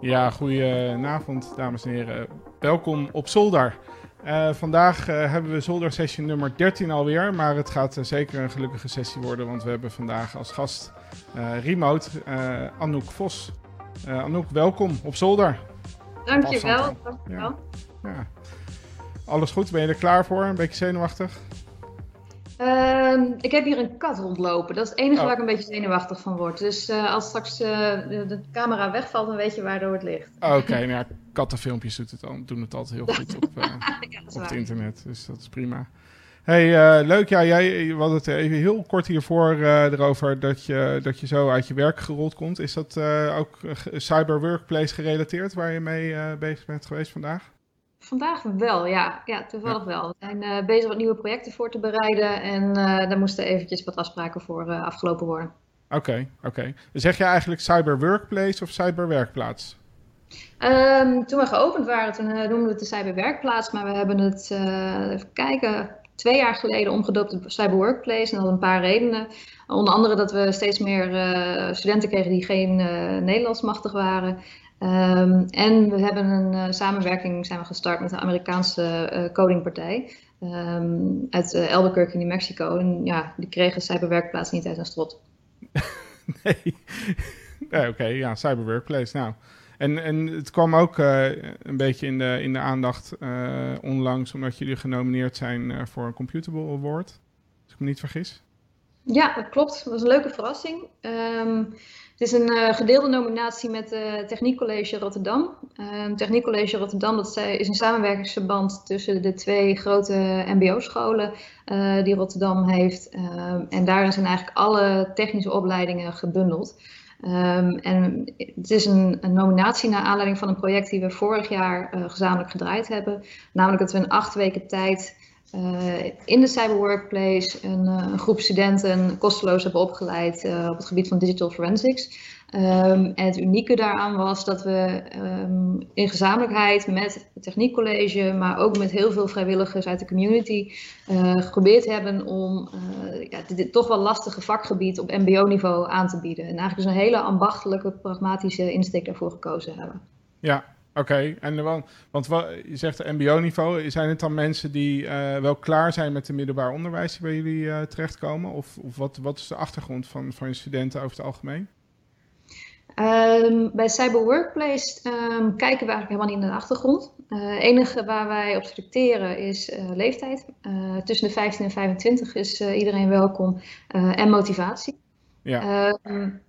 Ja, goedenavond dames en heren. Welkom op Zolder. Uh, vandaag uh, hebben we Zolder sessie nummer 13 alweer, maar het gaat uh, zeker een gelukkige sessie worden, want we hebben vandaag als gast remote Anouk Vos. Anouk, welkom op Zolder. Dankjewel. Dankjewel. Ja. ja. Alles goed? Ben je er klaar voor? Een beetje zenuwachtig? Uh, ik heb hier een kat rondlopen. Dat is het enige oh. waar ik een beetje zenuwachtig van word. Dus uh, als straks uh, de, de, camera wegvalt, dan weet je waardoor het ligt. Oké, okay, nou ja, kattenfilmpjes doet het al, doen het altijd heel goed op, uh, ja, op het internet. Dus dat is prima. Hey, leuk. Ja, jij had het even heel kort hiervoor erover dat je, dat je zo uit je werk gerold komt. Is dat ook cyber workplace gerelateerd waar je mee bezig bent geweest vandaag? Vandaag wel, ja. Ja, toevallig wel. We zijn uh, bezig wat nieuwe projecten voor te bereiden en uh, daar moesten eventjes wat afspraken voor uh, afgelopen worden. Oké, oké. Okay. Zeg je eigenlijk cyber workplace of cyber werkplaats? Um, toen we geopend waren, toen noemden we het de cyber werkplaats, maar we hebben het, even kijken, twee jaar geleden omgedoopt op cyber workplace en dat had een paar redenen. Onder andere dat we steeds meer studenten kregen die geen Nederlands machtig waren. Um, en we hebben een uh, samenwerking zijn we gestart met een Amerikaanse uh, codingpartij um, uit uh, Albuquerque, New Mexico. En ja, die kregen cyberwerkplaats niet uit een strot. nee, oké, okay, ja, cyberworkplace. Nou, en, en het kwam ook een beetje in de, in de aandacht onlangs, omdat jullie genomineerd zijn voor een Computable Award. Als ik me niet vergis. Ja, dat klopt. Dat was een leuke verrassing. Um, het is een uh, gedeelde nominatie met uh, Techniek College Rotterdam. Uh, Techniek College Rotterdam dat is een samenwerkingsverband tussen de twee grote MBO-scholen uh, die Rotterdam heeft. Ehm, en daarin zijn eigenlijk alle technische opleidingen gebundeld. Um, en het is een, een, nominatie naar aanleiding van een project die we vorig jaar gezamenlijk gedraaid hebben. Namelijk dat we in acht weken tijd in de cyber workplace een, uh, een, groep studenten kosteloos hebben opgeleid uh, op het gebied van digital forensics. Um, en het unieke daaraan was dat we um, in gezamenlijkheid met het techniekcollege, maar ook met heel veel vrijwilligers uit de community, geprobeerd hebben om ja, dit, dit, toch wel lastige vakgebied op MBO-niveau aan te bieden. En eigenlijk dus een hele ambachtelijke, pragmatische insteek daarvoor gekozen hebben. Ja, Oké, en want, want wat, je zegt MBO-niveau, zijn het dan mensen die uh, wel klaar zijn met het middelbaar onderwijs die bij jullie uh, terechtkomen? Of, of wat, wat is de achtergrond van, van je studenten over het algemeen? Um, bij Cyber Workplace um, kijken we eigenlijk helemaal niet naar de achtergrond. Het uh, enige waar wij op selecteren is leeftijd. tussen de 15 en 25 is iedereen welkom en motivatie. Ja. Um,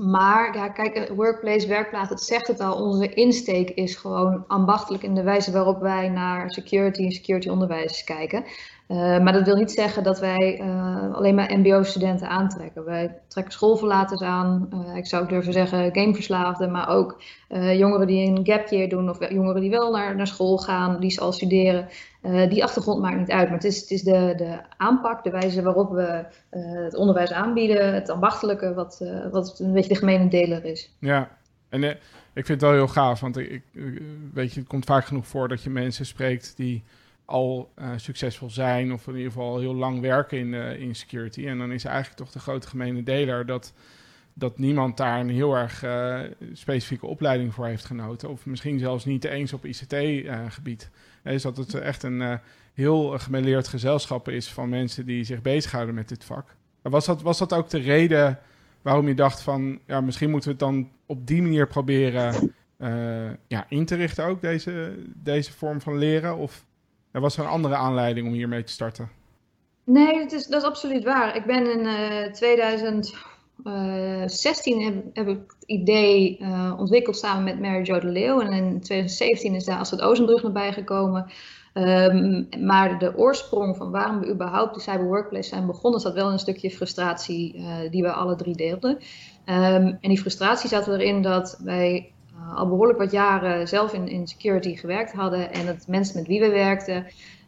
maar ja, kijk, workplace, werkplaats, het zegt het al. Onze insteek is gewoon ambachtelijk in de wijze waarop wij naar security en security onderwijs kijken. Uh, maar dat wil niet zeggen dat wij uh, alleen maar MBO-studenten aantrekken. Wij trekken schoolverlaters aan. Uh, ik zou ook durven zeggen gameverslaafden, maar ook jongeren die een gap year doen of jongeren die wel naar, naar school gaan, die al studeren. die achtergrond maakt niet uit, maar het is, het is de, de aanpak, de wijze waarop we het onderwijs aanbieden, het ambachtelijke, wat, wat een beetje de gemene deler is. Ja, en ik vind het wel heel gaaf, want ik, weet je, het komt vaak genoeg voor dat je mensen spreekt die al uh, succesvol zijn of in ieder geval heel lang werken in, uh, in security. En dan is eigenlijk toch de grote gemene deler dat, dat niemand daar een heel erg uh, specifieke opleiding voor heeft genoten. Of misschien zelfs niet eens op ICT-gebied. is dat het echt een heel gemeleerd gezelschap is van mensen die zich bezighouden met dit vak. Was dat, was dat ook de reden waarom je dacht van, ja, misschien moeten we het dan op die manier proberen ja, in te richten ook, deze, deze vorm van leren? Of er was een andere aanleiding om hiermee te starten? Nee, dat is, dat is absoluut waar. Ik ben in uh, eh, 2016 heb, heb, ik het idee uh, ontwikkeld samen met Mary Jo de Leeuw. En in 2017 is daar Astrid Ozenbrug naar bijgekomen. Um, maar de oorsprong van waarom we überhaupt de cyber workplace zijn begonnen, zat wel een stukje frustratie die we alle drie deelden. Um, en die frustratie zat erin dat wij uh, al behoorlijk wat jaren zelf in, in security gewerkt hadden en dat mensen met wie we werkten,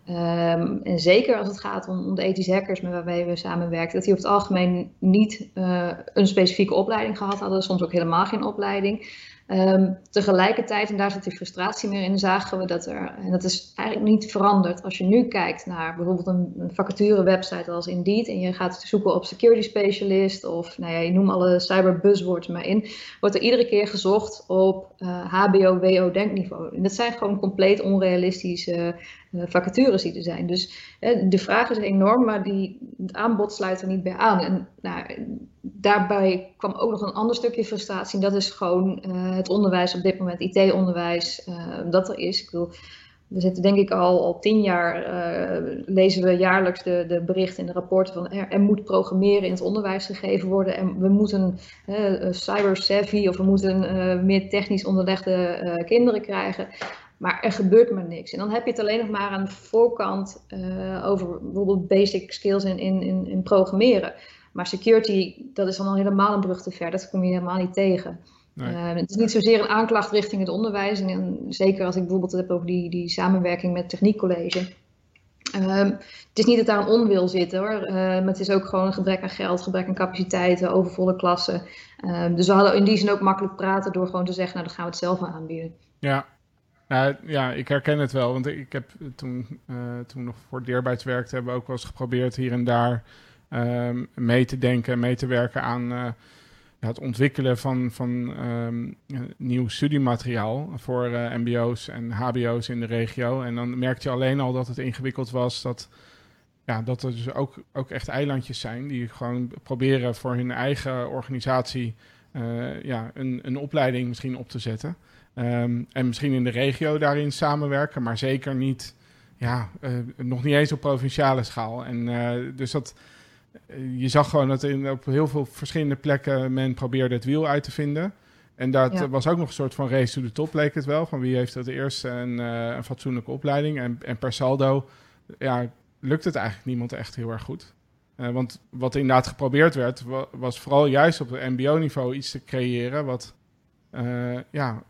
um, en zeker als het gaat om, om, de ethische hackers met waarmee we samenwerken, dat die over het algemeen niet uh, een specifieke opleiding gehad hadden, soms ook helemaal geen opleiding. Um, tegelijkertijd, en daar zit die frustratie meer in, zagen we dat er, en dat is eigenlijk niet veranderd. Als je nu kijkt naar bijvoorbeeld een, vacature website als Indeed en je gaat zoeken op security specialist of nou ja, je noemt alle cyber buzzwords maar in, wordt er iedere keer gezocht op uh, HBO, WO denkniveau. En dat zijn gewoon compleet onrealistische vacatures die er zijn. Dus de vraag is enorm, maar die, het aanbod sluit er niet bij aan. En nou, daarbij kwam ook nog een ander stukje frustratie. En dat is gewoon uh, het onderwijs op dit moment, IT-onderwijs, dat er is. Ik bedoel, we zitten denk ik al, al tien jaar, lezen we jaarlijks de, de berichten en de rapporten van er, er, moet programmeren in het onderwijs gegeven worden. En we moeten cyber savvy of we moeten meer technisch onderlegde kinderen krijgen. Maar er gebeurt maar niks. En dan heb je het alleen nog maar aan de voorkant uh, over bijvoorbeeld basic skills in, in, in, programmeren. Maar security, dat is dan al helemaal een brug te ver. Dat kom je helemaal niet tegen. Nee. Uh, het is niet zozeer een aanklacht richting het onderwijs. En zeker als ik bijvoorbeeld het heb over die, die samenwerking met techniekcollege. Uh, het is niet dat daar een onwil zit hoor, uh, maar het is ook gewoon een gebrek aan geld, gebrek aan capaciteiten, overvolle klassen. Uh, dus we hadden in die zin ook makkelijk praten door gewoon te zeggen, nou dan gaan we het zelf aanbieden. Ja, nou, ja, ik herken het wel. Want ik heb toen, uh, toen nog voor Deerbytes werkte, hebben we ook wel eens geprobeerd hier en daar um, mee te denken, mee te werken aan uh, het ontwikkelen van, van um, nieuw studiemateriaal voor MBO's en HBO's in de regio. En dan merkte je alleen al dat het ingewikkeld was. Dat, ja, dat er dus ook, ook echt eilandjes zijn die gewoon proberen voor hun eigen organisatie ja, een, een opleiding misschien op te zetten. Um, en misschien in de regio daarin samenwerken, maar zeker niet, ja, uh, nog niet eens op provinciale schaal. En uh, dus dat, uh, je zag gewoon dat in, op heel veel verschillende plekken men probeerde het wiel uit te vinden. En dat ja. was ook nog een soort van race to the top, leek het wel. Van wie heeft het eerst een, een fatsoenlijke opleiding. En, en, per saldo ja, lukt het eigenlijk niemand echt heel erg goed. want wat inderdaad geprobeerd werd, was vooral juist op het MBO-niveau iets te creëren. wat uh, ja,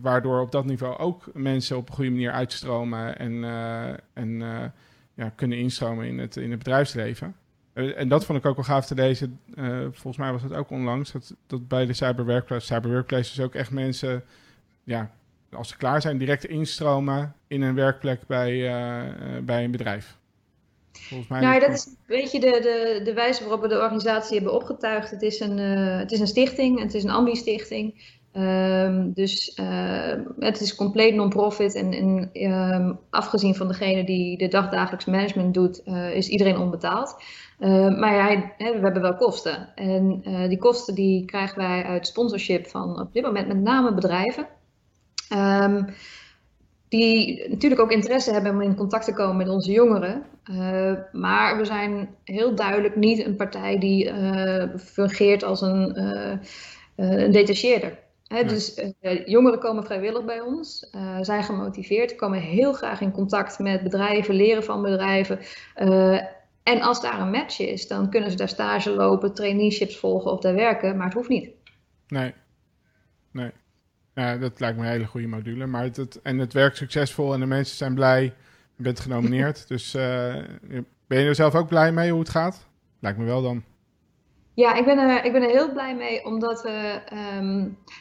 waardoor op dat niveau ook mensen op een goede manier uitstromen en, uh, en uh, ja, kunnen instromen in het, in het bedrijfsleven. en dat vond ik ook wel gaaf te lezen. volgens mij was het ook onlangs dat, dat bij de Cyber Workplace, Cyber Workplaces ook echt mensen, ja, als ze klaar zijn, direct instromen in een werkplek bij, bij een bedrijf. Volgens mij nou, dat is een beetje de, de, de wijze waarop we de organisatie hebben opgetuigd. Het is een, het is een stichting, het is een ambi-stichting. Um, dus uh, het is compleet non-profit en, um, afgezien van degene die de dagdagelijks management doet, uh, is iedereen onbetaald. Maar ja, we hebben wel kosten. En eh, die kosten die krijgen wij uit sponsorship van op dit moment met name bedrijven. Die natuurlijk ook interesse hebben om in contact te komen met onze jongeren. Maar we zijn heel duidelijk niet een partij die fungeert als een, een detacheerder dus uh, jongeren komen vrijwillig bij ons, uh, zijn gemotiveerd, komen heel graag in contact met bedrijven, leren van bedrijven. Uh, en als daar een match is, dan kunnen ze daar stage lopen, traineeships volgen of daar werken, maar het hoeft niet. Nee, nee. Ja, dat lijkt me een hele goede module. Maar het, het, en het werkt succesvol en de mensen zijn blij. Je bent genomineerd. dus ben je er zelf ook blij mee hoe het gaat? Lijkt me wel dan. Ja, ik ben, er, ik ben er heel blij mee, omdat we,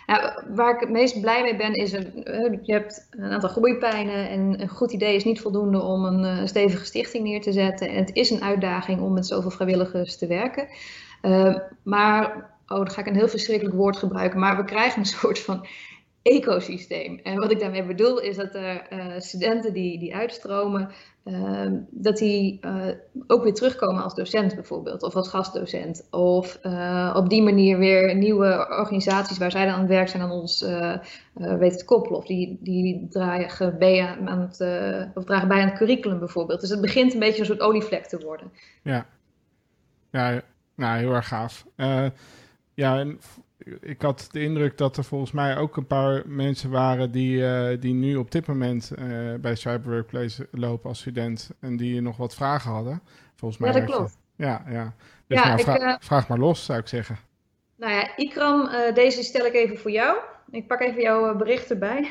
nou, waar ik het meest blij mee ben, is er, uh, je hebt een aantal groeipijnen en een goed idee is niet voldoende om een uh, stevige stichting neer te zetten. En het is een uitdaging om met zoveel vrijwilligers te werken. Uh, maar, oh, dan ga ik een heel verschrikkelijk woord gebruiken, maar we krijgen een soort van ecosysteem. En wat ik daarmee bedoel is dat er uh, studenten die, die uitstromen, uh, dat die uh, ook weer terugkomen als docent bijvoorbeeld, of als gastdocent. Of op die manier weer nieuwe organisaties waar zij dan aan het werk zijn aan ons weten te koppelen. Of die, die dragen, bij aan het, of dragen bij aan het curriculum bijvoorbeeld. Dus het begint een beetje een soort olievlek te worden. Ja, ja nou, heel erg gaaf. ja, en ik had de indruk dat er volgens mij ook een paar mensen waren die, uh, die nu op dit moment uh, bij Cyber Workplace lopen als student en die nog wat vragen hadden. Volgens mij ja, dat klopt. ja, ja. Dus ja, ik, vra uh, vraag maar los, zou ik zeggen. Nou ja, Ikram, deze stel ik even voor jou. Ik pak even jouw bericht erbij.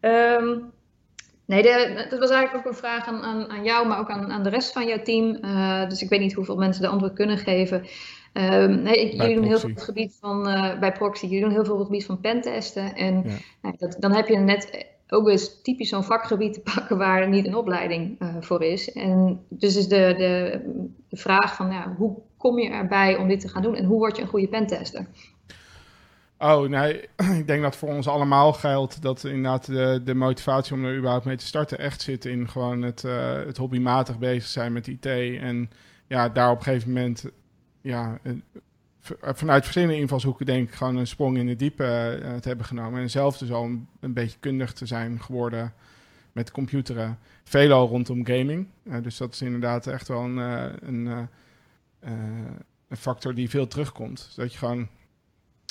um, nee, de, dat was eigenlijk ook een vraag aan, aan, aan jou, maar ook aan, aan de rest van jouw team. dus ik weet niet hoeveel mensen de antwoord kunnen geven. Um, nee, jullie doen heel veel op het gebied van, uh, bij proxy, jullie doen heel veel op het gebied van pentesten. En nou, dat, dan heb je net ook eens typisch zo'n vakgebied te pakken waar niet een opleiding uh, voor is. En dus is de, de, de vraag van ja, hoe kom je erbij om dit te gaan doen en hoe word je een goede pentester? Oh, nee, ik denk dat voor ons allemaal geldt dat inderdaad de, de motivatie om er überhaupt mee te starten echt zit in gewoon het, uh, het hobbymatig bezig zijn met IT. En ja, daar op een gegeven moment, ja, vanuit verschillende invalshoeken denk ik gewoon een sprong in de diepe uh, te hebben genomen. En zelf dus al een, beetje kundig te zijn geworden met computeren. Veelal rondom gaming. Dus dat is inderdaad echt wel een, een, een factor die veel terugkomt. Dat je gewoon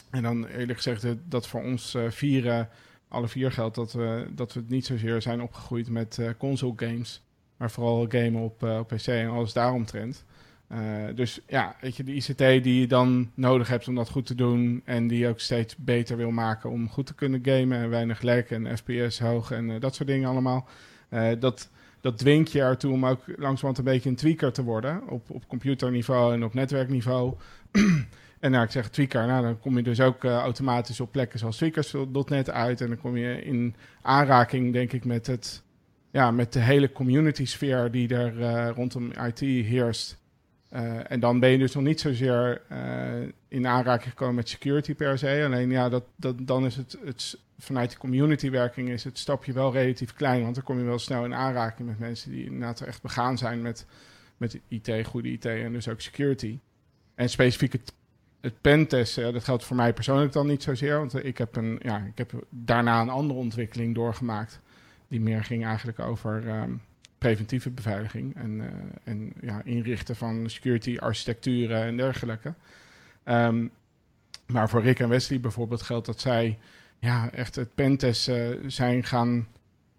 en dan eerlijk gezegd, dat voor ons vieren, alle vier geldt dat we, dat we niet zozeer zijn opgegroeid met console games, maar vooral gamen op, op PC en alles daaromtrent. dus ja, weet je, de ICT die je dan nodig hebt om dat goed te doen en die je ook steeds beter wil maken om goed te kunnen gamen en weinig lek en FPS hoog en dat soort dingen allemaal. dat, dat dwingt je ertoe om ook langzamerhand een beetje een tweaker te worden op, op computerniveau en op netwerkniveau. En nou, ik zeg tweaker, nou, dan kom je dus ook automatisch op plekken zoals tweakers.net uit. En dan kom je in aanraking, denk ik, met, het, ja, met de hele community sfeer die er rondom IT heerst. Uh, en dan ben je dus nog niet zozeer in aanraking gekomen met security per se. Alleen ja, dat, dat, dan is het, het vanuit de community werking is het stapje wel relatief klein. Want dan kom je wel snel in aanraking met mensen die inderdaad echt begaan zijn met, met IT, goede IT en dus ook security. En specifieke het pentest, dat geldt voor mij persoonlijk dan niet zozeer. Want ik heb, een, ja, ik heb daarna een andere ontwikkeling doorgemaakt. Die meer ging eigenlijk over ehm, preventieve beveiliging. En, uh, en ja, inrichten van security architecturen en dergelijke. Um, maar voor Rick en Wesley bijvoorbeeld geldt dat zij ja, echt het pentest uh, zijn gaan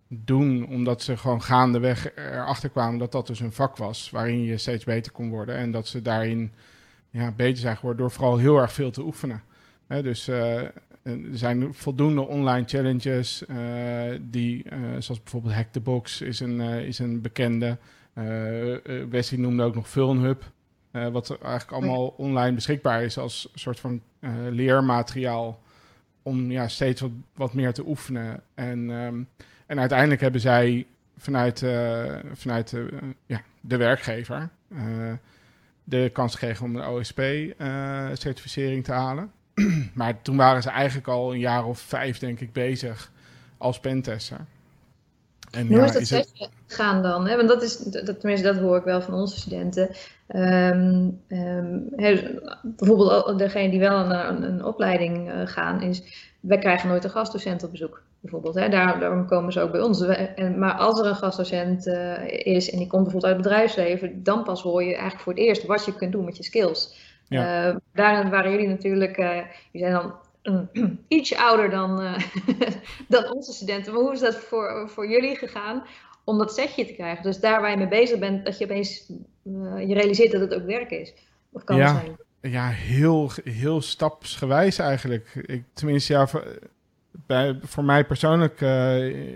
doen. Omdat ze gewoon gaandeweg erachter kwamen dat dat dus een vak was. Waarin je steeds beter kon worden. En dat ze daarin ja, beter zijn geworden door vooral heel erg veel te oefenen. dus uh, er zijn voldoende online challenges, uh, die, uh, zoals bijvoorbeeld Hack the Box is een, is een bekende. Wesley noemde ook nog Vulnhub, wat eigenlijk allemaal online beschikbaar is als soort van leermateriaal om ja, steeds wat, wat meer te oefenen. En, um, en uiteindelijk hebben zij vanuit, vanuit ja, de werkgever de kans gekregen om een OSP-certificering eh, te halen. maar toen waren ze eigenlijk al een jaar of vijf, denk ik, bezig als pentester. En Hoe is dat is gaan dan? Hè? Want dat is, dat, tenminste, dat hoor ik wel van onze studenten. Um, um, bijvoorbeeld degene die wel een, een opleiding uh, gaan, is wij krijgen nooit een gastdocent op bezoek. Bijvoorbeeld, hè? Daar, daarom komen ze ook bij ons. En, maar als er een gastdocent uh, is en die komt bijvoorbeeld uit het bedrijfsleven, dan pas hoor je eigenlijk voor het eerst wat je kunt doen met je skills. Ja. Uh, daarin waren jullie natuurlijk, uh, jullie zijn dan iets ouder dan, dan onze studenten. Maar hoe is dat voor, voor jullie gegaan om dat setje te krijgen? Dus daar waar je mee bezig bent, dat je opeens je realiseert dat het ook werk is. Of kan ja. zijn. Ja, heel, heel stapsgewijs eigenlijk. Ik, tenminste, ja, voor, bij, voor mij persoonlijk,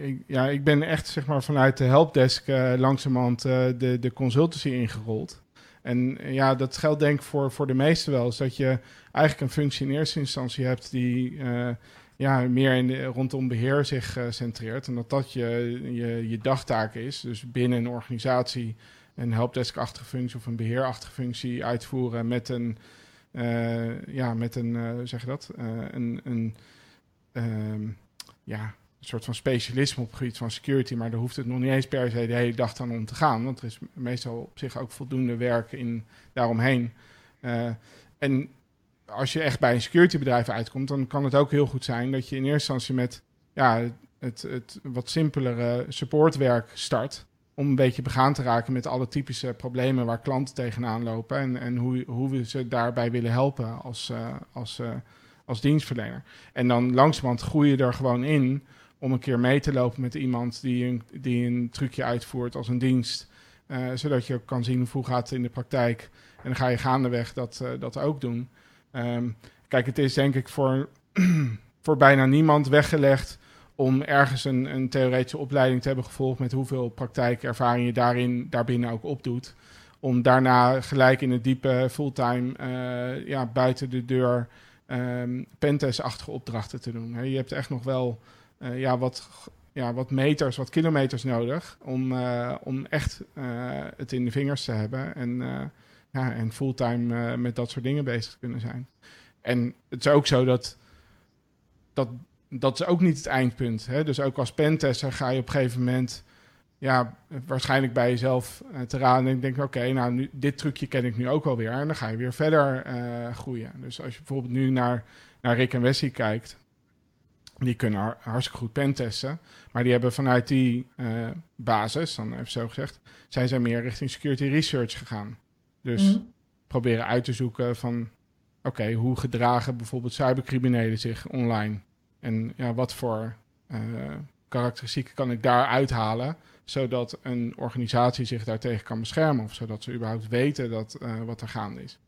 ik, ja, ik ben echt zeg maar vanuit de helpdesk langzamerhand de, de consultancy ingerold. En ja, dat geldt denk ik voor, voor de meesten wel. Is dat je eigenlijk een functie in eerste instantie hebt die ja, meer in rondom beheer zich centreert. En dat dat je, je, je dagtaak is. Dus binnen een organisatie een helpdesk-achtige functie of een beheerachtige functie uitvoeren met een, uh, ja, met een, zeg je dat, een, een um, ja, soort van specialisme op het gebied van security, maar daar hoeft het nog niet eens per se de hele dag dan om te gaan, want er is meestal op zich ook voldoende werk in daaromheen. en als je echt bij een securitybedrijf uitkomt, dan kan het ook heel goed zijn dat je in eerste instantie met ja, het, het wat simpelere supportwerk start om een beetje begaan te raken met alle typische problemen waar klanten tegenaan lopen. En, en hoe, hoe we ze daarbij willen helpen als, uh, als, uh, als dienstverlener. En dan langzamerhand groei je er gewoon in om een keer mee te lopen met iemand die een, die een trucje uitvoert als een dienst. Uh, zodat je ook kan zien hoe gaat het in de praktijk. En dan ga je gaandeweg dat, dat ook doen. Um, kijk, het is denk ik voor, voor bijna niemand weggelegd om ergens een, een theoretische opleiding te hebben gevolgd met hoeveel praktijkervaring je daarin, daarbinnen ook opdoet. om daarna gelijk in het diepe fulltime uh, ja, buiten de deur um, pentest-achtige opdrachten te doen. je hebt echt nog wel uh, ja, wat, ja, wat meters, wat kilometers nodig om, uh, om echt het in de vingers te hebben en, ja, en fulltime met dat soort dingen bezig te kunnen zijn. En het is ook zo dat dat, dat is ook niet het eindpunt. Hè? Dus ook als pentester ga je op een gegeven moment ja, waarschijnlijk bij jezelf te raden. En denk, oké, nou, nu, dit trucje ken ik nu ook alweer. En dan ga je weer verder groeien. Dus als je bijvoorbeeld nu naar, naar Rick en Wesley kijkt, die kunnen hartstikke goed pentesten. Maar die hebben vanuit die uh, basis, dan even zo gezegd, zijn zij meer richting security research gegaan. Dus mm. proberen uit te zoeken van, oké, hoe gedragen bijvoorbeeld cybercriminelen zich online? En ja, wat voor karakteristieken kan ik daar uithalen? zodat een organisatie zich daartegen kan beschermen. Of zodat ze überhaupt weten dat, uh, wat er gaande is.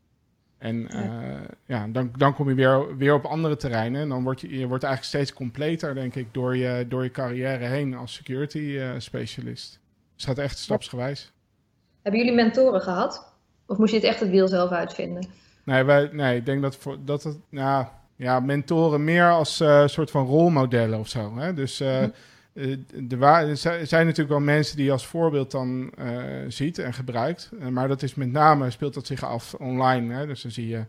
En ja. Uh, ja, dan, dan kom je weer, weer op andere terreinen. En dan word je, je wordt eigenlijk steeds completer, denk ik, door je, door je carrière heen als security uh, specialist. Dus het gaat echt stapsgewijs. Hebben jullie mentoren gehad? Of moest je het echt het wiel zelf uitvinden? Nee, wij, nee ik denk dat, voor, dat het, nou, ja, mentoren meer als uh, soort van rolmodellen of zo. Hè? Dus uh, hm. Uh, er zijn natuurlijk wel mensen die als voorbeeld dan uh, ziet en gebruikt. Uh, maar dat is met name, speelt dat zich af online. Hè? Dus dan zie je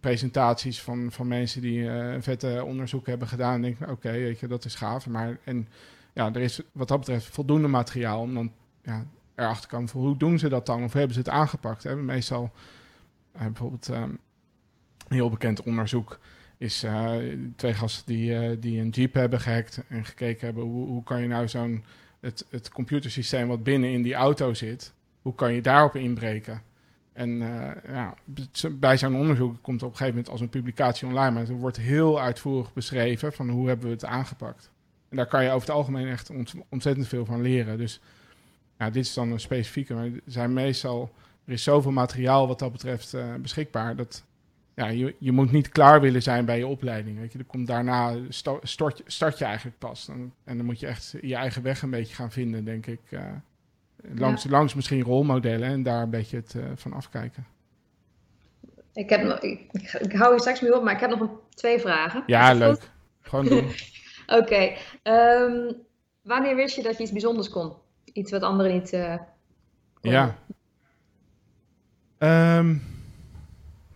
presentaties van, van mensen die een vette onderzoek hebben gedaan. En denk oké, weet je, dat is gaaf. Maar en ja, er is wat dat betreft voldoende materiaal om dan ja, erachter te komen hoe doen ze dat dan? Of hebben ze het aangepakt? Hè? Meestal bijvoorbeeld um, een heel bekend onderzoek is uh, twee gasten die, uh, die een Jeep hebben gehackt en gekeken hebben hoe, hoe kan je nou zo'n het, het computersysteem wat binnen in die auto zit, hoe kan je daarop inbreken? En uh, ja, bij zo'n onderzoek komt op een gegeven moment als een publicatie online, maar het wordt heel uitvoerig beschreven van hoe hebben we het aangepakt. En daar kan je over het algemeen echt ontzettend veel van leren. Dus ja, dit is dan een specifieke, maar er zijn meestal, er is zoveel materiaal wat dat betreft beschikbaar, dat ja, je, je moet niet klaar willen zijn bij je opleiding. Weet je. Er komt daarna start, start je eigenlijk pas. En, en, dan moet je echt je eigen weg een beetje gaan vinden, denk ik. Uh, langs, langs misschien rolmodellen en daar een beetje het uh, van afkijken. Ik, heb ik, ik, hou je straks mee op, maar ik heb nog een, twee vragen. Ja, leuk. Goed? Gewoon doen. Oké. Okay. Um, wanneer wist je dat je iets bijzonders kon? Iets wat anderen niet uh, Ja. Um,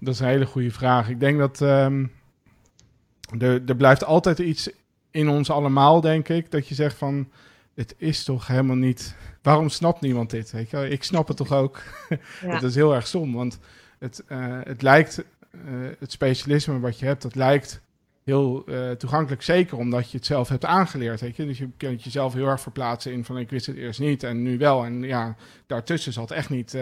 dat is een hele goede vraag. Ik denk dat um, er, er blijft altijd iets in ons allemaal, denk ik, dat je zegt van, het is toch helemaal niet... Waarom snapt niemand dit? Weet je? Ik snap het toch ook? Ja. dat is heel erg stom, want het, uh, het lijkt, uh, het specialisme wat je hebt, dat lijkt heel uh, toegankelijk, zeker omdat je het zelf hebt aangeleerd. Weet je? Dus je kunt jezelf heel erg verplaatsen in van ik wist het eerst niet en nu wel. En ja, daartussen zat echt niet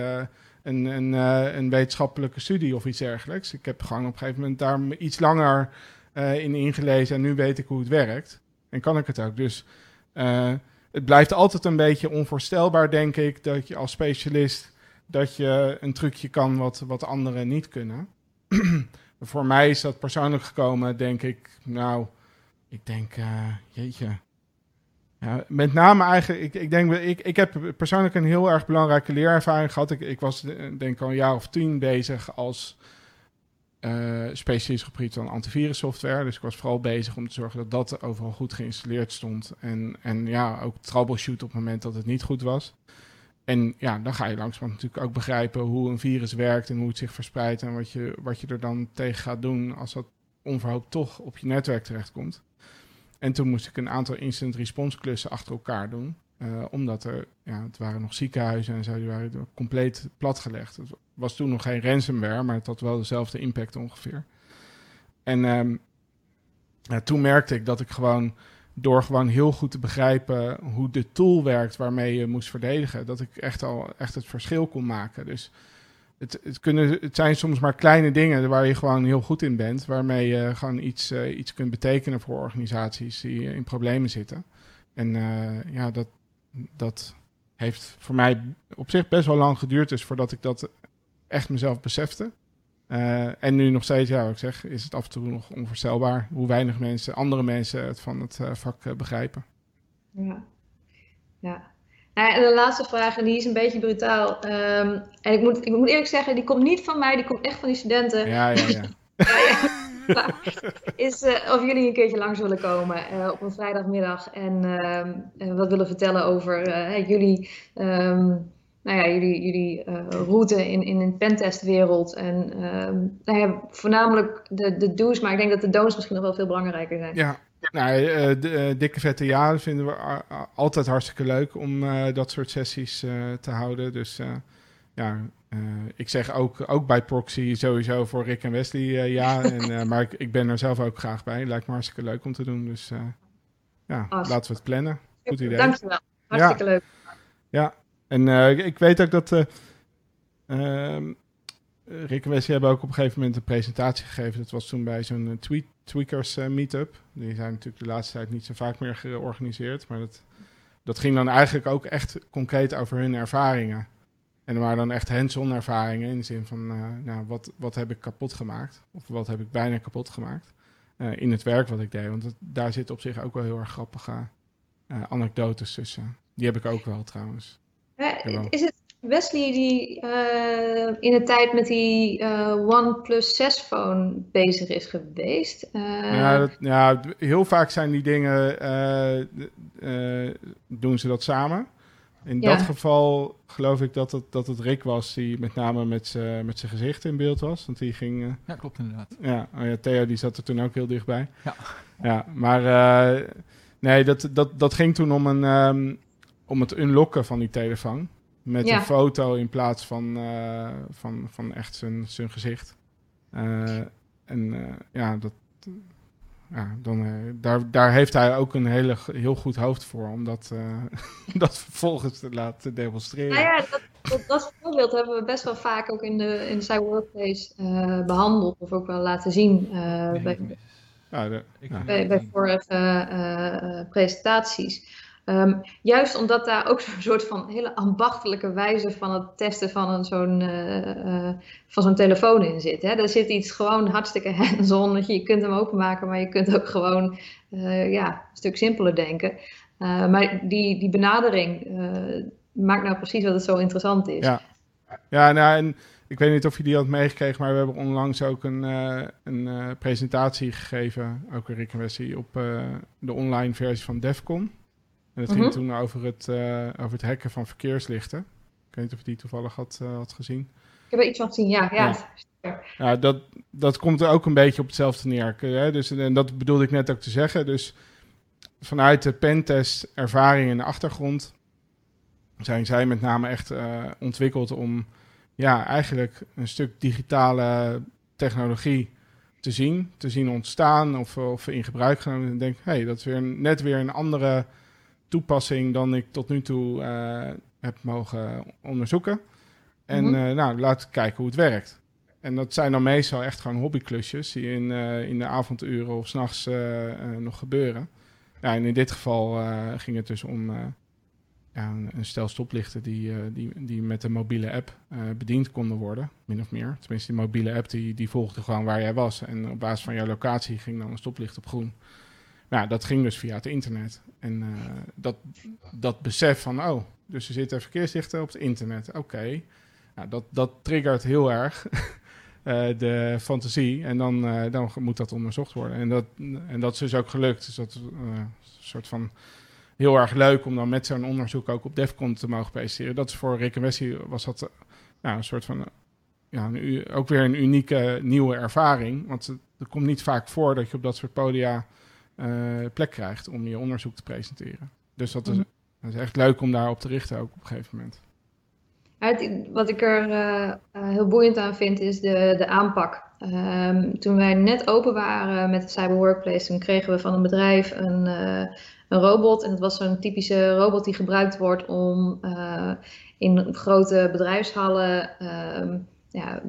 een, een, uh, een wetenschappelijke studie of iets dergelijks. Ik heb gewoon op een gegeven moment daar iets langer uh, in ingelezen en nu weet ik hoe het werkt. En kan ik het ook. Dus uh, het blijft altijd een beetje onvoorstelbaar, denk ik, dat je als specialist dat je een trucje kan wat, wat anderen niet kunnen. Voor mij is dat persoonlijk gekomen, denk ik, nou, ik denk, jeetje, ja, met name eigenlijk, ik, ik denk, ik, ik heb persoonlijk een heel erg belangrijke leerervaring gehad. Ik, ik was denk ik al een jaar of tien bezig als uh, specialist gebied van antivirussoftware. Dus ik was vooral bezig om te zorgen dat dat overal goed geïnstalleerd stond. En, en ja, ook troubleshoot op het moment dat het niet goed was. En ja, dan ga je langzamerhand natuurlijk ook begrijpen hoe een virus werkt en hoe het zich verspreidt en wat je, wat je er dan tegen gaat doen als dat onverhoopt toch op je netwerk terechtkomt. En toen moest ik een aantal incident response klussen achter elkaar doen. Uh, omdat er, ja, het waren nog ziekenhuizen en zo, die waren compleet platgelegd. Het was toen nog geen ransomware, maar het had wel dezelfde impact ongeveer. En um, ja, toen merkte ik dat ik gewoon, door gewoon heel goed te begrijpen hoe de tool werkt waarmee je moest verdedigen, dat ik echt al echt het verschil kon maken. Dus het, het, kunnen, het zijn soms maar kleine dingen waar je gewoon heel goed in bent, waarmee je gewoon iets, uh, iets kunt betekenen voor organisaties die in problemen zitten. En uh, ja, dat, dat heeft voor mij op zich best wel lang geduurd, dus voordat ik dat echt mezelf besefte. Uh, en nu nog steeds, ja, ik zeg, is het af en toe nog onvoorstelbaar hoe weinig mensen, andere mensen het van het vak begrijpen. Ja, ja. En de laatste vraag, en die is een beetje brutaal. Ehm, en ik moet, ik moet eerlijk zeggen, die komt niet van mij, die komt echt van die studenten. Ja, ja, ja. ja, is uh, of jullie een keertje langs willen komen uh, op een vrijdagmiddag en uh, wat willen vertellen over jullie, um, nou ja, jullie, jullie route in, in de pentestwereld. En um, nou ja, voornamelijk de, de do's, maar ik denk dat de don'ts misschien nog wel veel belangrijker zijn. Ja, nou, uh, de, uh, dikke vette ja vinden we altijd hartstikke leuk om uh, dat soort sessies te houden. Dus ja, ik zeg ook, ook bij Proxy sowieso voor Rick en Wesley ja. En, maar ik, ik, ben er zelf ook graag bij. Lijkt me hartstikke leuk om te doen. Dus ja, awesome. laten we het plannen. Goed idee. Dankjewel. Hartstikke ja. leuk. Ja, en ik weet ook dat... ehm Rick en Wesley hebben ook op een gegeven moment een presentatie gegeven. Dat was toen bij zo'n tweet, Tweakers uh, meetup. Die zijn natuurlijk de laatste tijd niet zo vaak meer georganiseerd. Maar dat, dat ging dan eigenlijk ook echt concreet over hun ervaringen. En er waren dan echt hands-on ervaringen in de zin van, uh, nou, wat, wat heb ik kapot gemaakt? Of wat heb ik bijna kapot gemaakt? Uh, in het werk wat ik deed. Want daar zitten op zich ook wel heel erg grappige anekdotes tussen. Die heb ik ook wel trouwens. is het Wesley die uh, in de tijd met die uh, OnePlus 6 phone bezig is geweest. Uh... Ja, dat, ja, heel vaak zijn die dingen, doen ze dat samen. In ja. dat geval geloof ik dat het, dat het Rick was die met name met zijn gezicht in beeld was. Want die ging... ja, klopt inderdaad. Ja, oh ja, Theo die zat er toen ook heel dichtbij. Ja, ja maar nee, dat, dat, dat ging toen om, een, um, om het unlocken van die telefoon. Met ja. een foto in plaats van, uh, van, van echt zijn, zijn gezicht. Uh, en uh, ja, dat, ja dan, daar, daar heeft hij ook een hele, heel goed hoofd voor om dat, dat vervolgens te laten demonstreren. Nou ja, dat, dat, dat, voorbeeld hebben we best wel vaak ook in de, in de Cyber Workplace behandeld. Of ook wel laten zien bij, ja, de, bij, bij vorige presentaties. Um, juist omdat daar ook zo'n soort van hele ambachtelijke wijze van het testen van zo'n uh, uh, van zo'n telefoon in zit. Hè. Daar zit iets gewoon hartstikke hands-on. Je, kunt hem openmaken, maar je kunt ook gewoon uh, ja, een stuk simpeler denken. maar die, die benadering maakt nou precies wat het zo interessant is. Ja, ja nou, en ik weet niet of je die had meegekregen, maar we hebben onlangs ook een, een presentatie gegeven, ook een en op de online versie van Defcon. En het ging mhm. toen over het, uh, over het hacken van verkeerslichten. Ik weet niet of je die toevallig had, uh, had gezien. Ik heb er iets van gezien, ja. Ja, ja. ja dat, dat komt er ook een beetje op hetzelfde neer. Hè? Dus, en dat bedoelde ik net ook te zeggen. Dus vanuit de pentest ervaring en de achtergrond... zijn zij met name echt uh, ontwikkeld om... ja, eigenlijk een stuk digitale technologie te zien. Te zien ontstaan of, of in gebruik genomen. En denk, hé, hey, dat is weer net weer een andere toepassing dan ik tot nu toe uh, heb mogen onderzoeken. En mm -hmm. nou, laten kijken hoe het werkt. En dat zijn dan meestal echt gewoon hobbyklusjes die in, uh, in de avonduren of s'nachts nog gebeuren. Ja, en in dit geval ging het dus om ja, een, een, stel stoplichten die, die, die met een mobiele app bediend konden worden, min of meer. Tenminste, die mobiele app die, die volgde gewoon waar jij was. En op basis van jouw locatie ging dan een stoplicht op groen. Nou, dat ging dus via het internet. En uh, dat, dat besef van, oh, dus er zitten verkeerslichten op het internet. Oké, nou, dat, dat triggert heel erg uh, de fantasie. En dan, uh, dan moet dat onderzocht worden. En dat, en dat is dus ook gelukt. Dus dat is een soort van heel erg leuk om dan met zo'n onderzoek ook op DEFCON te mogen presenteren. Dat is voor Rick en was dat nou, een soort van, ja, een, ook weer een unieke nieuwe ervaring. Want het, komt niet vaak voor dat je op dat soort podia plek krijgt om je onderzoek te presenteren. Dus dat is, mhm. dat is echt leuk om daarop te richten ook op een gegeven moment. wat ik er uh, heel boeiend aan vind is de, de aanpak. Um, toen wij net open waren met de Cyber Workplace, toen kregen we van een bedrijf een, uh, een robot. En dat was zo'n typische robot die gebruikt wordt om uh, in grote bedrijfshallen uh, ja,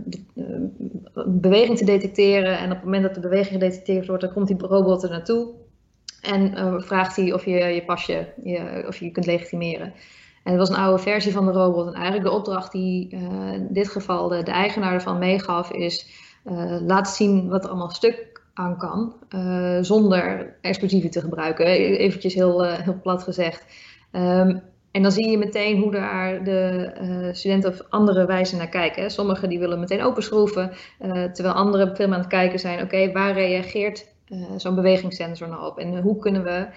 beweging te detecteren. En op het moment dat de beweging gedetecteerd wordt, dan komt die robot er naartoe. En uh, vraagt hij of je je pasje, je, of je, kunt legitimeren. En het was een oude versie van de robot. En eigenlijk de opdracht die uh, in dit geval de, eigenaar ervan meegaf is... Uh, laat zien wat er allemaal stuk aan kan, zonder explosieven te gebruiken. Eventjes heel, heel plat gezegd. Um, En dan zie je meteen hoe daar de studenten op andere wijze naar kijken. Sommigen die willen meteen openschroeven, terwijl anderen veel aan het kijken zijn, oké, waar reageert zo'n bewegingssensor nou op? En hoe kunnen we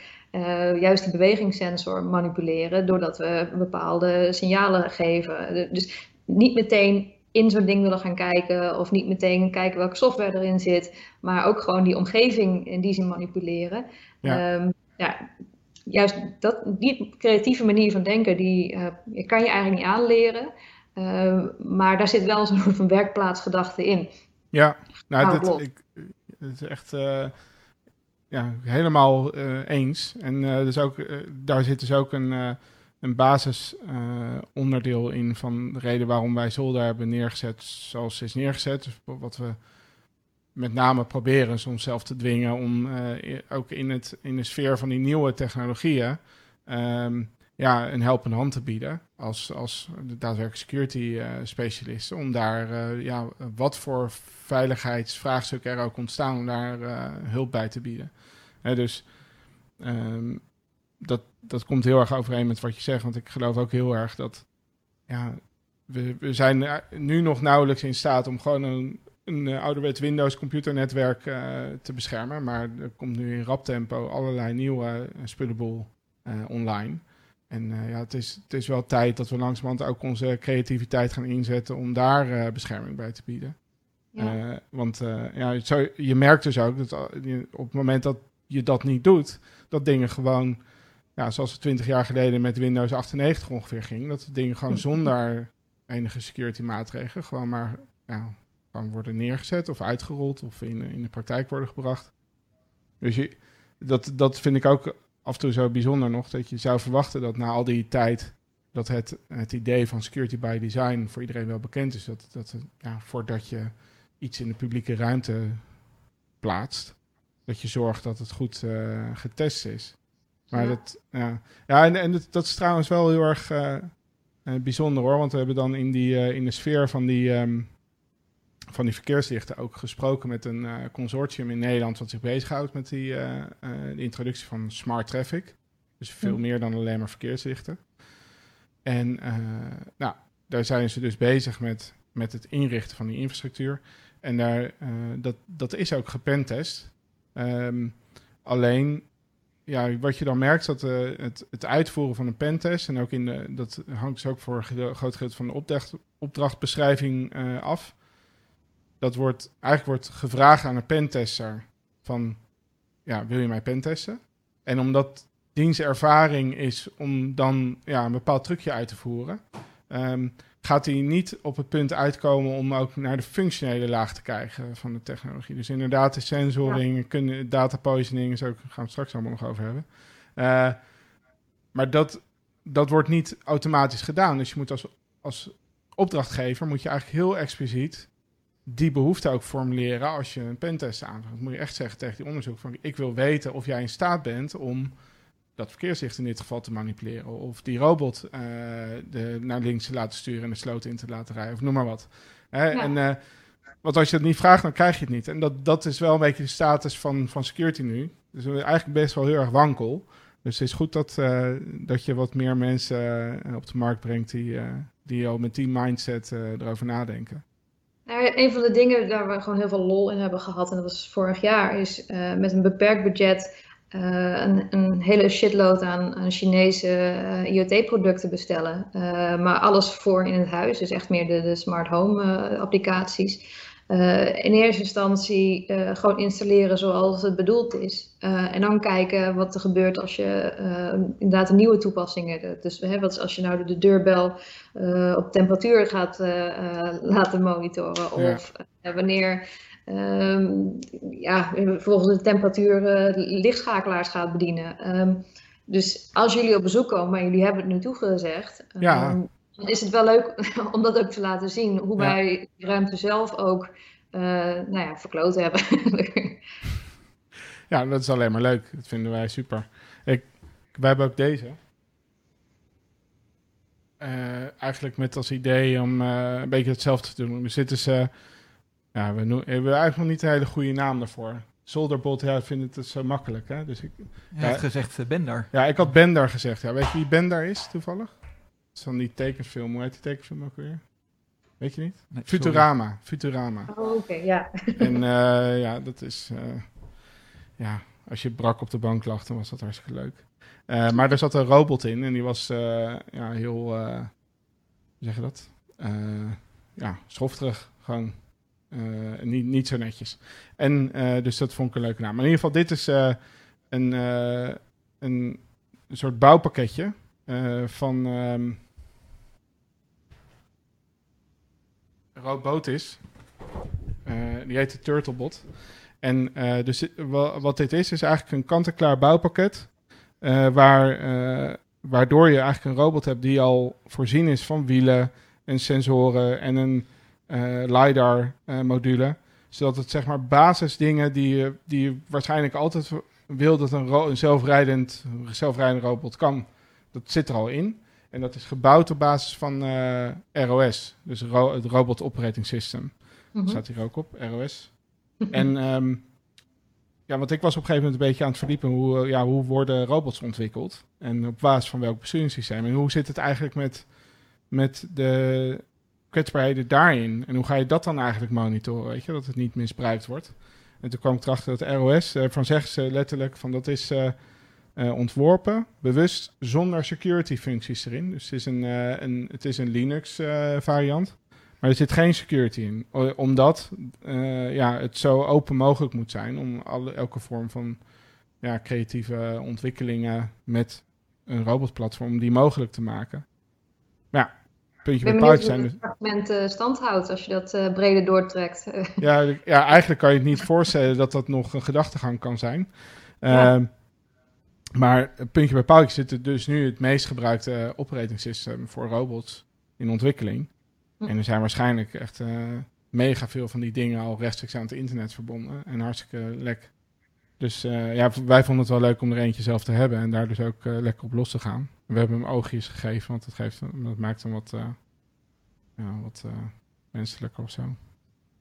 juist die bewegingssensor manipuleren doordat we bepaalde signalen geven? Dus niet meteen in zo'n ding willen gaan kijken of niet meteen kijken welke software erin zit, maar ook gewoon die omgeving in die zin manipuleren. Ja. Ehm, ja, juist dat, die creatieve manier van denken, die uh, kan je eigenlijk niet aanleren. Maar daar zit wel een soort van werkplaatsgedachte in. Ja, nou, dit, ik, het is echt uh, ja, helemaal eh, eens. En dus ook, daar zit dus ook een een basisonderdeel in van de reden waarom wij Zolder hebben neergezet zoals ze is neergezet. Dus wat we met name proberen is onszelf te dwingen om ook in, het, in de sfeer van die nieuwe technologieën um, ja, een helpende hand te bieden als, als daadwerkelijk security uh, specialist. Om daar ja, wat voor veiligheidsvraagstukken er ook ontstaan, om daar hulp bij te bieden. dus um, dat, dat komt heel erg overeen met wat je zegt. Want ik geloof ook heel erg dat ja, we, we zijn nu nog nauwelijks in staat om gewoon een, een ouderwets Windows computernetwerk te beschermen. Maar er komt nu in rap tempo allerlei nieuwe spullenboel online. En ja, het is, het is wel tijd dat we langzamerhand ook onze creativiteit gaan inzetten om daar bescherming bij te bieden. Ja. want ja, zo, je merkt dus ook dat op het moment dat je dat niet doet, dat dingen gewoon ja, zoals het 20 jaar geleden met Windows 98 ongeveer ging, dat dingen gewoon zonder enige security maatregelen gewoon maar ja, gewoon worden neergezet of uitgerold of in, in de praktijk worden gebracht. Dus je, dat, dat vind ik ook af en toe zo bijzonder nog, dat je zou verwachten dat na al die tijd dat het, het idee van security by design voor iedereen wel bekend is. Dat, dat ja, voordat je iets in de publieke ruimte plaatst, dat je zorgt dat het goed uh, getest is. Maar ja. dat, ja. ja en, en dat, dat, is trouwens wel heel erg uh, bijzonder hoor. Want we hebben dan in, die, uh, in de sfeer van die, um, van die verkeerslichten ook gesproken met een consortium in Nederland wat zich bezighoudt met die, de introductie van smart traffic. Dus veel meer dan alleen maar verkeerslichten. En nou, daar zijn ze dus bezig met, met het inrichten van die infrastructuur. En daar, dat, dat is ook gepentest. Um, alleen ja, wat je dan merkt, dat uh, het, het, uitvoeren van een pentest, en ook in de, dat hangt dus ook voor een groot gedeelte van de opdracht, opdrachtbeschrijving uh, af. Dat wordt, eigenlijk wordt gevraagd aan een pentester van, ja, wil je mij pentesten? En omdat dienstervaring is om dan ja, een bepaald trucje uit te voeren, um, gaat hij niet op het punt uitkomen om ook naar de functionele laag te krijgen van de technologie. Dus inderdaad, de sensoring, ja. data poisoning, is ook, gaan we het straks allemaal nog over hebben. Uh, maar dat, dat wordt niet automatisch gedaan. Dus je moet als, als opdrachtgever, moet je eigenlijk heel expliciet die behoefte ook formuleren als je een pentest aanvraagt. Moet je echt zeggen tegen die onderzoek van, ik wil weten of jij in staat bent om dat verkeerslicht in dit geval te manipuleren. Of die robot uh, de, naar links te laten sturen en de sloot in te laten rijden. Of noem maar wat. Hè? En, uh, want als je het niet vraagt, dan krijg je het niet. En dat, dat is wel een beetje de status van, van security nu. Dus eigenlijk best wel heel erg wankel. Dus het is goed dat, uh, dat je wat meer mensen op de markt brengt die, die al met die mindset erover nadenken. Nou, een van de dingen waar we gewoon heel veel lol in hebben gehad, en dat was vorig jaar, is met een beperkt budget uh, een, een, hele shitload aan, Chinese uh, IoT-producten bestellen. Maar alles voor in het huis, dus echt meer de, de smart home applicaties. In eerste instantie gewoon installeren zoals het bedoeld is. en dan kijken wat er gebeurt als je inderdaad een nieuwe toepassingen. Dus hè, wat als je nou de, de deurbel op temperatuur gaat laten monitoren. Of wanneer um, ja, volgens de temperatuur uh, lichtschakelaars gaat bedienen. Um, dus als jullie op bezoek komen, maar jullie hebben het nu toegezegd, ja. Dan is het wel leuk om dat ook te laten zien. Hoe ja. wij de ruimte zelf ook uh, nou ja, verkloot hebben. ja, dat is alleen maar leuk. Dat vinden wij super. Ik, wij hebben ook deze. Uh, eigenlijk met als idee om uh, een beetje hetzelfde te doen. Er zitten ze ja, we hebben eigenlijk nog niet een hele goede naam daarvoor. Zolderbot, ja, ik vind het dus zo makkelijk. Hè? Dus ik, heeft gezegd uh, Bendar. Ja, ik had Bendar gezegd. Ja, weet je wie Bendar is toevallig? Het is van die tekenfilm. Hoe heet die tekenfilm ook weer? Weet je niet? Nee, Futurama. Futurama. Oh, oké, ja. En uh, ja, dat is... Uh, ja, als je brak op de bank lag, dan was dat hartstikke leuk. Uh, maar er zat een robot in en die was ja, heel... hoe zeg je dat? ja, schofterig. Gewoon niet, niet zo netjes. En dus dat vond ik een leuke naam. Maar in ieder geval, dit is een, een soort bouwpakketje van... Um, rood is. Uh, die heet de Turtlebot. En uh, dus wat dit is, is eigenlijk een kant-en-klaar bouwpakket. Waar, waardoor je eigenlijk een robot hebt die al voorzien is van wielen en sensoren en een LiDAR-module. zodat het zeg maar basisdingen die je, die je waarschijnlijk altijd wil dat een, een zelfrijdend, zelfrijdend robot kan, dat zit er al in. En dat is gebouwd op basis van uh, ROS, dus ro het Robot Operating System. Mm -hmm. Staat hier ook op, ROS. en um, ja, want ik was op een gegeven moment een beetje aan het verdiepen hoe, ja, hoe worden robots ontwikkeld en op basis van welk besturingssysteem. En hoe zit het eigenlijk met, met de kwetsbaarheden daarin? En hoe ga je dat dan eigenlijk monitoren, weet je, dat het niet misbruikt wordt? En toen kwam ik erachter dat ROS, uh, van zeggen ze letterlijk van dat is... Uh, uh, ontworpen, bewust zonder security functies erin. Dus het is een, uh, een, het is een Linux uh, variant. Maar er zit geen security in. Omdat ja, het zo open mogelijk moet zijn om alle, elke vorm van ja, creatieve ontwikkelingen met een robotplatform die mogelijk te maken. Maar ja, puntje bij paaltje zijn. Dus... Het stand houdt als je dat breder doortrekt. ja, ja, eigenlijk kan je het niet voorstellen dat dat nog een gedachtegang kan zijn. Ja. Maar puntje bij paaltje zit er dus nu het meest gebruikte operating system voor robots in ontwikkeling. Hm. En er zijn waarschijnlijk echt uh, mega veel van die dingen al rechtstreeks aan het internet verbonden en hartstikke lek. Dus uh, ja, wij vonden het wel leuk om er eentje zelf te hebben en daar dus ook uh, lekker op los te gaan. We hebben hem oogjes gegeven, want dat, geeft, dat maakt hem wat, ja, wat menselijker of zo.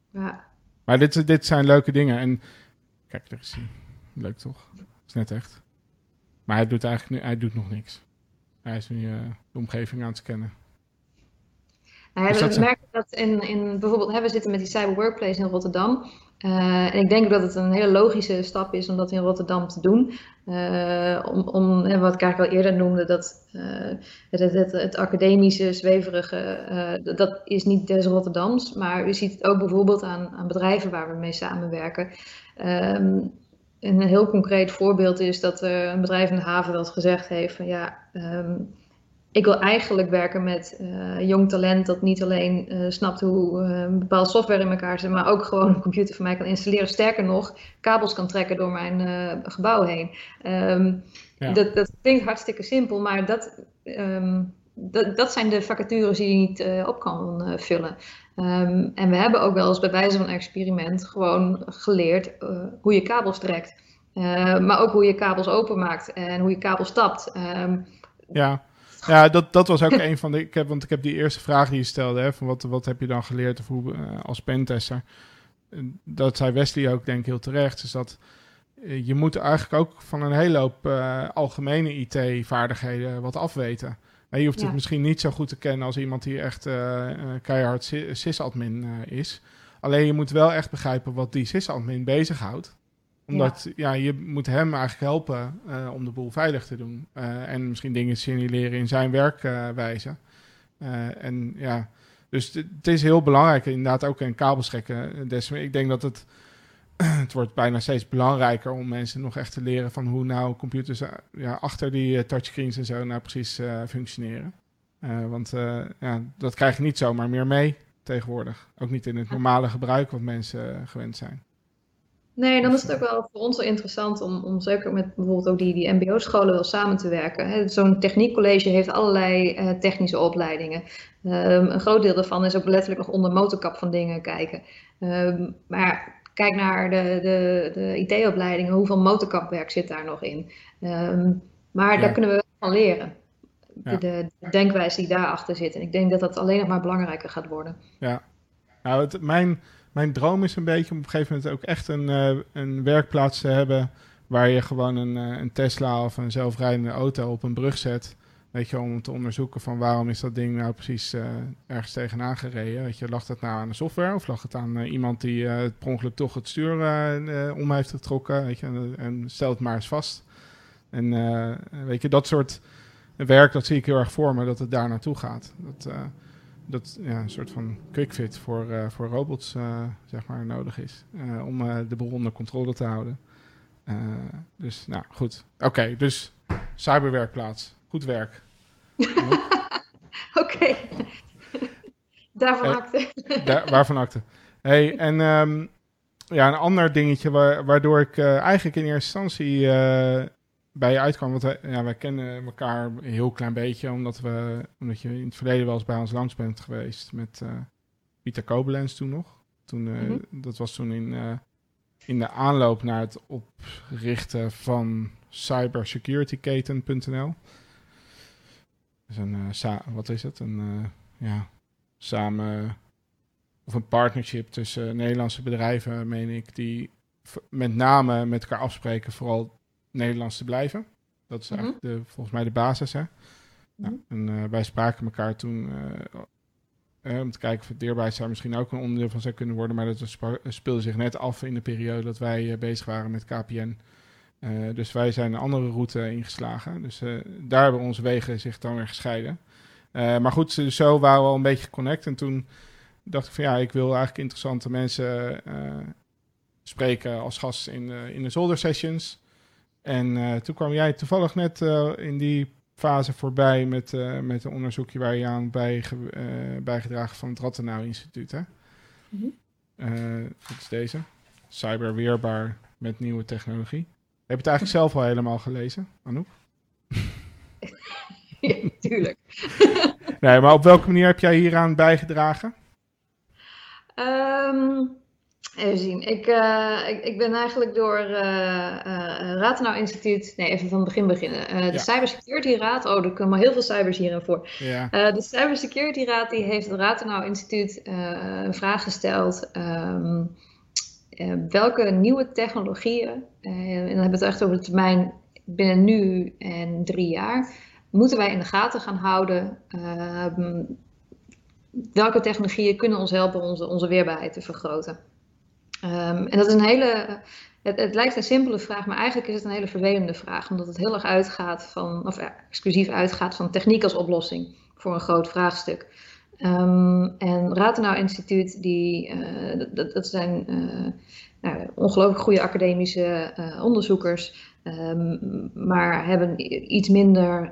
Ja. Maar dit, dit zijn leuke dingen. En kijk, daar is hij. Leuk toch? is net echt. Maar hij doet eigenlijk nu, hij doet nog niks. Hij is nu uh, de omgeving aan het scannen. Nou, we merken dat in, in bijvoorbeeld, hè, we zitten met die Cyber Workplace in Rotterdam. Uh, en ik denk dat het een hele logische stap is om dat in Rotterdam te doen. Uh, om, om wat ik eigenlijk al eerder noemde, dat het, het, het, academische, zweverige, dat is niet des Rotterdams. Maar je ziet het ook bijvoorbeeld aan, aan bedrijven waar we mee samenwerken. Um, een heel concreet voorbeeld is dat er een bedrijf in de haven wel eens gezegd heeft van ja, um, ik wil eigenlijk werken met uh, jong talent dat niet alleen uh, snapt hoe uh, een bepaalde software in elkaar zit, maar ook gewoon een computer voor mij kan installeren. Sterker nog, kabels kan trekken door mijn gebouw heen. Um, ja. dat, dat klinkt hartstikke simpel, maar dat, um, dat, dat zijn de vacatures die je niet op kan vullen. Um, en we hebben ook wel eens bij wijze van experiment gewoon geleerd uh, hoe je kabels trekt. Maar ook hoe je kabels openmaakt en hoe je kabels tapt. Um, ja, ja dat, dat was ook een van de. Ik heb, want ik heb die eerste vraag die je stelde: hè, van wat, wat heb je dan geleerd of hoe, als pentester? Dat zei Wesley ook, denk ik heel terecht. Is dat je moet eigenlijk ook van een hele hoop algemene IT-vaardigheden wat afweten. En je hoeft ja. het misschien niet zo goed te kennen als iemand die echt uh, keihard sysadmin uh, is. Alleen je moet wel echt begrijpen wat die sysadmin bezighoudt. Omdat ja. ja. je moet hem eigenlijk helpen uh, om de boel veilig te doen. en misschien dingen signaleren in zijn werkwijze. en ja, dus het is heel belangrijk inderdaad ook in kabelstrekken. Ik denk dat het het wordt bijna steeds belangrijker om mensen nog echt te leren van hoe nou computers ja, achter die uh, touchscreens en zo nou precies uh, functioneren. Uh, want ja, dat krijg je niet zomaar meer mee tegenwoordig. Ook niet in het normale gebruik wat mensen gewend zijn. Nee, dan is het ook wel voor ons wel interessant om, om zeker met bijvoorbeeld ook die, die MBO-scholen wel samen te werken. Zo'n techniekcollege heeft allerlei technische opleidingen. Um, een groot deel daarvan is ook letterlijk nog onder motorkap van dingen kijken. Um, maar kijk naar de, de, de IT-opleidingen, hoeveel motorkapwerk zit daar nog in? Um, maar ja. daar kunnen we van leren. De, de, denkwijze die daarachter zit. En ik denk dat dat alleen nog maar belangrijker gaat worden. Ja, nou, het, mijn, mijn droom is een beetje om op een gegeven moment ook echt een, eh, een werkplaats te hebben waar je gewoon een, eh, een Tesla of een zelfrijdende auto op een brug zet. Weet je, om te onderzoeken van waarom is dat ding nou precies uh, ergens tegenaan gereden. Weet je, lag dat nou aan de software of lag het aan iemand die uh, per ongeluk toch het stuur om heeft getrokken? Weet je, en, en stel het maar eens vast. En weet je, dat soort werk, dat zie ik heel erg voor me, dat het daar naartoe gaat. Dat, dat ja, een soort van quick-fit voor, voor robots zeg maar, nodig is. Om de boel onder controle te houden. dus nou goed. Oké, dus cyberwerkplaats. Goed werk. Oké. Daarvan acte. Daar, waarvan acte. Hey, en um, ja, een ander dingetje wa waardoor ik eigenlijk in eerste instantie bij je uitkwam. Want wij, ja, wij kennen elkaar een heel klein beetje, omdat, we, omdat je in het verleden wel eens bij ons langs bent geweest met uh, Pieter Kobelens toen nog. Toen, mm -hmm. Dat was toen in, in de aanloop naar het oprichten van cybersecurityketen.nl. Dus een, wat is het? Een ja, samen of een partnership tussen Nederlandse bedrijven, meen ik, die met name met elkaar afspreken, vooral Nederlands te blijven. Dat is eigenlijk de, volgens mij de basis. Hè? Mhm. en uh, wij spraken elkaar toen uh, om te kijken of het deerbaarheid daar misschien ook een onderdeel van zou kunnen worden. Maar dat speelde zich net af in de periode dat wij bezig waren met KPN. Dus wij zijn een andere route ingeslagen. Dus daar hebben onze wegen zich dan weer gescheiden. maar goed, zo waren we al een beetje geconnect. En toen dacht ik van ja, ik wil eigenlijk interessante mensen spreken als gast in, in de Zolder Sessions. En toen kwam jij toevallig net in die fase voorbij met, met een onderzoekje waar je aan bij, bijgedragen van het Rattenau Instituut. Hè? Mm -hmm. dat is deze. Cyberweerbaar met nieuwe technologie. Heb je het eigenlijk zelf al helemaal gelezen, Anouk? ja, tuurlijk. nee, maar op welke manier heb jij hieraan bijgedragen? Um, Even zien. Ik, uh, ik, ik, ben eigenlijk door uh, uh, Ratenau Instituut. Nee, even van het begin beginnen. de ja. Cybersecurity Raad. Oh, er komen maar heel veel cybers hierin voor. Ja. de Cybersecurity Raad die heeft het Ratenau Instituut een vraag gesteld. Um, welke nieuwe technologieën, en dan hebben we het echt over de termijn binnen nu en drie jaar, moeten wij in de gaten gaan houden? Ehm, welke technologieën kunnen ons helpen onze, onze weerbaarheid te vergroten? Um, en dat is een hele. Het, het, lijkt een simpele vraag, maar eigenlijk is het een hele vervelende vraag, omdat het heel erg uitgaat van, of exclusief uitgaat van techniek als oplossing voor een groot vraagstuk. Um, en Ratenau Instituut, die, uh, dat, dat, zijn uh, nou, ongelooflijk goede academische uh, onderzoekers, um, maar hebben iets minder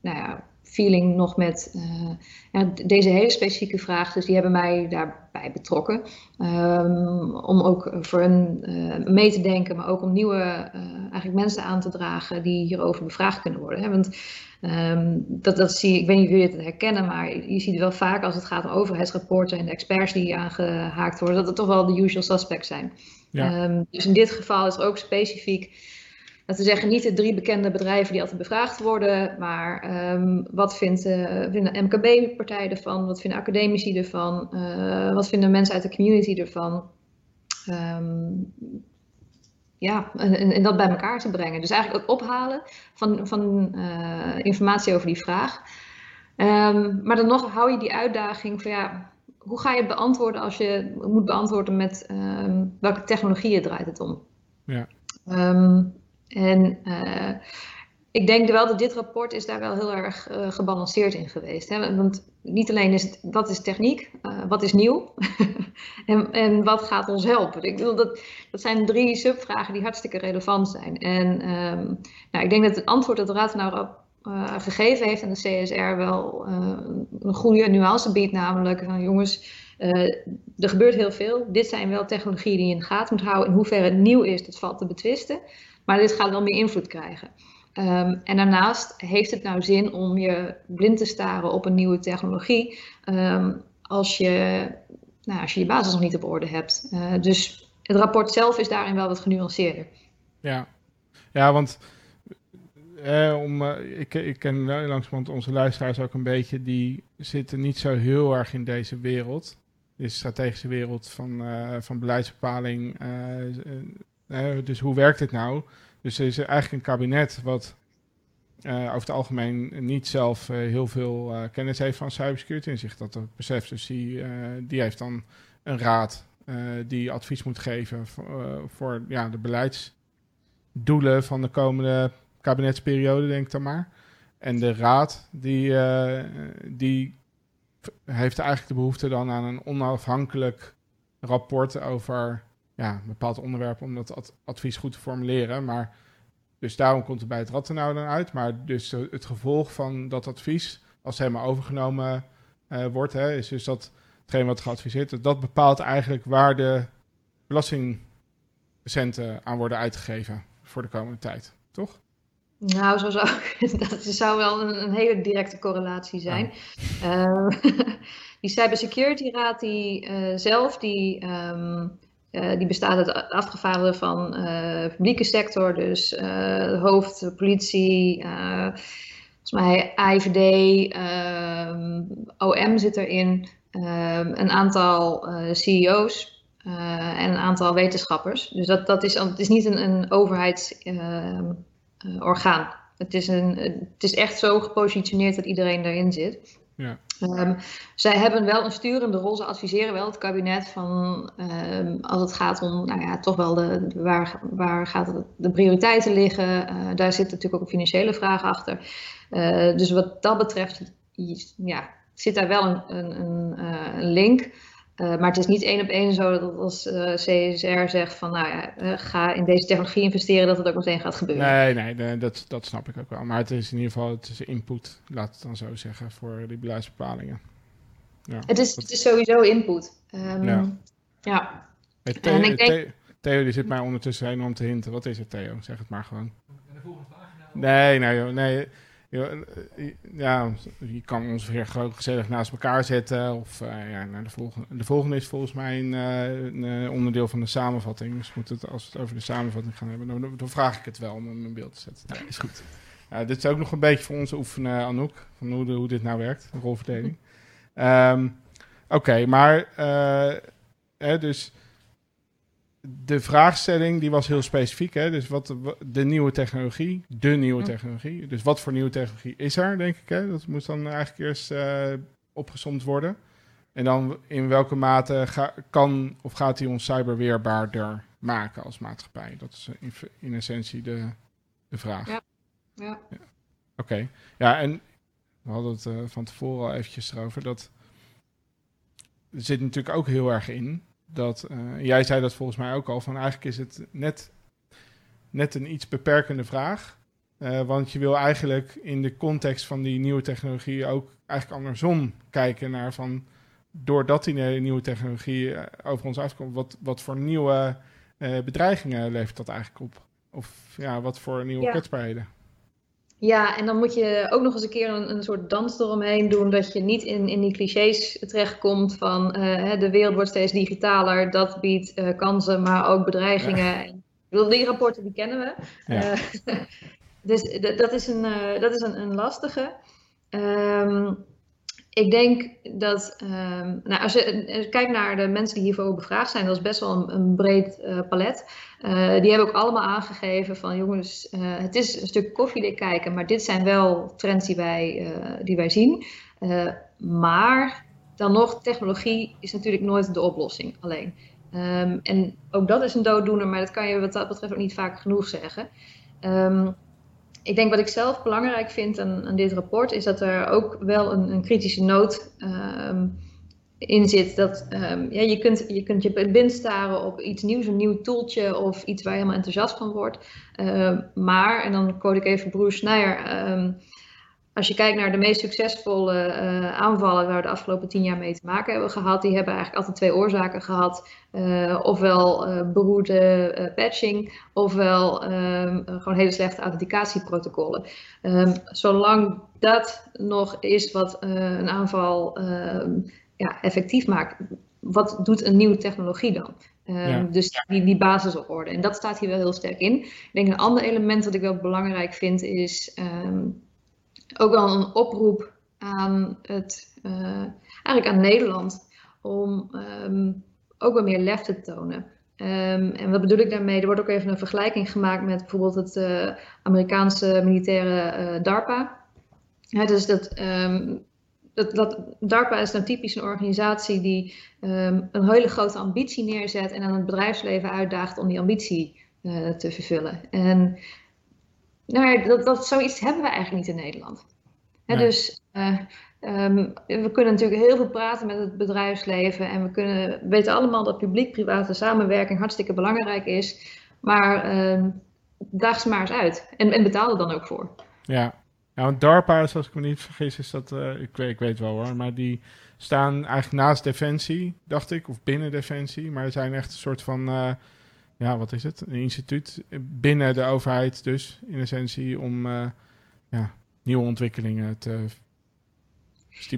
nou ja, feeling nog met ja, deze hele specifieke vraag. Dus die hebben mij daarbij betrokken. Um, om ook voor uh, mee te denken, maar ook om nieuwe eigenlijk mensen aan te dragen die hierover bevraagd kunnen worden. Hè? Want um, dat, dat zie ik weet niet of jullie het herkennen, maar je ziet wel vaak als het gaat om overheidsrapporten en de experts die aangehaakt worden, dat het toch wel de usual suspects zijn. Ja. Um, dus in dit geval is er ook specifiek laten we zeggen, niet de drie bekende bedrijven die altijd bevraagd worden, maar um, wat vindt, uh, vinden MKB-partijen ervan? Wat vinden academici ervan? Uh, wat vinden mensen uit de community ervan? Um, ja, en, en, dat bij elkaar te brengen. Dus eigenlijk het ophalen van, van uh, informatie over die vraag. Um, maar dan nog hou je die uitdaging van ja, hoe ga je het beantwoorden als je moet beantwoorden met welke technologieën draait het om? Ja. En uh, ik denk wel dat dit rapport is daar wel heel erg uh, gebalanceerd in geweest. Hè? Want niet alleen is het, wat is techniek, uh, wat is nieuw en, en wat gaat ons helpen. Ik bedoel, dat, dat zijn drie subvragen die hartstikke relevant zijn. En um, nou, ik denk dat het antwoord dat de Raad nou uh, gegeven heeft aan de CSR wel een goede nuance biedt. Namelijk van jongens, er gebeurt heel veel. Dit zijn wel technologieën die je in de gaten moet houden. In hoeverre het nieuw is, dat valt te betwisten. Maar dit gaat wel meer invloed krijgen. Um, en daarnaast heeft het nou zin om je blind te staren op een nieuwe technologie um, als, je, nou, als je je basis nog niet op orde hebt. Uh, dus het rapport zelf is daarin wel wat genuanceerder. Ja, ja want eh, om, uh, ik, ik ken langzamerhand onze luisteraars ook een beetje, die zitten niet zo heel erg in deze wereld. de strategische wereld van, van beleidsbepaling. dus hoe werkt dit nou? Dus er is eigenlijk een kabinet wat over het algemeen niet zelf heel veel kennis heeft van cybersecurity en zich dat ook beseft. Dus die, die heeft dan een raad die advies moet geven voor, voor ja, de beleidsdoelen van de komende kabinetsperiode, denk ik dan maar. En de raad, die, die heeft eigenlijk de behoefte dan aan een onafhankelijk rapport over ja, een bepaald onderwerp om dat advies goed te formuleren. Maar dus daarom komt het bij het Rattenau dan uit. Maar dus het gevolg van dat advies, als het helemaal overgenomen uh, wordt, hè, is dus dat hetgeen wat geadviseerd is, dat bepaalt eigenlijk waar de belastingcenten aan worden uitgegeven voor de komende tijd, toch? Nou, zo zou, dat zou wel een, een hele directe correlatie zijn. Uh, die Cybersecurity Raad die, uh, zelf, die, um, uh, die bestaat uit afgevaardigden van publieke sector, dus hoofd, politie, volgens mij IVD, um, ehm, OM zit erin, um, een aantal CEO's en een aantal wetenschappers. Dus dat, dat is, het is niet een, een overheids uh, orgaan. Het is, een, het is echt zo gepositioneerd dat iedereen daarin zit. Ja. Um, zij hebben wel een sturende rol. Ze adviseren wel het kabinet van um, als het gaat om, nou ja, toch wel de, waar, waar gaat de prioriteiten liggen. Uh, daar zit natuurlijk ook een financiële vraag achter. Uh, dus wat dat betreft, ja, zit daar wel een, een, een, een link. Uh, maar het is niet één op één zo dat als uh, eh, CSR zegt van nou ja, uh, ga in deze technologie investeren, dat het ook meteen gaat gebeuren. Nee, nee, nee, dat, dat snap ik ook wel. Maar het is in ieder geval het is input, laat het dan zo zeggen, voor die beleidsbepalingen. Ja, het, is, het is sowieso input. Um, ja. ja. Hey, Theo, en ik denk... Theo, die zit mij ondertussen enorm te hinten. Wat is het, Theo? Zeg het maar gewoon. De volgende vraag? Nee, nee, nee. Eh, ja, je kan ons weer gewoon gezellig naast elkaar zetten. Of uh, ja, de, volgende, de volgende is volgens mij een, uh, een, onderdeel van de samenvatting. Dus moet het, als we het over de samenvatting gaan hebben, dan, dan vraag ik het wel om hem in beeld te zetten. Ja, is goed. Ja, dit is ook nog een beetje voor ons oefenen, Anouk, van hoe, de, hoe dit nou werkt, de rolverdeling. Um, Oké, maar hè, dus de vraagstelling die was heel specifiek. Hè? Dus wat de nieuwe technologie, de nieuwe technologie. Dus wat voor nieuwe technologie is er, denk ik. Hè? Dat moet dan eigenlijk eerst uh, opgezomd worden. En dan in welke mate kan of gaat hij ons cyberweerbaarder maken als maatschappij? Dat is in, in essentie de, de vraag. Ja. ja. ja. Oké. Ja, en we hadden het uh, van tevoren al eventjes erover. Dat zit natuurlijk ook heel erg in dat, uh, jij zei dat volgens mij ook al, van eigenlijk is het net, net een iets beperkende vraag. Uh, want je wil eigenlijk in de context van die nieuwe technologie ook eigenlijk andersom kijken naar van, doordat die nieuwe technologie uh, over ons afkomt, wat, wat voor nieuwe bedreigingen levert dat eigenlijk op? Of ja, wat voor nieuwe ja. kwetsbaarheden? Ja, en dan moet je ook nog eens een keer een, een soort dans eromheen doen, dat je niet in, in die clichés terechtkomt van uh, de wereld wordt steeds digitaler, dat biedt uh, kansen, maar ook bedreigingen. Ik bedoel, die rapporten die kennen we. Ja. Uh, dus dat is een, dat is een, een lastige. Um, ik denk dat, um, nou, als je kijkt naar de mensen die hiervoor bevraagd zijn, dat is best wel een, breed uh, palet. Uh, die hebben ook allemaal aangegeven van jongens, het is een stuk koffiedik kijken, maar dit zijn wel trends die wij, die wij zien. maar dan nog, technologie is natuurlijk nooit de oplossing alleen. Um, en ook dat is een dooddoener, maar dat kan je wat dat betreft ook niet vaak genoeg zeggen. Um, ik denk wat ik zelf belangrijk vind aan, aan dit rapport is dat er ook wel een, een kritische noot um, in zit. Dat um, ja, je, kunt, je kunt je blind staren op iets nieuws, een nieuw toeltje of iets waar je helemaal enthousiast van wordt. Uh, maar, en dan quote ik even Schneier. Um, als je kijkt naar de meest succesvolle uh, aanvallen waar we de afgelopen tien jaar mee te maken hebben gehad, die hebben eigenlijk altijd twee oorzaken gehad. Uh, ofwel uh, beroerde patching, ofwel um, gewoon hele slechte authenticatieprotocollen. Um, zolang dat nog is wat een aanval um, ja, effectief maakt, wat doet een nieuwe technologie dan? Ja. Dus die, die basis op orde. En dat staat hier wel heel sterk in. Ik denk een ander element dat ik wel belangrijk vind is ook wel een oproep aan het, uh, eigenlijk aan Nederland om ehm, ook wel meer lef te tonen. Ehm, en wat bedoel ik daarmee? Er wordt ook even een vergelijking gemaakt met bijvoorbeeld het uh, Amerikaanse militaire uh, DARPA. dus dat, um, dat, dat, DARPA is dan typisch een organisatie die een hele grote ambitie neerzet en aan het bedrijfsleven uitdaagt om die ambitie te vervullen. En nou ja, dat, dat, zoiets hebben we eigenlijk niet in Nederland. Nee. dus Um, we kunnen natuurlijk heel veel praten met het bedrijfsleven en we kunnen, weten allemaal dat publiek-private samenwerking hartstikke belangrijk is. Maar um, daag ze maar eens uit en, en betaal er dan ook voor. Ja, ja want DARPA, als ik me niet vergis, is dat, uh, ik, weet, ik weet wel hoor, maar die staan eigenlijk naast Defensie, dacht ik, of binnen Defensie. Maar er zijn echt een soort van, uh, ja, wat is het? Een instituut binnen de overheid dus, in essentie, om uh, ja, nieuwe ontwikkelingen te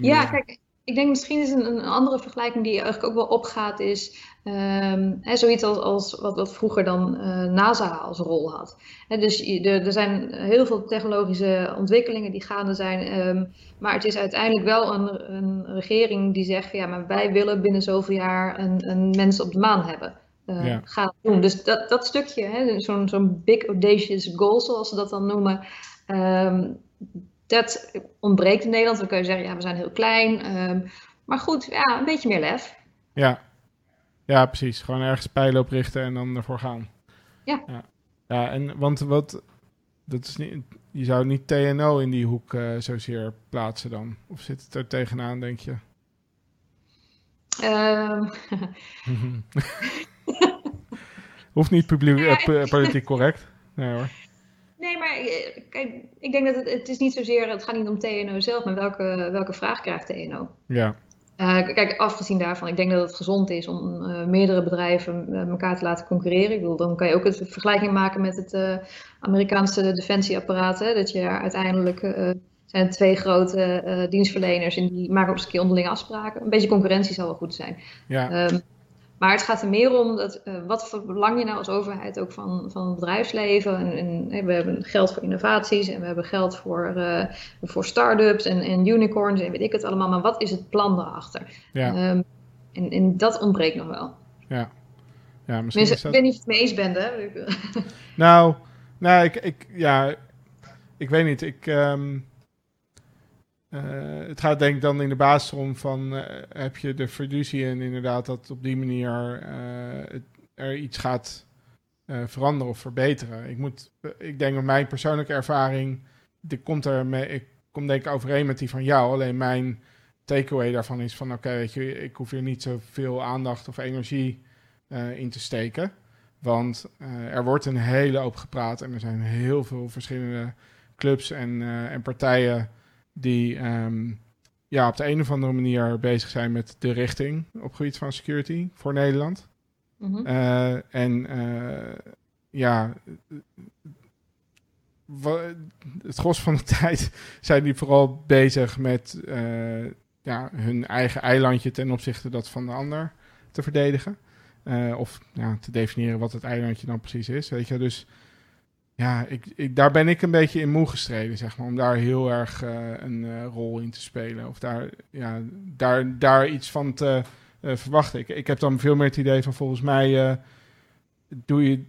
ja, kijk, ik denk misschien is een, een, andere vergelijking die eigenlijk ook wel opgaat, is um, hè, zoiets als, wat, wat vroeger dan uh, NASA als rol had. Hè, dus er, er zijn heel veel technologische ontwikkelingen die gaande zijn, um, maar het is uiteindelijk wel een, een regering die zegt ja, maar wij willen binnen zoveel jaar een, een mens op de maan hebben. Uh, ja. Gaan doen. Dus dat, dat stukje, zo'n zo'n big audacious goal, zoals ze dat dan noemen, um, dat ontbreekt in Nederland. Dan kun je zeggen, ja, we zijn heel klein. Um, maar goed, ja, een beetje meer lef. Ja. ja, precies. Gewoon ergens pijlen op richten en dan ervoor gaan. Ja. Ja, ja en want wat, dat is niet, je zou niet TNO in die hoek uh, zozeer plaatsen dan? Of zit het er tegenaan, denk je? Um. Hoeft niet publiek, ja, uh, politiek correct. Nee hoor. Nee, maar eh, kijk, ik denk dat het, het is niet zozeer, het gaat niet om TNO zelf, maar welke, welke vraag krijgt TNO? Ja. Uh, kijk, afgezien daarvan, ik denk dat het gezond is om uh, meerdere bedrijven uh, elkaar te laten concurreren. Ik bedoel, dan kan je ook het vergelijking maken met het Amerikaanse defensieapparaat. Hè, dat je uiteindelijk zijn twee grote dienstverleners en die maken eens een keer onderling afspraken. Een beetje concurrentie zal wel goed zijn. Ja. Um, maar het gaat er meer om dat, uh, wat verlang je nou als overheid ook van, van het bedrijfsleven. En, en, we hebben geld voor innovaties en we hebben geld voor, uh, voor start-ups en, en, unicorns en weet ik het allemaal. Maar wat is het plan daarachter? Ja. Um, en, en, dat ontbreekt nog wel. Ja. ja misschien dat... Ik weet niet of je het mee eens bent, hè? nou, nou ik, ik, ja, ik weet niet. Ik... Um... Uh, het gaat denk ik dan in de basis om van uh, heb je de fiducie en inderdaad dat op die manier het, er iets gaat veranderen of verbeteren. Ik moet, ik denk dat mijn persoonlijke ervaring, die komt er mee, ik kom denk ik overeen met die van jou. Alleen mijn takeaway daarvan is van oké, weet je, ik hoef hier niet zoveel aandacht of energie in te steken. Want er wordt een hele hoop gepraat en er zijn heel veel verschillende clubs en, en partijen die um, ja, op de een of andere manier bezig zijn met de richting op het gebied van security voor Nederland. Mm -hmm. uh, en uh, ja, het gros van de tijd zijn die vooral bezig met uh, ja, hun eigen eilandje ten opzichte dat van de ander te verdedigen. of ja, te definiëren wat het eilandje dan precies is. Weet je, dus ja, ik, ik, daar ben ik een beetje in moe gestreden, zeg maar. Om daar heel erg uh, een uh, rol in te spelen. Of daar, ja, daar, daar iets van te uh, verwachten. Ik, ik heb dan veel meer het idee van volgens mij doe je,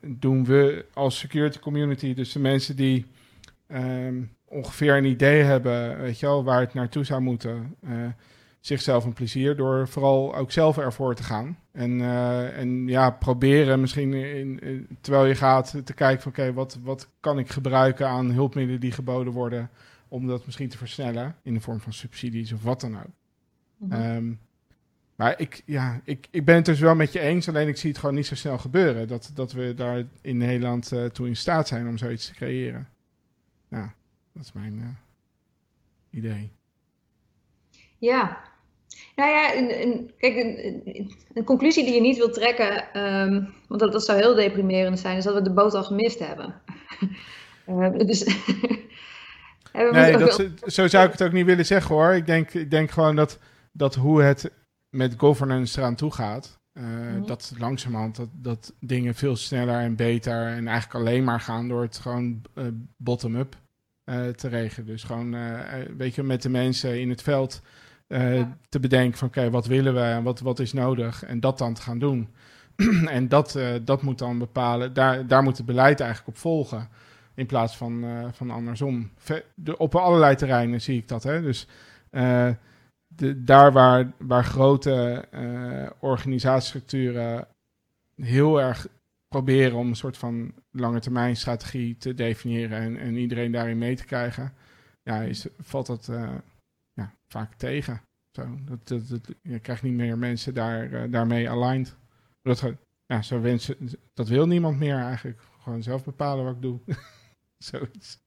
doen we als security community, dus de mensen die um, ongeveer een idee hebben, weet je wel, waar het naartoe zou moeten zichzelf een plezier door vooral ook zelf ervoor te gaan. En, uh, en ja, proberen misschien in, in, terwijl je gaat te kijken van oké, okay, wat, wat kan ik gebruiken aan hulpmiddelen die geboden worden om dat misschien te versnellen in de vorm van subsidies of wat dan ook. Mm -hmm. um, maar ik, ja, ik, ik ben het dus wel met je eens, alleen ik zie het gewoon niet zo snel gebeuren. Dat, dat we daar in Nederland uh, toe in staat zijn om zoiets te creëren. Ja, dat is mijn uh, idee. Ja, nou ja, een, een, kijk, een, een, conclusie die je niet wilt trekken, um, want dat, dat zou heel deprimerend zijn, is dat we de boot al gemist hebben. uh, dus nee, dat, zo zou ik het ook niet willen zeggen hoor. Ik denk, ik denk gewoon dat, dat hoe het met governance eraan toe gaat, uh, mm-hmm. dat langzamerhand dat, dat dingen veel sneller en beter en eigenlijk alleen maar gaan door het gewoon uh, bottom-up te regelen. Dus gewoon, weet je, met de mensen in het veld te bedenken van oké, wat willen we en wat, wat is nodig en dat dan te gaan doen. en dat, dat moet dan bepalen, daar, daar moet het beleid eigenlijk op volgen. In plaats van, van andersom. de, op allerlei terreinen zie ik dat. Hè? Dus de, daar waar, waar grote organisatiestructuren heel erg proberen om een soort van lange termijn strategie te definiëren en, en iedereen daarin mee te krijgen, ja, is, valt dat vaak tegen. Zo, dat, dat, dat, je krijgt niet meer mensen daar, uh, daarmee aligned. Dat, ja, zo wensen, dat wil niemand meer eigenlijk. Gewoon zelf bepalen wat ik doe. Zoiets.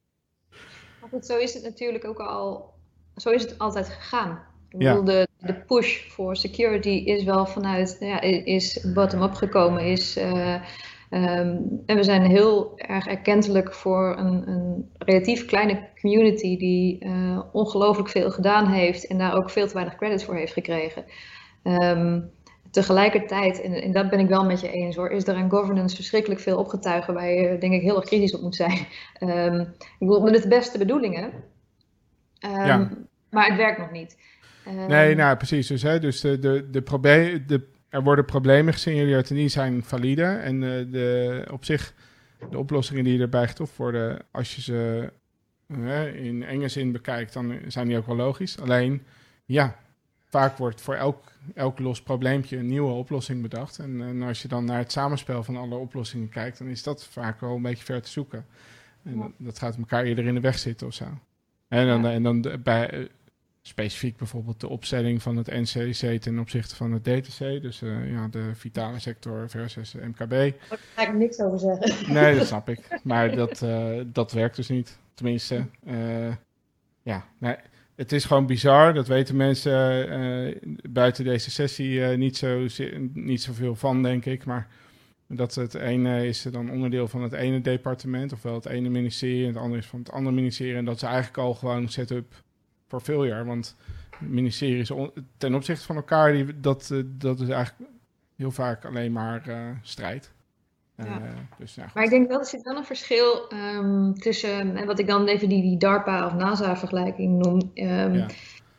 Goed, zo is het natuurlijk ook al. Zo is het altijd gegaan. Ik bedoel, de, de push voor security is wel vanuit, ja, is bottom-up gekomen. Is, uh, um, en we zijn heel erg erkentelijk voor een, een relatief kleine community die uh, ongelooflijk veel gedaan heeft en daar ook veel te weinig credit voor heeft gekregen. Um, tegelijkertijd, en, en, dat ben ik wel met je eens hoor, is er aan governance verschrikkelijk veel opgetuigen waar je denk ik heel erg kritisch op moet zijn. Um, ik bedoel, met de beste bedoelingen. Ja. Maar het werkt nog niet. nee, nou precies. Dus, hè, dus de, de, de, probleem, de er worden problemen gesignaleerd en die zijn valide. En uh, de, op zich, de oplossingen die erbij getroffen worden, als je ze uh, in enge zin bekijkt, dan zijn die ook wel logisch. Alleen, ja, vaak wordt voor elk, elk los probleempje een nieuwe oplossing bedacht. En, en, als je dan naar het samenspel van alle oplossingen kijkt, dan is dat vaak wel een beetje ver te zoeken. En dat, dat, gaat elkaar eerder in de weg zitten of zo. En dan, en dan bij, specifiek bijvoorbeeld de opstelling van het NCC ten opzichte van het DTC. Dus uh, ja, de vitale sector versus MKB. Daar ga ik niks over zeggen. Nee, dat snap ik. Maar dat, uh, dat werkt dus niet. Tenminste, uh, ja, nee, het is gewoon bizar. Dat weten mensen buiten deze sessie niet, zo, niet zoveel van, denk ik. Maar dat het ene is dan onderdeel van het ene departement, ofwel het ene ministerie, en het andere is van het andere ministerie. En dat ze eigenlijk al gewoon setup voor veel jaar. Want ministeries ten opzichte van elkaar, die, dat, uh, dat is eigenlijk heel vaak alleen maar uh, strijd. Ja. Uh, dus, ja, maar ik denk wel, er zit wel een verschil um, tussen, en wat ik dan even die, die DARPA of NASA-vergelijking noem. Um, ja.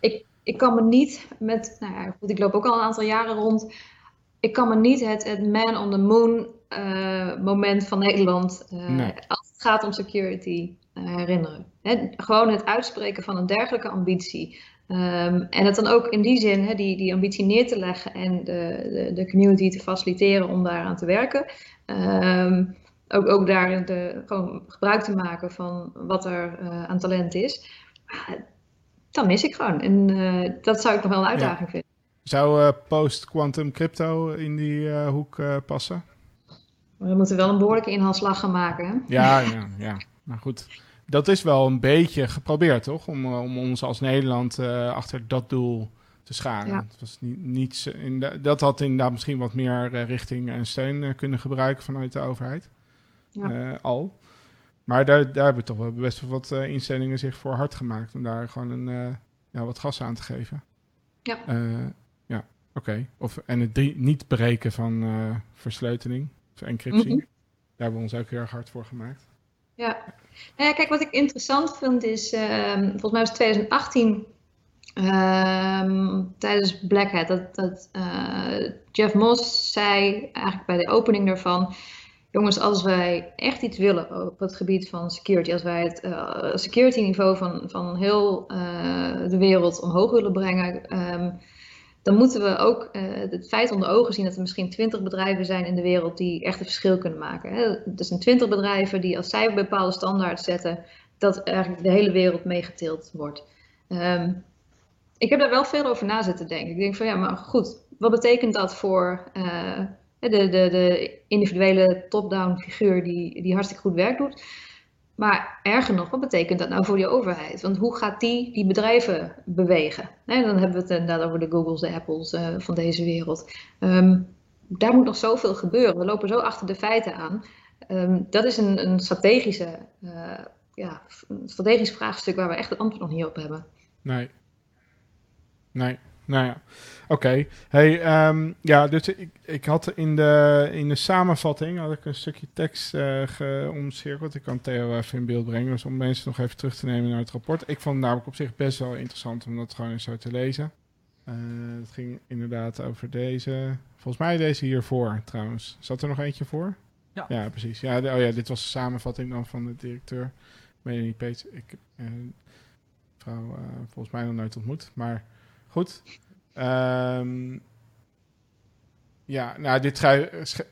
ik, ik kan me niet met, nou ja, ik loop ook al een aantal jaren rond. Ik kan me niet het, het man on the moon moment van Nederland, nee. als het gaat om security, herinneren. gewoon het uitspreken van een dergelijke ambitie. Um, en het dan ook in die zin, die, die ambitie neer te leggen en de, de, de community te faciliteren om daaraan te werken. Um, ook, ook daar de, gewoon gebruik te maken van wat er uh, aan talent is. Dan mis ik gewoon. En uh, dat zou ik nog wel een uitdaging ja. vinden. Zou post-quantum crypto in die hoek passen? We moeten wel een behoorlijke inhaalslag gaan maken. Hè? Ja, ja, ja. Maar goed dat is wel een beetje geprobeerd, toch? Om, eh, om ons als Nederland uh, achter dat doel te scharen. Ja. Het was niet, niets in de, dat had inderdaad misschien wat meer uh, richting en steun kunnen gebruiken vanuit de overheid. Ja. al. Maar daar, daar hebben toch wel best wel wat instellingen zich voor hard gemaakt om daar gewoon een, ja, wat gas aan te geven. Ja. ja, oké. Okay. Of En het drie, niet breken van versleuteling of encryptie. Mm -hmm. Daar hebben we ons ook heel erg hard voor gemaakt. Ja. Nou kijk, wat ik interessant vind is, um, volgens mij was 2018 um, tijdens Black Hat, dat, dat uh, Jeff Moss zei eigenlijk bij de opening daarvan, jongens, als wij echt iets willen op het gebied van security, als wij het uh, security niveau van, van heel uh, de wereld omhoog willen brengen, um, dan moeten we ook uh, het feit onder ogen zien dat er misschien twintig bedrijven zijn in de wereld die echt een verschil kunnen maken. Hè. Er zijn twintig bedrijven die als zij bepaalde standaards zetten, dat eigenlijk de hele wereld meegetild wordt. Um, ik heb daar wel veel over na zitten denken. Ik denk van ja, maar goed, wat betekent dat voor uh, de, de, de individuele top-down figuur die, die hartstikke goed werk doet? Maar erger nog, wat betekent dat nou voor die overheid? Want hoe gaat die die bedrijven bewegen? dan hebben we het inderdaad over de Googles, de Apples uh, van deze wereld. Um, daar moet nog zoveel gebeuren. We lopen zo achter de feiten aan. Um, dat is een, een strategische, uh, ja, strategisch vraagstuk waar we echt het antwoord nog niet op hebben. Nee. Nee. Nou ja, oké. Hey, um, ja, dus ik, ik had in de, in de samenvatting had ik een stukje tekst uh, geomcirkeld. Ik kan Theo even in beeld brengen, dus om mensen nog even terug te nemen naar het rapport. Ik vond het namelijk op zich best wel interessant om dat gewoon eens zo te lezen. het ging inderdaad over deze. Volgens mij deze hiervoor trouwens. Zat er nog eentje voor? Ja. Ja, precies. Ja, oh ja, dit was de samenvatting dan van de directeur. Melanie Peets. Ik heb vrouw volgens mij nog nooit ontmoet. Maar goed. Um, ja, nou, dit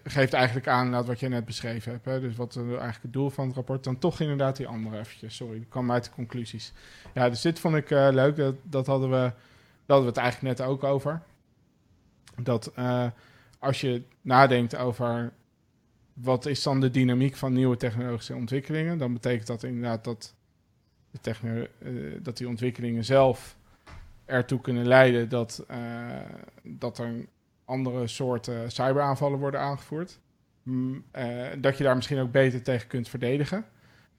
geeft eigenlijk aan wat je net beschreven hebt. Hè? Dus wat uh, eigenlijk het doel van het rapport. Dan toch inderdaad die andere eventjes. Sorry, ik kwam uit de conclusies. Ja, dus dit vond ik uh, leuk. Dat, dat, hadden we, daar hadden we het eigenlijk net ook over. Dat uh, als je nadenkt over wat is dan de dynamiek van nieuwe technologische ontwikkelingen, dan betekent dat inderdaad dat, de dat die ontwikkelingen zelf ertoe kunnen leiden dat, dat er andere soorten cyberaanvallen worden aangevoerd. Mm, eh, dat je daar misschien ook beter tegen kunt verdedigen.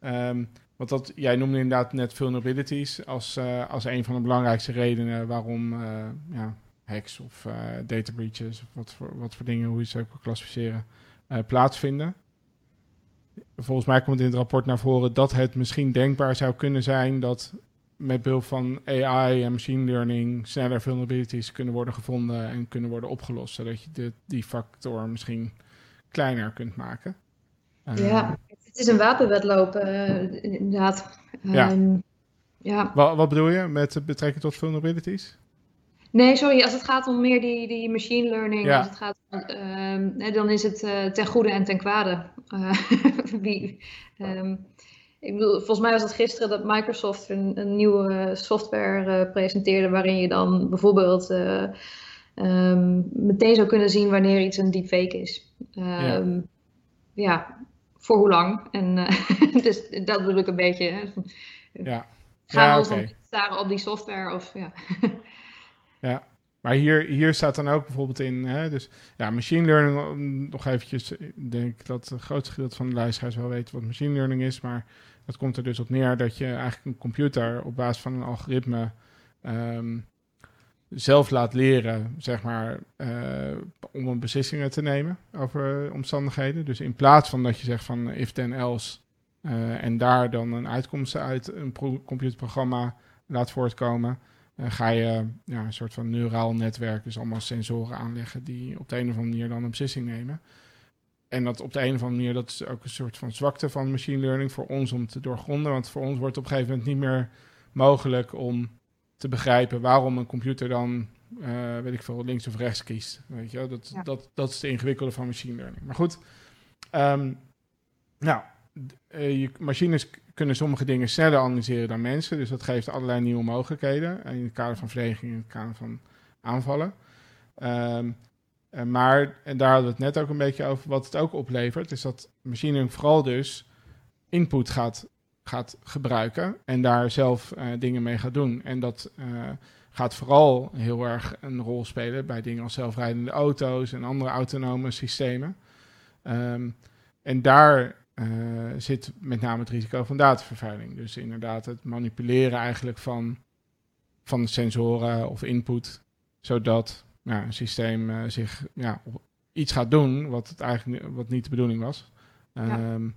Um, want dat, jij noemde inderdaad net vulnerabilities als, uh, als een van de belangrijkste redenen waarom uh, ja, hacks of data breaches, of wat voor, wat voor dingen, hoe je ze ook kan klassificeren, plaatsvinden. Volgens mij komt in het rapport naar voren dat het misschien denkbaar zou kunnen zijn dat met behulp van AI en machine learning sneller vulnerabilities kunnen worden gevonden en kunnen worden opgelost, zodat je de, die factor misschien kleiner kunt maken. ja, ehm, het is een wapenwedloop, uh, inderdaad. Ja. Um, ja. Wat, wat, bedoel je met betrekking tot vulnerabilities? Nee, sorry, als het gaat om meer die, die machine learning, ja. als het gaat om, uh, dan is het uh, ten goede en ten kwade. Uh, wie, um, ik bedoel, volgens mij was het gisteren dat Microsoft een, een nieuwe software uh, presenteerde waarin je dan bijvoorbeeld uh, um, meteen zou kunnen zien wanneer iets een deepfake is. Um, ja. Ehm, ja. voor hoe lang? En uh, dus dat bedoel ik een beetje. Hè. Ja. Gaan ja, we okay. staren op die software? Of, ja. ja. Maar hier, hier staat dan ook bijvoorbeeld in, hè, dus ja, machine learning, nog eventjes, ik denk dat het grootste gedeelte van de luisteraars wel weten wat machine learning is, maar dat komt er dus op neer dat je eigenlijk een computer op basis van een algoritme um, zelf laat leren, zeg maar, uh, om een beslissingen te nemen over omstandigheden. Dus in plaats van dat je zegt van if then else uh, en daar dan een uitkomst uit een computerprogramma laat voortkomen, uh, ga je ja, een soort van neuraal netwerk, dus allemaal sensoren aanleggen die op de een of andere manier dan een beslissing nemen. En dat op de een of andere manier, dat is ook een soort van zwakte van machine learning voor ons om te doorgronden. Want voor ons wordt op een gegeven moment niet meer mogelijk om te begrijpen waarom een computer dan, uh, weet ik veel, links of rechts kiest. Weet je, dat, dat, dat is de ingewikkelde van machine learning. Maar goed, um, nou, uh, je, machines kunnen sommige dingen sneller analyseren dan mensen. Dus dat geeft allerlei nieuwe mogelijkheden in het kader van verdediging, in het kader van aanvallen. Um, uh, maar, en daar hadden we het net ook een beetje over, wat het ook oplevert, is dat machine learning vooral dus input gaat, gaat gebruiken en daar zelf uh, dingen mee gaat doen. En dat uh, gaat vooral heel erg een rol spelen bij dingen als zelfrijdende auto's en andere autonome systemen. Um, en daar zit met name het risico van datavervuiling. Dus inderdaad het manipuleren eigenlijk van, van sensoren of input, zodat ja, een systeem uh, zich ja, iets gaat doen wat, het eigenlijk, wat niet de bedoeling was. Um,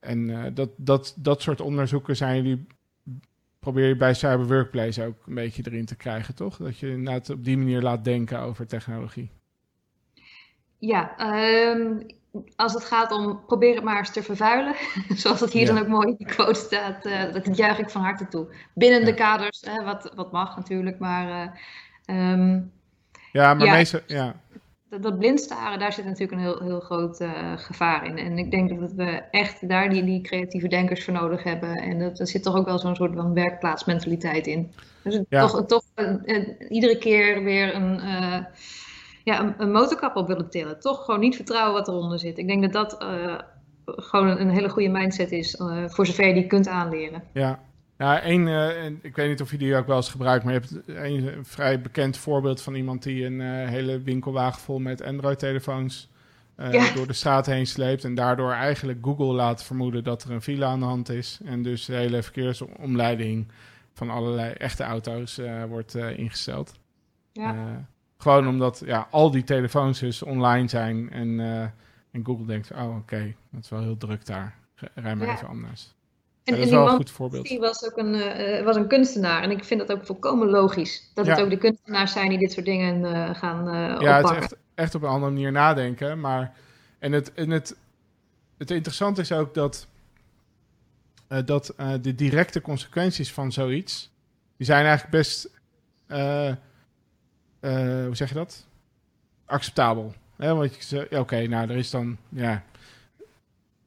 En uh, dat, dat, dat soort onderzoeken zijn jullie, probeer je bij Cyber Workplace ook een beetje erin te krijgen, toch? Dat je inderdaad op die manier laat denken over technologie. Ja, um, als het gaat om probeer het maar eens te vervuilen, zoals het hier ja. dan ook mooi in die quote staat, uh, dat juich ik van harte toe. Binnen ja. de kaders, hè, wat, wat mag natuurlijk, maar um, ja, maar ja, meestal, ja. Dat, dat blindstaren, daar zit natuurlijk een heel, heel groot uh, gevaar in. En ik denk dat we echt daar die, die creatieve denkers voor nodig hebben. En dat, er zit toch ook wel zo'n soort van werkplaatsmentaliteit in. Dus ja. toch, toch uh, uh, iedere keer weer een, ja, een, een, motorkap op willen tillen. Toch gewoon niet vertrouwen wat eronder zit. Ik denk dat dat gewoon een, een, hele goede mindset is, voor zover je die kunt aanleren. Ja, ja, één, uh, ik weet niet of je die ook wel eens gebruikt, maar je hebt een, vrij bekend voorbeeld van iemand die een uh, hele winkelwagen vol met Android-telefoons uh, ja. door de straat heen sleept en daardoor eigenlijk Google laat vermoeden dat er een file aan de hand is en dus de hele verkeersomleiding van allerlei echte auto's wordt ingesteld. Ja. gewoon omdat ja, al die telefoons dus online zijn en, en Google denkt, oh oké, okay, dat is wel heel druk daar, rij maar ja. even anders. En, dat is wel een goed voorbeeld. die was ook een, eh, was een kunstenaar. En ik vind dat ook volkomen logisch. Dat het ook de kunstenaars zijn die dit soort dingen eh, gaan eh Ja, het is echt, echt op een andere manier nadenken. Maar, en het, en het, het interessante is ook dat, dat de directe consequenties van zoiets, die zijn eigenlijk best, hoe zeg je dat? Acceptabel. Hè? Want je zegt, ja, oké, nou, er is dan, ja,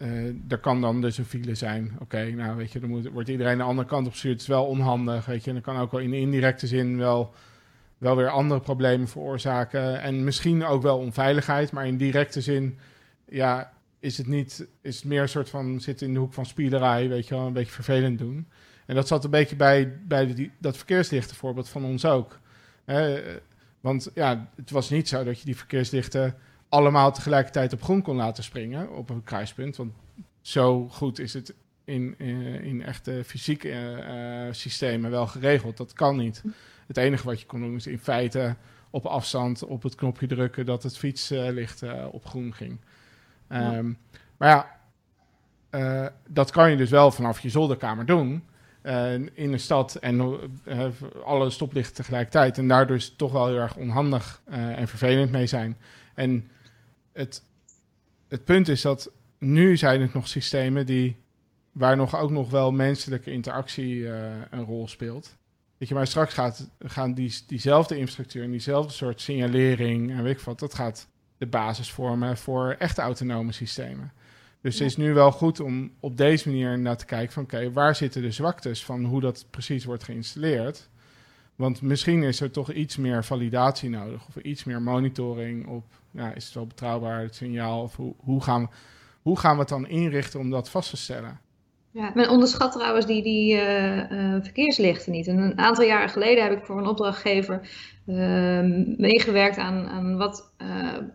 eh, er kan dan dus een file zijn. Oké, nou, weet je, dan moet, wordt iedereen de andere kant op gestuurd. Het is wel onhandig, weet je. En dan kan ook wel in de indirecte zin wel wel weer andere problemen veroorzaken. En misschien ook wel onveiligheid, maar in directe zin, ja, is het niet, is het meer een soort van zitten in de hoek van spielerij, weet je een beetje vervelend doen. En dat zat een beetje bij, bij dat verkeerslichten voorbeeld van ons ook. Hè, want ja, het was niet zo dat je die verkeerslichten allemaal tegelijkertijd op groen kon laten springen op een kruispunt. Want zo goed is het in, in, in echte fysieke eh, eh, systemen wel geregeld. Dat kan niet. Het enige wat je kon doen is in feite op afstand op het knopje drukken dat het fietslicht eh, op groen ging. Ja. Ehm, maar ja, eh, dat kan je dus wel vanaf je zolderkamer doen. eh, in een stad en eh, alle stoplichten tegelijkertijd. En daardoor is het toch wel heel erg onhandig eh, en vervelend mee zijn. En het, het punt is dat nu zijn het nog systemen die, waar nog ook nog wel menselijke interactie eh, een rol speelt. Weet je, maar straks gaat, gaan die, diezelfde infrastructuur en diezelfde soort signalering en weet ik wat, dat gaat de basis vormen voor echte autonome systemen. Dus het is nu wel goed om op deze manier naar te kijken van oké, waar zitten de zwaktes van hoe dat precies wordt geïnstalleerd? Want misschien is er toch iets meer validatie nodig of iets meer monitoring op, ja, is het wel betrouwbaar het signaal of hoe, hoe, gaan, we, hoe gaan we het dan inrichten om dat vast te stellen? Ja, men onderschat trouwens die, die eh, eh, verkeerslichten niet. En een aantal jaren geleden heb ik voor een opdrachtgever ehm, meegewerkt aan, aan wat eh,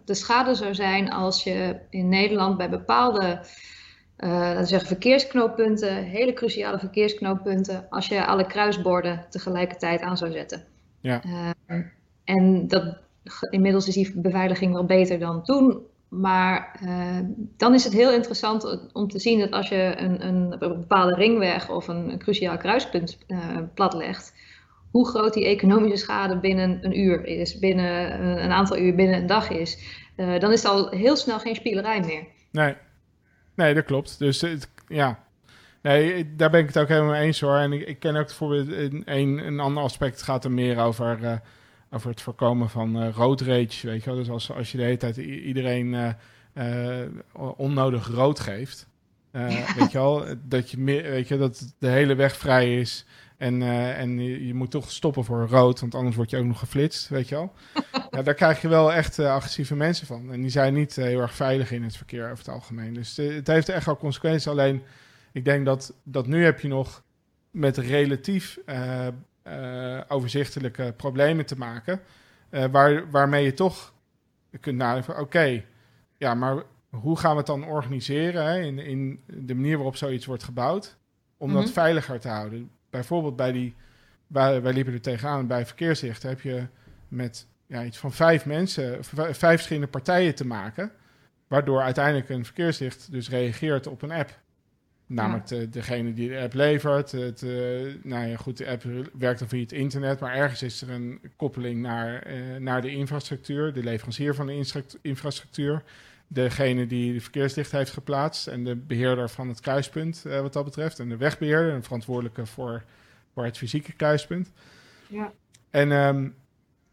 de schade zou zijn als je in Nederland bij bepaalde eh, laten we zeggen, verkeersknooppunten, hele cruciale verkeersknooppunten, als je alle kruisborden tegelijkertijd aan zou zetten. Ja. Ehm, en dat, inmiddels is die beveiliging wel beter dan toen. Maar uh, dan is het heel interessant om te zien dat als je een, een bepaalde ringweg of een, een cruciaal kruispunt uh, platlegt, hoe groot die economische schade binnen een uur is, binnen een, aantal uur, binnen een dag is. Uh, dan is het al heel snel geen spielerij meer. Nee, nee dat klopt. Dus het, ja, nee, daar ben ik het ook helemaal mee eens hoor. En ik, ik ken ook bijvoorbeeld een, een, een ander aspect gaat er meer over uh, over het voorkomen van uh, road rage, weet je wel. Dus als, als je de hele tijd iedereen uh, onnodig rood geeft, ja. weet je wel, dat je meer, weet je, dat de hele weg vrij is en, en je, je, moet toch stoppen voor rood, want anders word je ook nog geflitst, weet je wel. ja, daar krijg je wel echt agressieve mensen van en die zijn niet heel erg veilig in het verkeer over het algemeen. Dus het heeft echt wel consequenties. Alleen, ik denk dat, dat nu heb je nog met relatief overzichtelijke problemen te maken. Waar, waarmee je toch kunt nadenken: oké, okay, ja, maar hoe gaan we het dan organiseren hè, in, in de manier waarop zoiets wordt gebouwd, om dat veiliger te houden? Bijvoorbeeld bij die, wij, wij liepen er tegenaan bij verkeerslichten, heb je met ja, iets van vijf mensen, vijf verschillende partijen te maken, waardoor uiteindelijk een verkeerslicht dus reageert op een app. Namelijk ja. de, degene die de app levert. Het, uh, nou ja, goed, de app werkt dan via het internet, maar ergens is er een koppeling naar, uh, naar de infrastructuur, de leverancier van de infrastructuur, degene die de verkeerslicht heeft geplaatst en de beheerder van het kruispunt, uh, wat dat betreft, en de wegbeheerder, en verantwoordelijke voor, voor het fysieke kruispunt. Ja. En, um,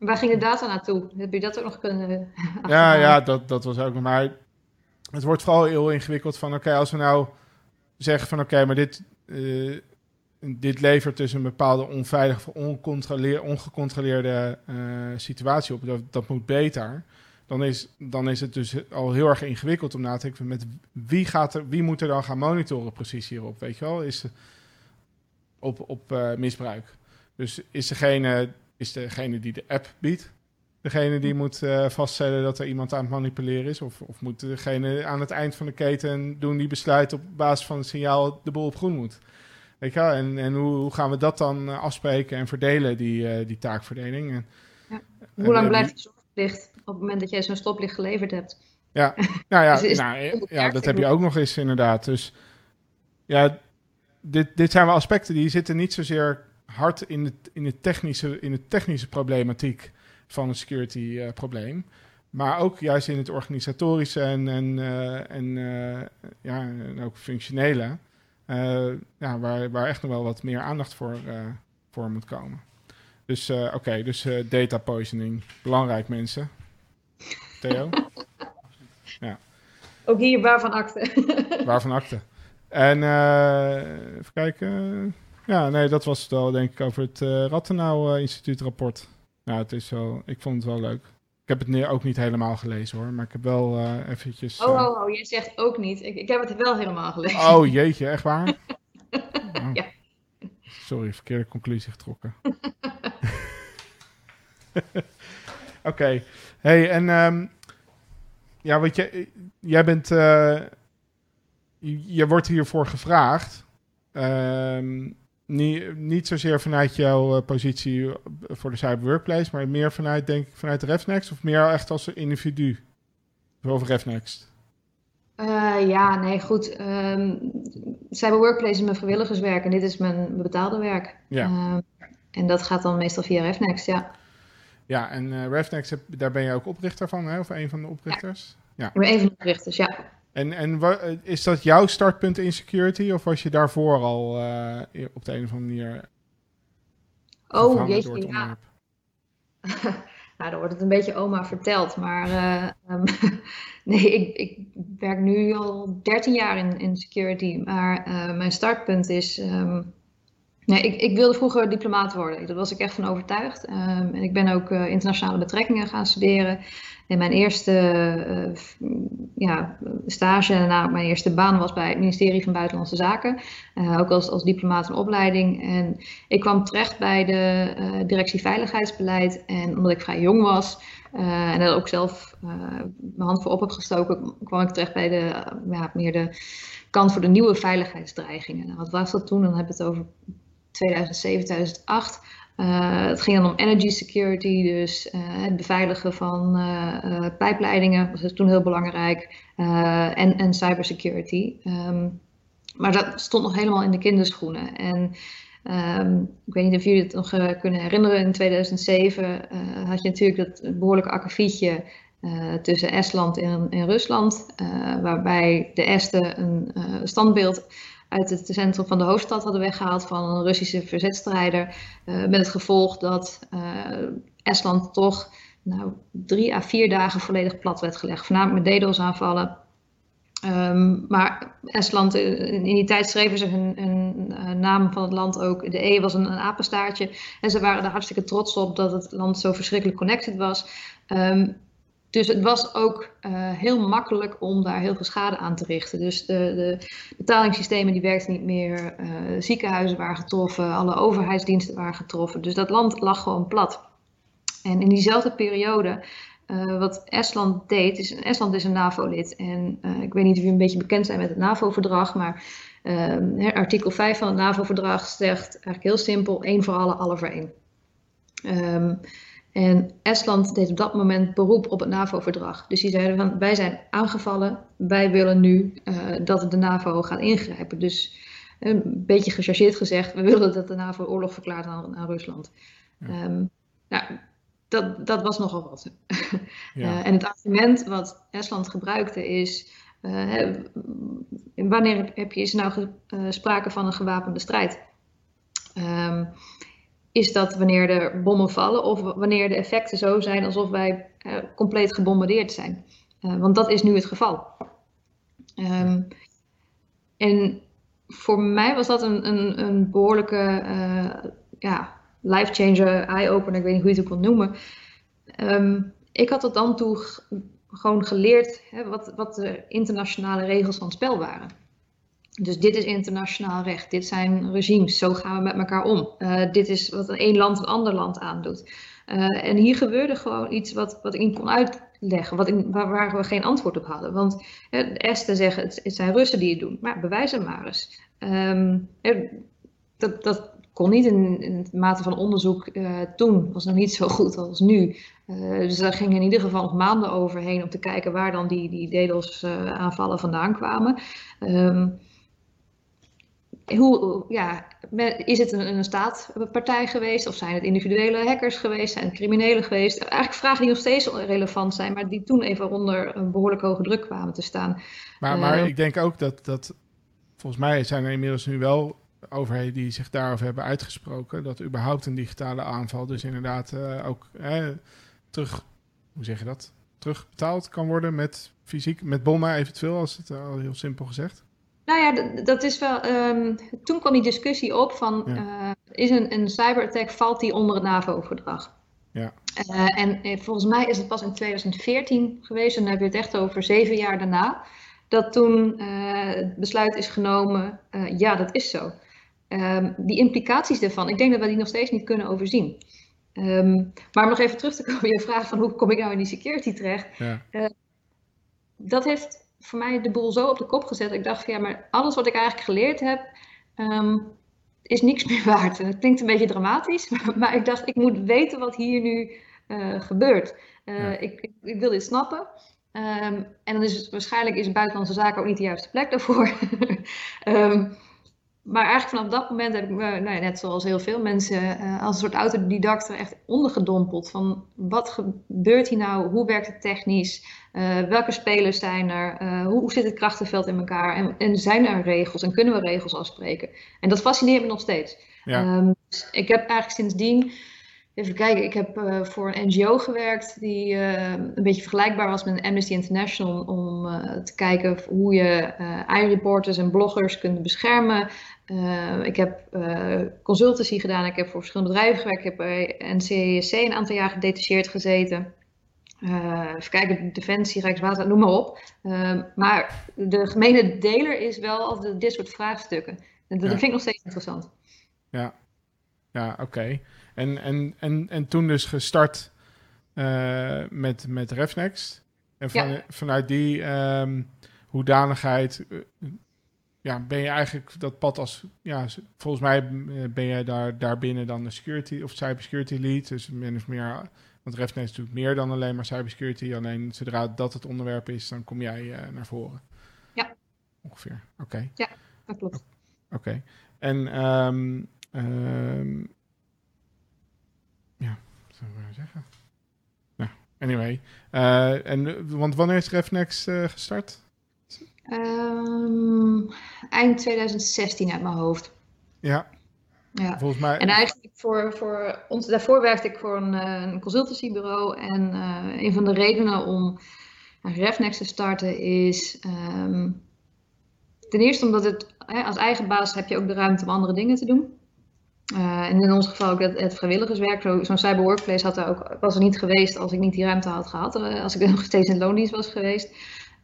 Waar ging de data naartoe? Heb je dat ook nog kunnen. ja, ja dat, dat was ook maar. Het wordt vooral heel ingewikkeld van: oké, okay, als we nou zeggen van oké, okay, maar dit, uh, dit levert dus een bepaalde onveilige, oncontroleer, ongecontroleerde uh, situatie op. Dat, dat moet beter. Dan is, dan is het dus al heel erg ingewikkeld om na te denken met wie, gaat er, wie moet er dan gaan monitoren precies hierop, weet je wel? Is op, op uh, misbruik. Dus is degene, is degene die de app biedt, degene die moet uh, vaststellen dat er iemand aan het manipuleren is? Of, of moet degene aan het eind van de keten doen die besluit op basis van het signaal de boel op groen moet? Weet je wel? En, en hoe, hoe gaan we dat dan uh, afspreken en verdelen, die, uh, die taakverdeling? En, ja. Hoe lang blijft de zorgplicht op het moment dat jij zo'n stoplicht geleverd hebt? Ja, nou ja, is nou, ja dat heb je ook nog eens inderdaad. Dus ja, dit, dit zijn wel aspecten die zitten niet zozeer hard in, het, in, het technische, in de technische problematiek van een security uh, probleem. Maar ook juist in het organisatorische en, en, uh, en, uh, ja, en ook functionele. ja, waar, waar echt nog wel wat meer aandacht voor, voor moet komen. Dus oké, dus data poisoning. Belangrijk mensen. Theo? ja. Ook hier waarvan akte. waarvan akte. En even kijken. Ja, nee, dat was het wel, denk ik, over het uh, Rattenau Instituut rapport. Nou, het is wel, ik vond het wel leuk. Ik heb het ook niet helemaal gelezen hoor, maar ik heb wel uh, eventjes... Oh, oh, oh, je zegt ook niet. Ik, ik heb het wel helemaal gelezen. Oh jeetje, echt waar? oh. Ja. Sorry, verkeerde conclusie getrokken. Oké. Okay. Hey, en um, ja, wat jij, jij bent... Uh, je, je wordt hiervoor gevraagd. Um, niet, niet zozeer vanuit jouw uh, positie voor de cyber workplace, maar meer vanuit, denk ik, vanuit RefNext of meer echt als een individu? Over RefNext? Uh, ja, nee, goed. Um, cyber workplace is mijn vrijwilligerswerk en dit is mijn betaalde werk. Ja. Uh, en dat gaat dan meestal via RefNext, ja. Ja, en uh, RefNext, daar ben je ook oprichter van, hè? of een van de oprichters? Ja, ja. ik ben een van de oprichters, ja. En, en is dat jouw startpunt in security? Of was je daarvoor al uh, op de een of andere manier. Oh, jeetje, ja. nou, dan wordt het een beetje oma verteld. Maar uh, um, nee, ik, ik, werk nu al 13 jaar in, in security. Maar uh, mijn startpunt is. Um, nee, ik, ik, wilde vroeger diplomaat worden. Daar was ik echt van overtuigd. Um, en ik ben ook internationale betrekkingen gaan studeren. En mijn eerste uh, ja, stage na mijn eerste baan was bij het ministerie van Buitenlandse Zaken. Uh, ook als, als diplomaat in opleiding. En ik kwam terecht bij de uh, directie veiligheidsbeleid. En omdat ik vrij jong was en er ook zelf mijn hand voor op heb gestoken, kwam ik terecht bij de, ja, meer de kant voor de nieuwe veiligheidsdreigingen. Nou, wat was dat toen? Dan hebben we het over 2007, 2008. Uh, het ging dan om energy security, dus uh, het beveiligen van uh, pijpleidingen was toen heel belangrijk. en, en cybersecurity. Um, maar dat stond nog helemaal in de kinderschoenen. En um, ik weet niet of jullie het nog kunnen herinneren, in 2007 had je natuurlijk dat behoorlijke akkefietje tussen Estland en, en Rusland, waarbij de Esten een standbeeld uit het centrum van de hoofdstad hadden weggehaald van een Russische verzetstrijder. Uh, met het gevolg dat uh, Estland toch nou, drie à vier dagen volledig plat werd gelegd. Voornamelijk met DDoS-aanvallen. Um, maar Estland, eh, in die tijd schreven ze hun, naam van het land ook. De E was een, apenstaartje. En ze waren er hartstikke trots op dat het land zo verschrikkelijk connected was. Um, dus het was ook uh, heel makkelijk om daar heel veel schade aan te richten. Dus de, de betalingssystemen die werkten niet meer, uh, ziekenhuizen waren getroffen, alle overheidsdiensten waren getroffen. Dus dat land lag gewoon plat. En in diezelfde periode, uh, wat Estland deed, is, Estland is een NAVO-lid. En ik weet niet of u een beetje bekend zijn met het NAVO-verdrag, maar ehm, artikel 5 van het NAVO-verdrag zegt eigenlijk heel simpel, één voor alle, alle voor één. Um, en Estland deed op dat moment beroep op het NAVO-verdrag. Dus die zeiden van wij zijn aangevallen, wij willen nu uh, dat de NAVO gaat ingrijpen. Dus een beetje gechargeerd gezegd, we willen dat de NAVO oorlog verklaart aan, aan Rusland. Ja. Um, nou, dat, dat was nogal wat. Ja. uh, en het argument wat Estland gebruikte is, uh, wanneer heb je is nou sprake van een gewapende strijd? Um, is dat wanneer er bommen vallen of wanneer de effecten zo zijn alsof wij uh, compleet gebombardeerd zijn. Uh, want dat is nu het geval. Um, en voor mij was dat een, een, een behoorlijke uh, ja, life changer, eye-opener, ik weet niet hoe je het wil noemen. Um, ik had tot dan toe gewoon geleerd hè, wat, wat de internationale regels van het spel waren. Dus dit is internationaal recht, dit zijn regimes, zo gaan we met elkaar om. Uh, dit is wat een land een ander land aandoet. Uh, en hier gebeurde gewoon iets wat, wat ik niet kon uitleggen, wat in, waar, we geen antwoord op hadden. Want uh, de Esten zeggen, het, zijn Russen die het doen, maar bewijs het maar eens. Um, dat, dat kon niet in, in mate van onderzoek toen, was nog niet zo goed als nu. dus daar gingen in ieder geval nog maanden overheen om te kijken waar dan die, die DDoS aanvallen vandaan kwamen. Um, hoe, ja, is het een, een staatpartij geweest of zijn het individuele hackers geweest, zijn het criminelen geweest? Eigenlijk vragen die nog steeds relevant zijn, maar die toen even onder een behoorlijk hoge druk kwamen te staan. Maar, maar ik denk ook dat, dat volgens mij zijn er inmiddels nu wel overheden die zich daarover hebben uitgesproken. Dat überhaupt een digitale aanval dus inderdaad uh, ook terug, hoe zeg je dat? Terugbetaald kan worden met fysiek, met bommen eventueel, als het al heel simpel gezegd. Nou ja, dat is wel. Um, toen kwam die discussie op van uh, is een, een cyberattack valt die onder het NAVO-verdrag? Ja. Uh, en volgens mij is het pas in 2014 geweest, en dan heb je het echt over zeven jaar daarna, dat toen uh, het besluit is genomen, ja, dat is zo. Um, die implicaties daarvan, ik denk dat we die nog steeds niet kunnen overzien. Um, maar om nog even terug te komen op je vraag van hoe kom ik nou in die security terecht. Ja. dat heeft voor mij de boel zo op de kop gezet. Ik dacht van ja, maar alles wat ik eigenlijk geleerd heb, um, is niks meer waard. En het klinkt een beetje dramatisch, maar, ik dacht ik moet weten wat hier nu uh, gebeurt. Uh, ik, ik, ik, wil dit snappen. Um, en dan is het waarschijnlijk is buitenlandse zaken ook niet de juiste plek daarvoor. um, maar eigenlijk vanaf dat moment heb ik me, nou ja, net zoals heel veel mensen, uh, als een soort autodidact er echt ondergedompeld. Van wat gebeurt hier nou? Hoe werkt het technisch? Uh, welke spelers zijn er? Uh, hoe, hoe, zit het krachtenveld in elkaar? En, en, zijn er regels en kunnen we regels afspreken? En dat fascineert me nog steeds. Ja. Um, dus ik heb eigenlijk sindsdien Even kijken, ik heb uh, voor een NGO gewerkt die uh, een beetje vergelijkbaar was met Amnesty International om te kijken hoe je i-reporters en bloggers kunt beschermen. ik heb consultancy gedaan, ik heb voor verschillende bedrijven gewerkt, ik heb bij NCSC een aantal jaar gedetacheerd gezeten. Even kijken, Defensie, Rijkswater, noem maar op. maar de gemene deler is wel altijd dit soort vraagstukken. En dat ja. vind ik nog steeds interessant. Ja, ja oké. Okay. En, en, en, en toen dus gestart uh, met, met Refnext. En van, ja. vanuit die um, hoedanigheid uh, ja, ben je eigenlijk dat pad als... Ja, volgens mij ben jij daar, daar binnen dan de security of cybersecurity lead. Dus min of meer... Want Refnext is natuurlijk meer dan alleen maar cybersecurity. Alleen zodra dat het onderwerp is, dan kom jij uh, naar voren. Ja. Ongeveer, oké. Okay. Ja, dat klopt. Oké. Okay. En um, um, ja, wat zou ik maar zeggen? Nou, anyway. Uh, en, want wanneer is Refnex uh, gestart? Um, eind 2016 uit mijn hoofd. Ja. Ja. Volgens mij... En eigenlijk voor, voor ons, daarvoor werkte ik voor een, eh, een consultancybureau. En uh, een van de redenen om Refnex te starten is um, ten eerste omdat het hè, als eigen baas heb je ook de ruimte om andere dingen te doen. Uh, en in ons geval ook het, het vrijwilligerswerk. Zo'n zo cyber workplace had er ook, was er niet geweest als ik niet die ruimte had gehad. Als ik nog steeds in loondienst was geweest.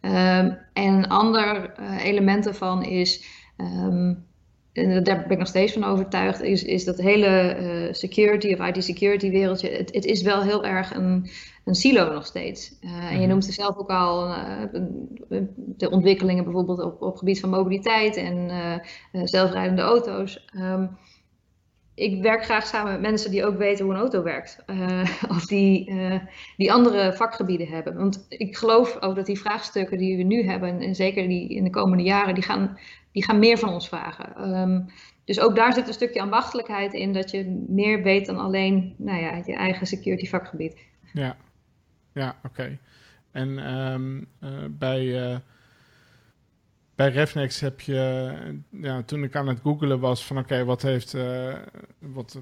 Um, en een ander uh, element ervan is, um, en daar ben ik nog steeds van overtuigd, is, is dat hele security of IT security wereldje. Het, het, is wel heel erg een, een silo nog steeds. en je mhm. noemt er zelf ook al de ontwikkelingen bijvoorbeeld op, op gebied van mobiliteit en zelfrijdende auto's. Um, ik werk graag samen met mensen die ook weten hoe een auto werkt. Uh, of die, uh, die andere vakgebieden hebben. Want ik geloof ook dat die vraagstukken die we nu hebben, en zeker die in de komende jaren, die gaan, die gaan meer van ons vragen. Um, dus ook daar zit een stukje ambachtelijkheid in, dat je meer weet dan alleen nou ja, je eigen security vakgebied. Ja, ja oké. En um, uh, bij bij Refnex heb je, ja, toen ik aan het googelen was van oké, wat heeft, uh, wat,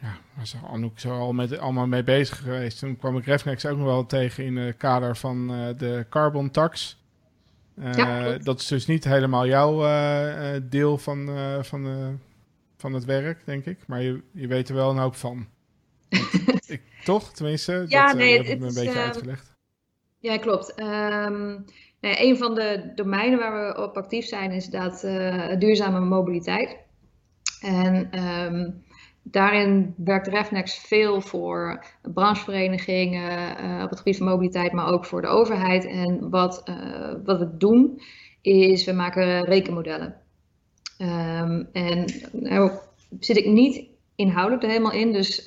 ja, was Anouk zo al met, allemaal mee bezig geweest. Toen kwam ik Refnex ook nog wel tegen in het kader van uh, de carbon tax. Uh, ja, dat is dus niet helemaal jouw deel van, van, van het werk, denk ik. Maar je, je weet er wel een hoop van. ik, toch, tenminste? Ja, dat nee, heb ik me een beetje uitgelegd. Ja, klopt. Um, Nee, een van de domeinen waar we op actief zijn is dat uh, duurzame mobiliteit. En um, daarin werkt Refnex veel voor brancheverenigingen uh, op het gebied van mobiliteit, maar ook voor de overheid. En wat, uh, wat we doen is we maken rekenmodellen. Um, en nou zit ik niet inhoudelijk er helemaal in, dus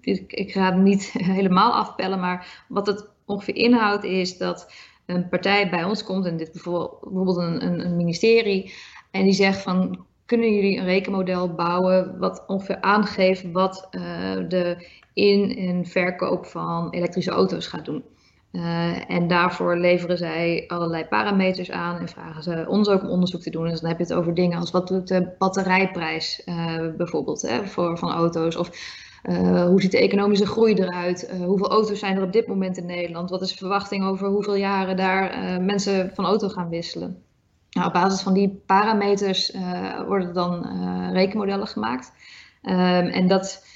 ik, ik, ga het niet helemaal afpellen, maar wat het ongeveer inhoudt is dat een partij bij ons komt, en dit bijvoorbeeld een, een, een ministerie, en die zegt van kunnen jullie een rekenmodel bouwen wat ongeveer aangeeft wat de in- en verkoop van elektrische auto's gaat doen? Uh, en daarvoor leveren zij allerlei parameters aan en vragen ze ons ook om onderzoek te doen. Dus dan heb je het over dingen als wat doet de batterijprijs uh, bijvoorbeeld hè, voor, van auto's. Of uh, hoe ziet de economische groei eruit? hoeveel auto's zijn er op dit moment in Nederland? Wat is de verwachting over hoeveel jaren daar mensen van auto gaan wisselen? Nou, op basis van die parameters worden dan rekenmodellen gemaakt. Um, en dat,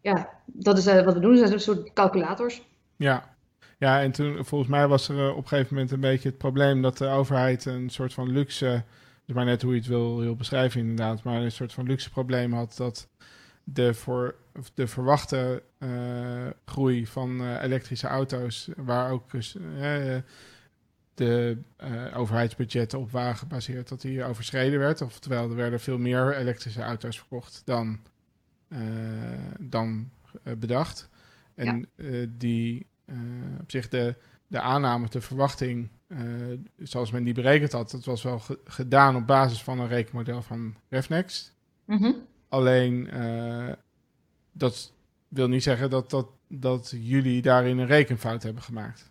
ja, dat is wat we doen. Dat zijn een soort calculators. Ja, ja, en toen volgens mij was er eh, op een gegeven moment een beetje het probleem dat de overheid een soort van luxe, dus maar net hoe je het wil, wil beschrijven inderdaad, maar een soort van luxe probleem had dat de, voor, de verwachte uh, groei van uh, elektrische auto's, waar ook dus, de overheidsbudgetten op waren gebaseerd, dat die overschreden werd. Oftewel, er werden veel meer elektrische auto's verkocht dan, dan bedacht. En ja. die op zich de, de aanname, de verwachting, zoals men die berekend had, dat was wel ge gedaan op basis van een rekenmodel van Refnext. Mm -hmm. Alleen, uh, dat wil niet zeggen dat, dat, dat jullie daarin een rekenfout hebben gemaakt.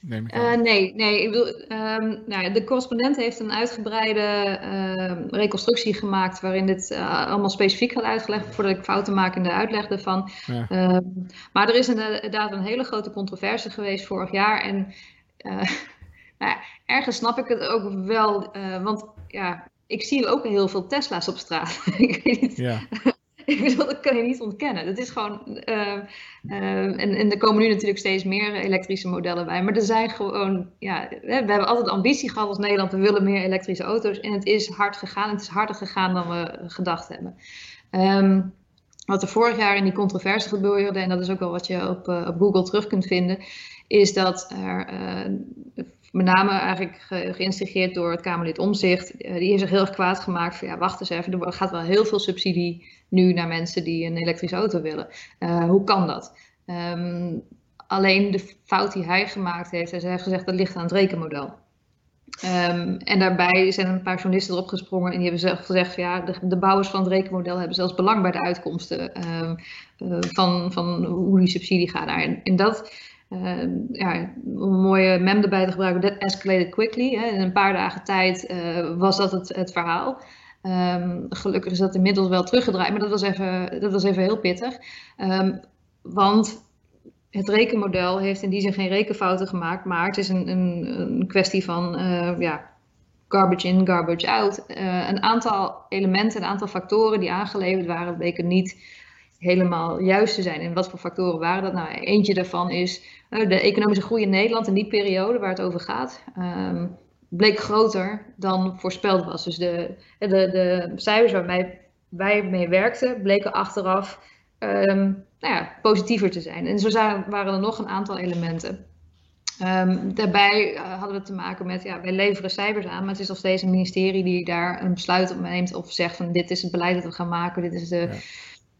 Neem ik uh, nee, nee. Ik bedoel, um, nou, de correspondent heeft een uitgebreide uh, reconstructie gemaakt waarin dit uh, allemaal specifiek gaat uitgelegd voordat ik fouten maak in de uitleg ervan. Ja. Um, maar er is inderdaad een hele grote controverse geweest vorig jaar. En nou, ergens snap ik het ook wel, want ja, ik zie ook heel veel Tesla's op straat. ik weet niet. Ja. ik bedoel, dat kan je niet ontkennen. Dat is gewoon. Uh, uh, en, en er komen nu natuurlijk steeds meer elektrische modellen bij. Maar er zijn gewoon. Ja, we hebben altijd ambitie gehad als Nederland. We willen meer elektrische auto's. En het is hard gegaan. Het is harder gegaan dan we gedacht hebben. Um, wat er vorig jaar in die controverse gebeurde, en dat is ook wel wat je op, uh, op Google terug kunt vinden, is dat er met name eigenlijk ge geïnstigeerd door het Kamerlid Omzicht, die heeft zich heel erg kwaad gemaakt van ja, wacht eens even, er gaat wel heel veel subsidie nu naar mensen die een elektrische auto willen. Uh, hoe kan dat? Um, alleen de fout die hij gemaakt heeft, hij heeft gezegd dat ligt aan het rekenmodel. Um, en daarbij zijn een paar journalisten erop gesprongen en die hebben zelf gezegd: ja, de, de, bouwers van het rekenmodel hebben zelfs belang bij de uitkomsten um, uh, van, van hoe die subsidie gaat. Nou, en, en dat, uh, ja, een mooie mem erbij te gebruiken, that escalated quickly. Hè. In een paar dagen tijd uh, was dat het, het verhaal. Um, gelukkig is dat inmiddels wel teruggedraaid, maar dat was even, dat was even heel pittig. Um, want het rekenmodel heeft in die zin geen rekenfouten gemaakt, maar het is een, een, een kwestie van uh, ja, garbage in, garbage out. Een aantal elementen, een aantal factoren die aangeleverd waren, bleken niet helemaal juist te zijn. En wat voor factoren waren dat? Nou, eentje daarvan is uh, de economische groei in Nederland in die periode waar het over gaat. Um, bleek groter dan voorspeld was. Dus de, de, de cijfers waarmee wij mee werkten, bleken achteraf um, nou ja, positiever te zijn. En zo waren er nog een aantal elementen. Um, daarbij uh, hadden we te maken met, ja, wij leveren cijfers aan, maar het is nog steeds een ministerie die daar een besluit op neemt of zegt van dit is het beleid dat we gaan maken, dit is de.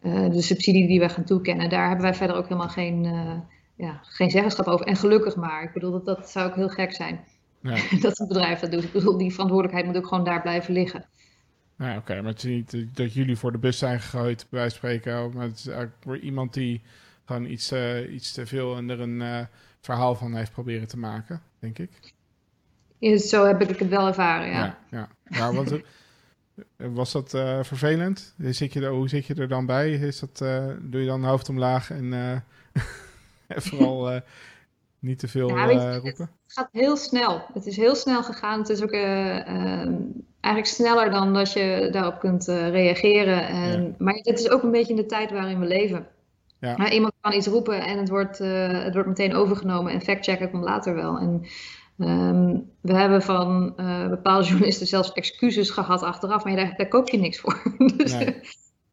Uh, de subsidie die we gaan toekennen. Daar hebben wij verder ook helemaal geen, uh, ja, geen zeggenschap over. En gelukkig maar. Ik bedoel, dat, dat zou ook heel gek zijn. Ja. dat het bedrijf dat doet. Ik bedoel, die verantwoordelijkheid moet ook gewoon daar blijven liggen. Ja, oké, okay, maar het is niet dat jullie voor de bus zijn gegooid, bij wijze van spreken. Maar het is eigenlijk voor iemand die gewoon iets, uh, iets te veel en er een verhaal van heeft proberen te maken, denk ik. Ja, zo heb ik het wel ervaren, ja. Ja, ja. ja want, was dat uh, vervelend? Zit je er, hoe zit je er dan bij? Is dat, doe je dan hoofd omlaag en, en vooral niet te veel ja, roepen? Het gaat heel snel. Het is heel snel gegaan. Het is ook uh, eigenlijk sneller dan dat je daarop kunt eh, reageren. En, ja. Maar het is ook een beetje in de tijd waarin we leven. Ja. iemand kan iets roepen en het wordt, eh, het wordt meteen overgenomen en factchecken komt later wel. En um, we hebben van bepaalde journalisten zelfs excuses gehad achteraf, maar daar, daar koop je niks voor. dus, nee.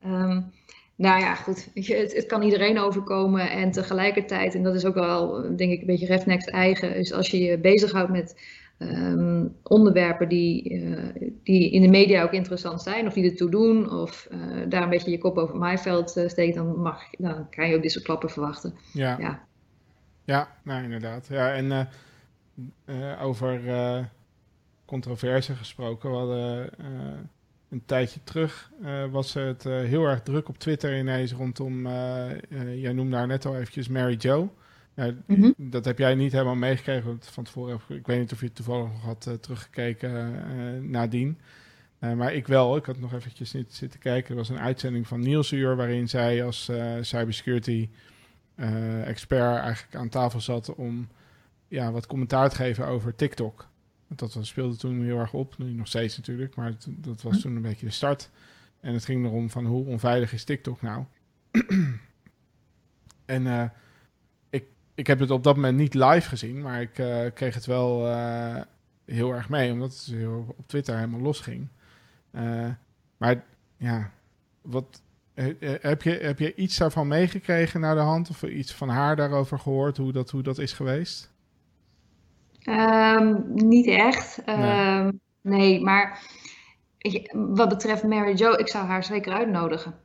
um, nou ja, goed. Het, het, kan iedereen overkomen. En tegelijkertijd, en dat is ook wel, denk ik, een beetje Refnext eigen, is als je je bezighoudt met um, onderwerpen die, uh, die in de media ook interessant zijn, of die ertoe doen, of uh, daar een beetje je kop over maaiveld uh, steekt, dan, mag, dan kan je ook dit soort klappen verwachten. Ja, ja. ja nou inderdaad. Ja, en over controverse gesproken, we hadden een een tijdje terug was het heel erg druk op Twitter ineens rondom, jij noemde haar net al eventjes Mary Jo. Mhm. Dat heb jij niet helemaal meegekregen van tevoren. Ik weet niet of je het toevallig nog had teruggekeken nadien. maar ik wel. Ik had nog eventjes niet zitten kijken. Er was een uitzending van Nielsuur waarin zij als cybersecurity expert eigenlijk aan tafel zat om ja, wat commentaar te geven over TikTok. Dat speelde toen heel erg op, nu nog steeds natuurlijk, maar dat was hm. toen een beetje de start. En het ging erom van hoe onveilig is TikTok nou? en uh, ik, ik heb het op dat moment niet live gezien, maar ik uh, kreeg het wel uh, heel erg mee, omdat het heel op Twitter helemaal losging. maar ja, wat, heb, je, heb je iets daarvan meegekregen naar de hand of iets van haar daarover gehoord, hoe dat, hoe dat is geweest? Um, niet echt. nee. Um, nee, maar wat betreft Mary Jo, ik zou haar zeker uitnodigen.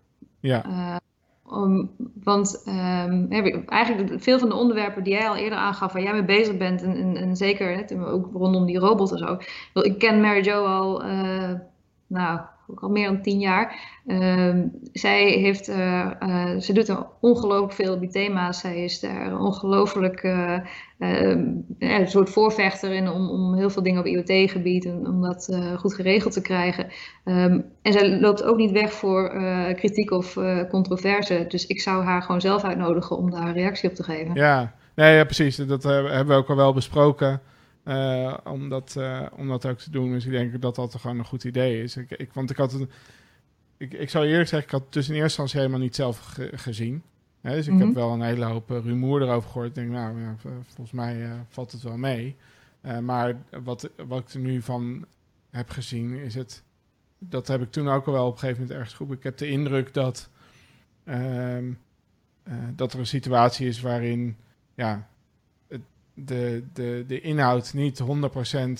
Ja. Uh, om, want um, eigenlijk veel van de onderwerpen die jij al eerder aangaf, waar jij mee bezig bent, en, en, en zeker hè, ook rondom die robot en zo. Ik ken Mary Jo al, uh, nou, ook al meer dan tien jaar. Uh, zij heeft, uh, uh, ze doet er ongelooflijk veel op die thema's. Zij is daar ongelooflijk uh, een soort voorvechter in om, om heel veel dingen op IoT-gebied, om dat goed geregeld te krijgen. Um, en zij loopt ook niet weg voor kritiek of controverse. Dus ik zou haar gewoon zelf uitnodigen om daar reactie op te geven. Ja, nee, ja precies. Dat hebben we ook al wel besproken. Uh, om, dat, uh, om dat ook te doen. Dus ik denk dat dat gewoon een goed idee is. Ik, ik, want ik had een. Ik, ik zou eerlijk zeggen, ik had dus in eerste instantie helemaal niet zelf gezien. Hè, dus ik heb mhm. wel een hele hoop uh, rumoer erover gehoord. Ik denk, nou, ja, volgens mij valt het wel mee. maar wat, wat ik er nu van heb gezien, is het. Dat heb ik toen ook al wel op een gegeven moment ergens goed. Ik heb de indruk dat. Ehm, dat er een situatie is waarin. Ja, de, de, de inhoud niet 100%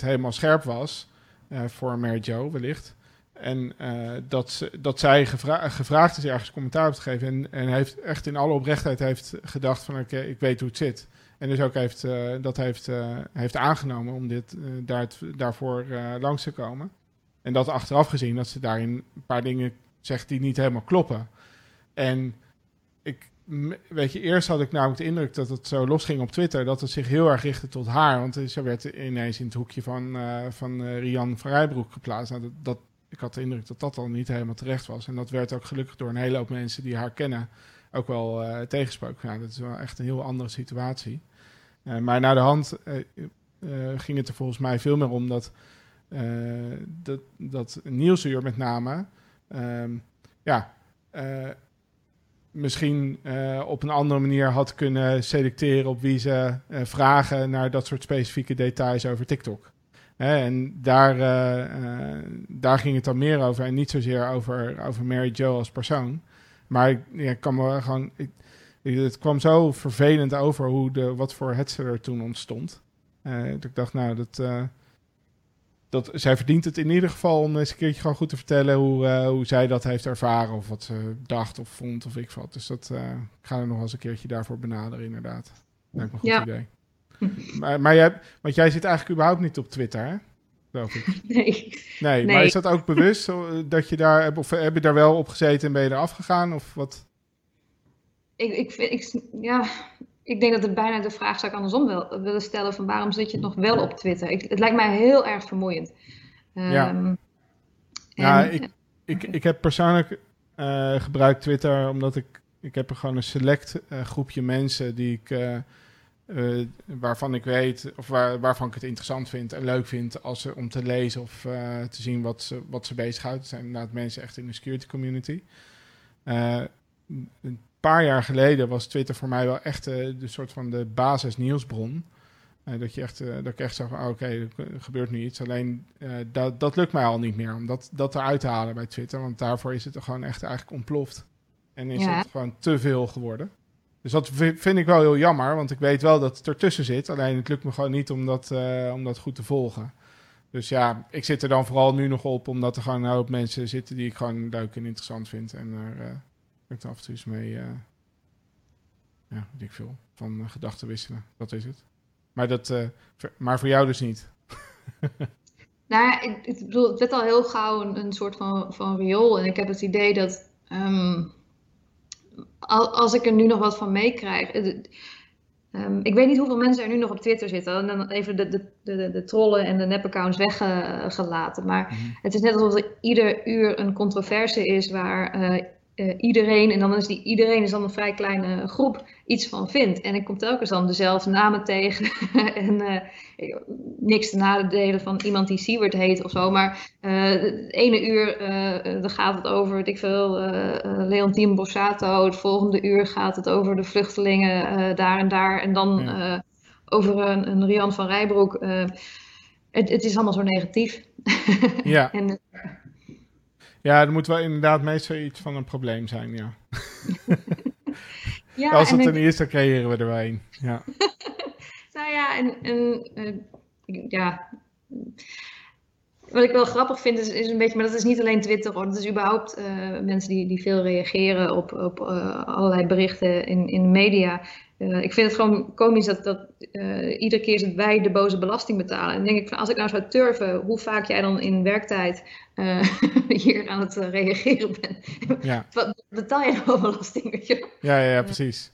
helemaal scherp was uh, voor Mary Jo wellicht. En uh, dat, ze, dat zij gevra gevraagd is ergens commentaar op te geven. En, en heeft echt in alle oprechtheid heeft gedacht van oké, ik weet hoe het zit. En dus ook heeft, uh, dat heeft, heeft aangenomen om dit, daar, daarvoor langs te komen. En dat achteraf gezien dat ze daarin een paar dingen zegt die niet helemaal kloppen. En ik, weet je, eerst had ik namelijk de indruk dat het zo losging op Twitter, dat het zich heel erg richtte tot haar. Want ze werd ineens in het hoekje van, uh, van uh, Rian van Rijbroek geplaatst. Nou, dat, ik had de indruk dat dat al niet helemaal terecht was. En dat werd ook gelukkig door een hele hoop mensen die haar kennen ook wel uh, tegensproken. Dat is wel echt een heel andere situatie. maar naar de hand ging het er volgens mij veel meer om dat, dat, dat met name, um, ja misschien uh, op een andere manier had kunnen selecteren op wie ze uh, vragen naar dat soort specifieke details over TikTok. En daar, uh, daar ging het dan meer over en niet zozeer over, over Mary Jo als persoon. Maar ik, ja, kan gewoon. Het kwam zo vervelend over hoe de, wat voor hetze er toen ontstond. dat ik dacht, nou, dat, dat, zij verdient het in ieder geval om eens een keertje gewoon goed te vertellen hoe, uh, hoe zij dat heeft ervaren. Of wat ze dacht of vond of ik wat. Dus dat, uh, ik ga er nog eens een keertje daarvoor benaderen, inderdaad. Lijkt me een goed idee. maar, maar jij, want jij zit eigenlijk überhaupt niet op Twitter, hè? Geloof ik. Nee. nee. maar is dat ook bewust dat je daar, of heb je daar wel op gezeten en ben je eraf gegaan? Of wat? Ik, ik, vind, ik, ja, ik denk dat het bijna de vraag zou ik andersom wil, willen stellen van waarom zit je nog wel op Twitter? Ik, het lijkt mij heel erg vermoeiend. ja, ja ik, ik, ik heb persoonlijk uh, gebruikt Twitter omdat ik, ik heb er gewoon een select uh, groepje mensen die ik, uh, waarvan ik weet, of waar, waarvan ik het interessant vind en leuk vind als ze, om te lezen of te zien wat ze, wat ze bezighoudt. Het zijn inderdaad mensen echt in de security community paar jaar geleden was Twitter voor mij wel echt uh, de soort van de basis nieuwsbron. Uh, dat, je echt, uh, dat ik echt zag, oh, oké, er gebeurt nu iets. Alleen dat, dat lukt mij al niet meer om dat, dat eruit te halen bij Twitter. Want daarvoor is het er gewoon echt eigenlijk ontploft. En is het gewoon te veel geworden. Dus dat vind ik wel heel jammer, want ik weet wel dat het ertussen zit. Alleen het lukt me gewoon niet om dat, om dat goed te volgen. Dus ja, ik zit er dan vooral nu nog op, omdat er gewoon een hoop mensen zitten die ik gewoon leuk en interessant vind. En er ik er af en toe eens mee, uh, ja, weet ik veel, van uh, gedachten wisselen. Dat is het. Maar, dat, uh, maar voor jou dus niet. Nou, ik, ik, bedoel, het werd al heel gauw een, een soort van, van riool. En ik heb het idee dat ehm, als ik er nu nog wat van meekrijg. Um, ik weet niet hoeveel mensen er nu nog op Twitter zitten. En dan even de, de, de, de trollen en de nepaccounts weggelaten. Maar mhm. het is net alsof er ieder uur een controverse is waar uh, uh, iedereen, en dan is die iedereen is dan een vrij kleine groep, iets van vindt. En ik kom telkens dan dezelfde namen tegen. en uh, niks te nadelen van iemand die Siewert heet of zo. Maar uh, het ene uur dan gaat het over, weet ik veel, Leontien Bossato. Het volgende uur gaat het over de vluchtelingen daar en daar. En dan over een, een Rian van Rijbroek. Het, het, is allemaal zo negatief. Ja. en, ja, er moet wel inderdaad meestal iets van een probleem zijn, ja. ja Als het niet is, dan creëren we er wel een. Ja. nou ja, en, en uh, ja. Wat ik wel grappig vind is, is een beetje, maar dat is niet alleen Twitter hoor. Dat is überhaupt uh, mensen die, die veel reageren op, op uh, allerlei berichten in, in de media. Uh, ik vind het gewoon komisch dat, dat uh, iedere keer dat wij de boze belasting betalen. En dan denk ik, van, als ik nou zou turven, hoe vaak jij dan in werktijd uh, hier aan het reageren bent. Ja. Wat betaal je nou belasting? Weet je? Ja, ja, ja, precies.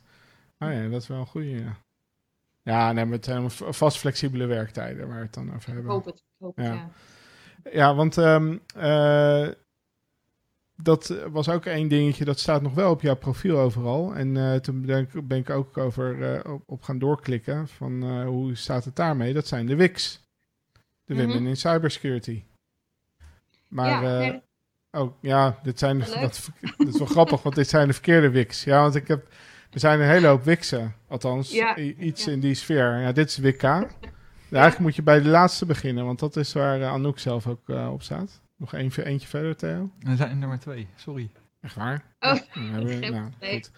Oh ja, dat is wel een goede. Ja, ja nee, maar het zijn vast flexibele werktijden waar we het dan over hebben. Ik hoop het, ik hoop het ja. ja. want um, dat was ook één dingetje, dat staat nog wel op jouw profiel overal. En uh, toen ben ik, ook over uh, op, gaan doorklikken van uh, hoe staat het daarmee? Dat zijn de WICs. De Women mm in Cybersecurity. Maar, ja, oh ja, dit zijn, dat, dat, is wel grappig, want dit zijn de verkeerde WICs. Ja, want ik heb, er zijn een hele hoop WICsen, althans ja, iets in die sfeer. Ja, dit is WIK. Eigenlijk moet je bij de laatste beginnen, want dat is waar Anouk zelf ook op staat. Nog eentje, eentje verder, Theo? We zijn er maar twee, sorry. Echt waar? Oh, ja, we, nou, goed.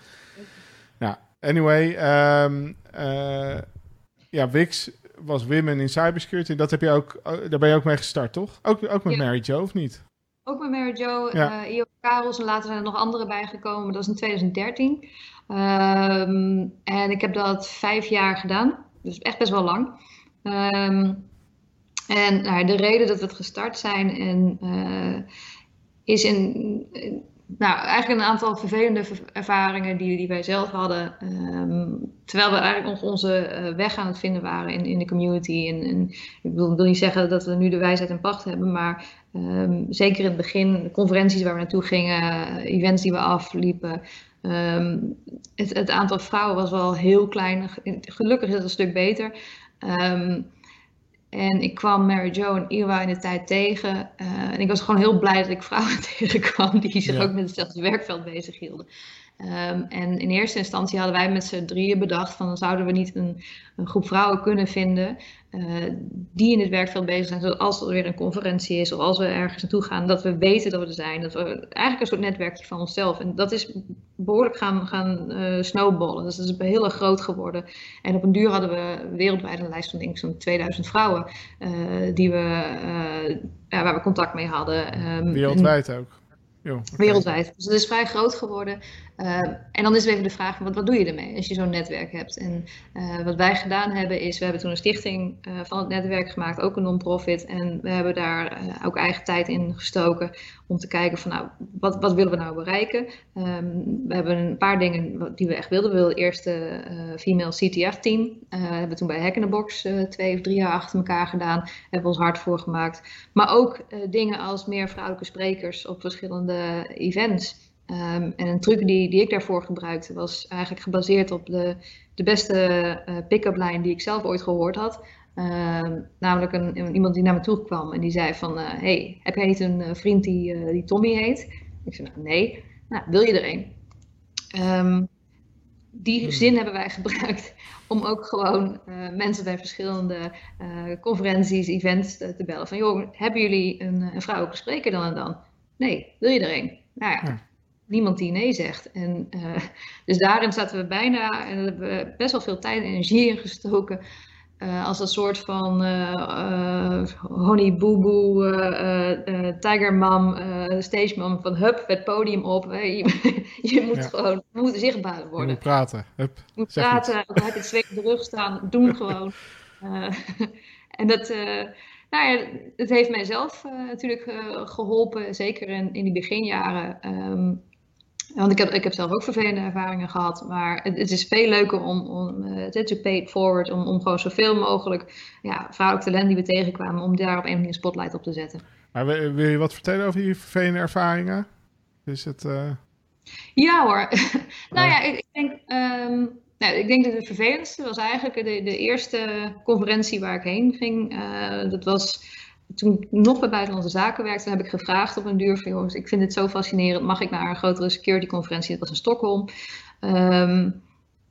Nou, anyway. Um, uh, ja, Wix was Women in Cybersecurity. Dat heb je ook, oh, daar ben je ook mee gestart, toch? Ook, ook met Mary Jo, of niet? Ook met Mary Jo, ja. uh, Io Karels en later zijn er nog andere bijgekomen. Dat is in 2013. Um, ehm, en ik heb dat vijf jaar gedaan. Dus echt best wel lang. Um, en nou, de reden dat we het gestart zijn en, uh, is in, nou, eigenlijk een aantal vervelende ervaringen die, die wij zelf hadden. Um, terwijl we eigenlijk nog onze uh, weg aan het vinden waren in, in de community. En, en ik wil, wil, niet zeggen dat we nu de wijsheid en pacht hebben, maar um, zeker in het begin, de conferenties waar we naartoe gingen, events die we afliepen. Um, het, het, aantal vrouwen was wel heel klein. Gelukkig is het een stuk beter. En ik kwam Mary Jo en Iwa in de tijd tegen. Uh, en ik was gewoon heel blij dat ik vrouwen tegenkwam die zich ook met hetzelfde werkveld bezig hielden. Um, en in eerste instantie hadden wij met z'n drieën bedacht van dan zouden we niet een, een groep vrouwen kunnen vinden uh, die in het werkveld bezig zijn, zodat als er weer een conferentie is of als we ergens naartoe gaan, dat we weten dat we er zijn. Dat we eigenlijk een soort netwerkje van onszelf. En dat is behoorlijk gaan, gaan uh, snowballen. Dus dat is heel erg groot geworden. En op een duur hadden we wereldwijd een lijst van denk ik zo'n 2000 vrouwen uh, die we, ja, waar we contact mee hadden. Um, wereldwijd ook. Wereldwijd. Dus het is vrij groot geworden. Uh, en dan is er even de vraag: wat, wat doe je ermee als je zo'n netwerk hebt? En uh, wat wij gedaan hebben, is we hebben toen een stichting uh, van het netwerk gemaakt, ook een non-profit. En we hebben daar ook eigen tijd in gestoken om te kijken van nou, wat, wat willen we nou bereiken? Um, we hebben een paar dingen die we echt wilden. We wilden eerst de female CTF team. hebben we toen bij Hack in the Box twee of drie jaar achter elkaar gedaan. Hebben we ons hard voor gemaakt. Maar ook dingen als meer vrouwelijke sprekers op verschillende events. Um, en een truc die, die ik daarvoor gebruikte was eigenlijk gebaseerd op de, de beste uh, pick-up line die ik zelf ooit gehoord had. Uh, namelijk een, iemand die naar me toe kwam en die zei van, uh, hey, heb jij niet een uh, vriend die, die Tommy heet? Ik zei, nou, nee. Nou, wil je er een? Um, die hmm. zin hebben wij gebruikt om ook gewoon mensen bij verschillende conferenties, events te, te, bellen. Van, joh, hebben jullie een, een vrouwelijke spreker dan en dan? Nee, wil je er een? Nou ja, ja niemand die nee zegt. En, uh, dus daarin zaten we bijna, en hebben we best wel veel tijd en energie in gestoken. Uh, als een soort van uh, honey boo boo, tiger mom, stage mom van hup, het podium op. je, je, moet gewoon, we moeten zichtbaar worden. Je moet praten, hup. Je moet praten, dan heb je het zweet op de rug staan, doen gewoon. en dat, Nou ja, het heeft mij zelf natuurlijk geholpen, zeker in, in die beginjaren. Ehm, want ik heb, ik heb zelf ook vervelende ervaringen gehad. Maar het, het is veel leuker om, om uh, to pay it forward. Om, om gewoon zoveel mogelijk ja, vrouwelijk talent die we tegenkwamen. Om daar op een manier een spotlight op te zetten. Maar wil, je wat vertellen over die vervelende ervaringen? Is het... Uh... Ja hoor. nou ja, ik, ik denk... Um, nou, ik denk dat het vervelendste was eigenlijk de, de eerste conferentie waar ik heen ging. Uh, dat was toen ik nog bij Buitenlandse Zaken werkte, heb ik gevraagd op een duur van jongens, ik vind dit zo fascinerend, mag ik naar een grotere security conferentie? Dat was in Stockholm. Um,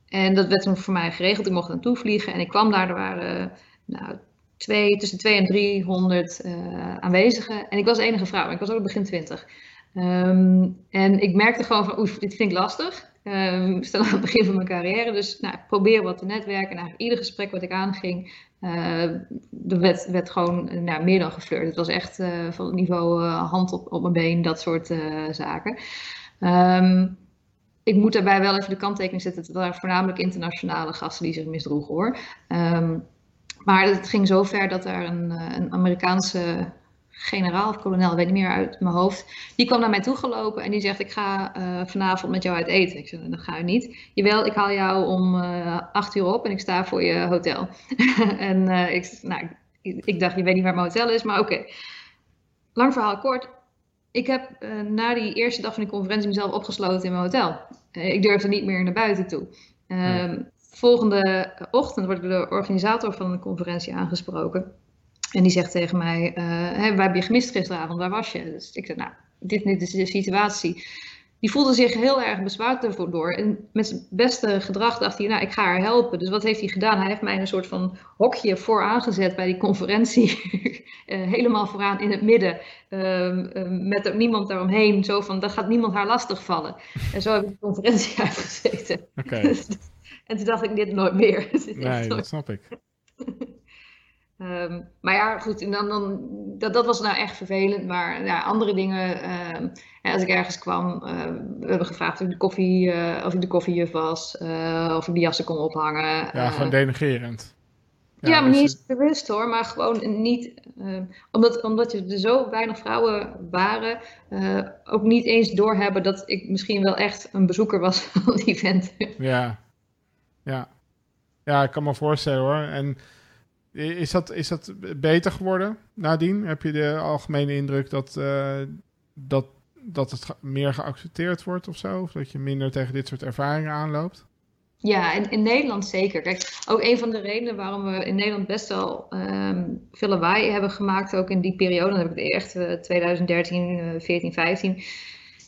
en dat werd toen voor mij geregeld. Ik mocht naartoe vliegen en ik kwam daar. Er waren nou, twee, tussen 2 en 300 uh, eh, aanwezigen. En ik was de enige vrouw. Ik was ook begin 20. Um, en ik merkte gewoon van, oef, dit vind ik lastig. Um, stel aan het begin van mijn carrière. Dus nou, ik probeer wat te netwerken. En ieder gesprek wat ik aanging, er werd, werd gewoon nou, meer dan geflirt. Het was echt uh, van het niveau uh, hand op, op mijn been, dat soort zaken. Um, ik moet daarbij wel even de kanttekening zetten. Het waren voornamelijk internationale gasten die zich misdroegen hoor. Um, maar het ging zo ver dat er een, een Amerikaanse generaal of kolonel, weet niet meer uit mijn hoofd. Die kwam naar mij toe gelopen en die zegt: Ik ga uh, vanavond met jou uit eten. Ik zei: Dat ga je niet. Jawel, ik haal jou om uh, acht uur op en ik sta voor je hotel. en uh, ik, nou, ik, ik, dacht: Je weet niet waar mijn hotel is, maar oké. Okay. Lang verhaal kort. Ik heb na die eerste dag van die conferentie mezelf opgesloten in mijn hotel. ik durfde niet meer naar buiten toe. Um, volgende ochtend word ik door de organisator van de conferentie aangesproken. En die zegt tegen mij, hey, wij hebben je gemist gisteravond, waar was je? Dus ik zei, nou, dit, dit is de situatie. Die voelde zich heel erg bezwaard ervoor door. En met zijn beste gedrag dacht hij, nou, ik ga haar helpen. Dus wat heeft hij gedaan? Hij heeft mij een soort van hokje voor aangezet bij die conferentie. uh, helemaal vooraan in het midden. Uh, met niemand daaromheen. Zo van, dan gaat niemand haar lastigvallen. En zo heb ik de conferentie uitgezeten. Oké. en toen dacht ik, dit nooit meer. nee, dat snap ik. Um, maar ja, goed, en dan, dan, dat, dat was nou echt vervelend. Maar ja, andere dingen, um, als ik ergens kwam, uh, we hebben gevraagd of ik de, koffie, uh, of ik de koffiejuf was, uh, of ik de jassen kon ophangen. Ja, gewoon denigerend. Ja, ja maar niet eens bewust hoor, maar gewoon niet, ehm, omdat, omdat er zo weinig vrouwen waren, ook niet eens doorhebben dat ik misschien wel echt een bezoeker was van het event. Ja, ja. Ja, ik kan me voorstellen hoor. En is dat, is dat beter geworden nadien? Heb je de algemene indruk dat, uh, dat, dat het meer geaccepteerd wordt of zo? Of dat je minder tegen dit soort ervaringen aanloopt? Ja, in, in Nederland zeker. Kijk, ook een van de redenen waarom we in Nederland best wel um, veel lawaai hebben gemaakt, ook in die periode, dan heb ik het echt uh, 2013, uh, 14, 15,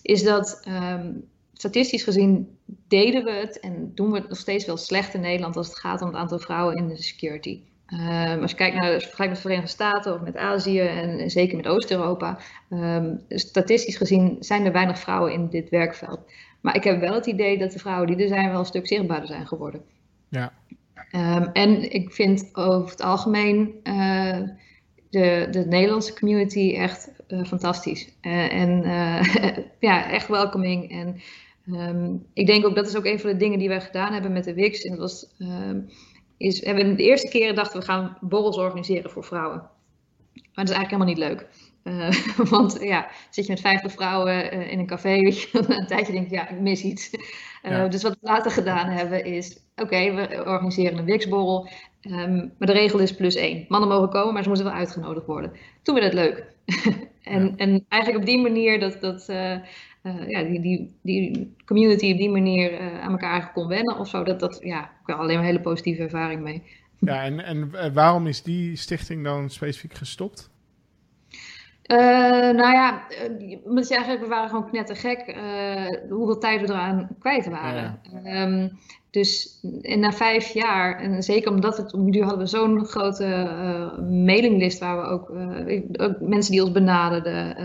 is dat um, statistisch gezien deden we het en doen we het nog steeds wel slecht in Nederland als het gaat om het aantal vrouwen in de security. Um, als je kijkt naar vergelijk met de Verenigde Staten of met Azië en, zeker met Oost-Europa, um, statistisch gezien zijn er weinig vrouwen in dit werkveld. Maar ik heb wel het idee dat de vrouwen die er zijn wel een stuk zichtbaarder zijn geworden. Ja. Um, en ik vind over het algemeen uh, de, de Nederlandse community echt uh, fantastisch. Uh, en ja, echt welcoming. En ik denk ook dat is ook een van de dingen die wij gedaan hebben met de WIX. En dat was is, we hebben de eerste keren dachten we gaan borrels organiseren voor vrouwen. Maar dat is eigenlijk helemaal niet leuk. Uh, want ja, zit je met 50 vrouwen uh, in een café, weet je, een tijdje denk je, ja, ik mis iets. Uh, ja. Dus wat we later gedaan hebben is, oké, okay, we organiseren een wiksborrel, um, maar de regel is plus één. Mannen mogen komen, maar ze moeten wel uitgenodigd worden. Toen werd het leuk. en, ja. en eigenlijk op die manier dat, dat uh, ja, die, die, die community op die manier uh, aan elkaar kon wennen of zo. Dat, dat, ja, ik heb alleen maar een hele positieve ervaring mee. Ja, en, en eh, waarom is die stichting dan specifiek gestopt? Uh, nou ja, je eigenlijk, we waren gewoon knettergek uh, hoeveel tijd we eraan kwijt waren. Ja. Um, dus en na vijf jaar, en zeker omdat het nu hadden we zo'n grote uh, mailinglist waar we ook, ook, mensen die ons benaderden.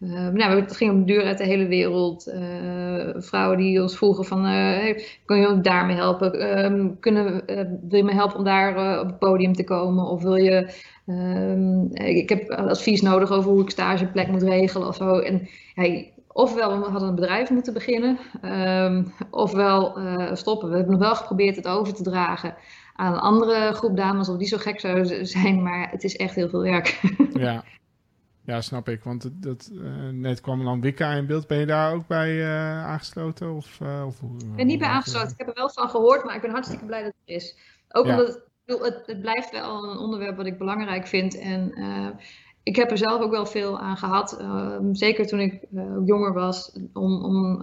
Ehm, uh, nou, het ging om duur uit de hele wereld. Uh, vrouwen die ons vroegen van, uh, hey, kun je ook daarmee helpen? Um, kunnen, wil je me helpen om daar op het podium te komen? Of wil je, um, ik heb advies nodig over hoe ik stageplek moet regelen of zo. En hey, ofwel we hadden een bedrijf moeten beginnen, um, ofwel stoppen. We hebben nog wel geprobeerd het over te dragen aan een andere groep dames of die zo gek zou zijn, maar het is echt heel veel werk. ja. ja, snap ik. Want het, dat, uh, net kwam dan Wicca in beeld. Ben je daar ook bij uh, aangesloten? Of, uh, of, ik ben niet bij aangesloten. Ik heb er wel van gehoord, maar ik ben hartstikke blij dat het er is. Ook omdat het, het, het, blijft wel een onderwerp wat ik belangrijk vind. En ik heb er zelf ook wel veel aan gehad. Ehm, zeker toen ik jonger was. Om, om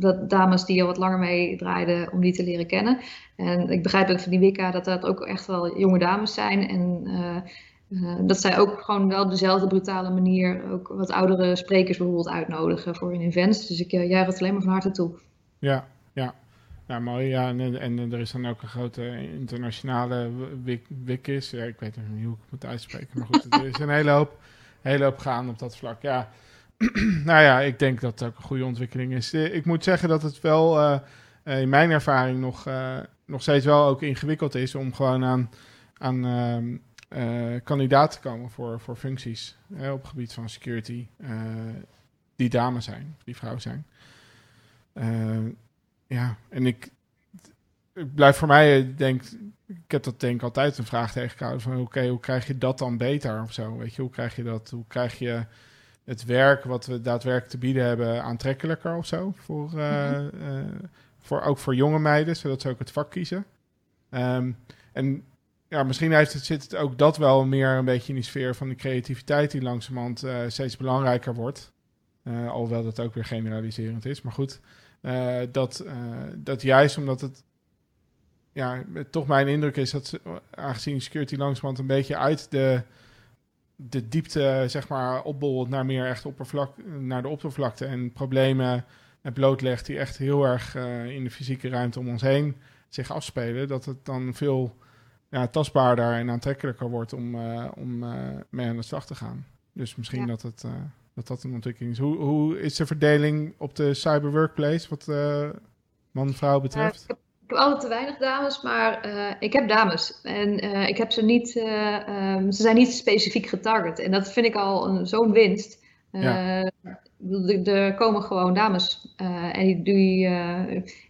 dat dames die al wat langer mee draaiden, om die te leren kennen. En ik begrijp ook van die Wicca dat dat ook echt wel jonge dames zijn. En uh, dat zij ook gewoon wel dezelfde brutale manier ook wat oudere sprekers bijvoorbeeld uitnodigen voor hun events. Dus ik uh, juich het alleen maar van harte toe. Ja, ja. Ja, mooi. Ja, en, en er is dan ook een grote internationale WICIS. Ja, ik weet niet hoe ik het moet uitspreken, maar goed, er is een hele hoop, hele hoop gaan op dat vlak. Ja, nou ja, ik denk dat het ook een goede ontwikkeling is. Eh, ik moet zeggen dat het wel in mijn ervaring nog, nog steeds wel ook ingewikkeld is om gewoon aan, aan ehm, kandidaten komen voor, voor functies op het gebied van security. Uh, die dames zijn, die vrouwen zijn. Ja, en ik, ik blijf voor mij, denk, ik heb dat denk ik altijd een vraag tegengehouden van oké, hoe krijg je dat dan beter of zo? Weet je, hoe krijg je dat? Hoe krijg je het werk wat we daadwerkelijk te bieden hebben aantrekkelijker of zo? Voor, mm voor, ook voor jonge meiden, zodat ze ook het vak kiezen. Um, en ja, misschien heeft het, zit het ook dat wel meer een beetje in die sfeer van de creativiteit die langzamerhand uh, steeds belangrijker wordt. Uh, alhoewel dat ook weer generaliserend is. Maar goed, uh, dat, dat juist omdat het ja, toch mijn indruk is dat aangezien security langzamerhand een beetje uit de, de diepte, zeg maar, opbolt naar meer echt oppervlak, naar de oppervlakte en problemen blootlegt die echt heel erg in de fysieke ruimte om ons heen zich afspelen, dat het dan veel ja, tastbaarder en aantrekkelijker wordt om, uh, om uh, mee aan de slag te gaan. Dus misschien dat, het, uh, dat dat een ontwikkeling is. Hoe, hoe is de verdeling op de cyber workplace wat man-vrouw betreft? ik, heb, ik heb altijd te weinig dames, maar ik heb dames. En ik heb ze niet, um, ze zijn niet specifiek getarget. En dat vind ik al zo'n winst. Ja. Er komen gewoon dames. en die, die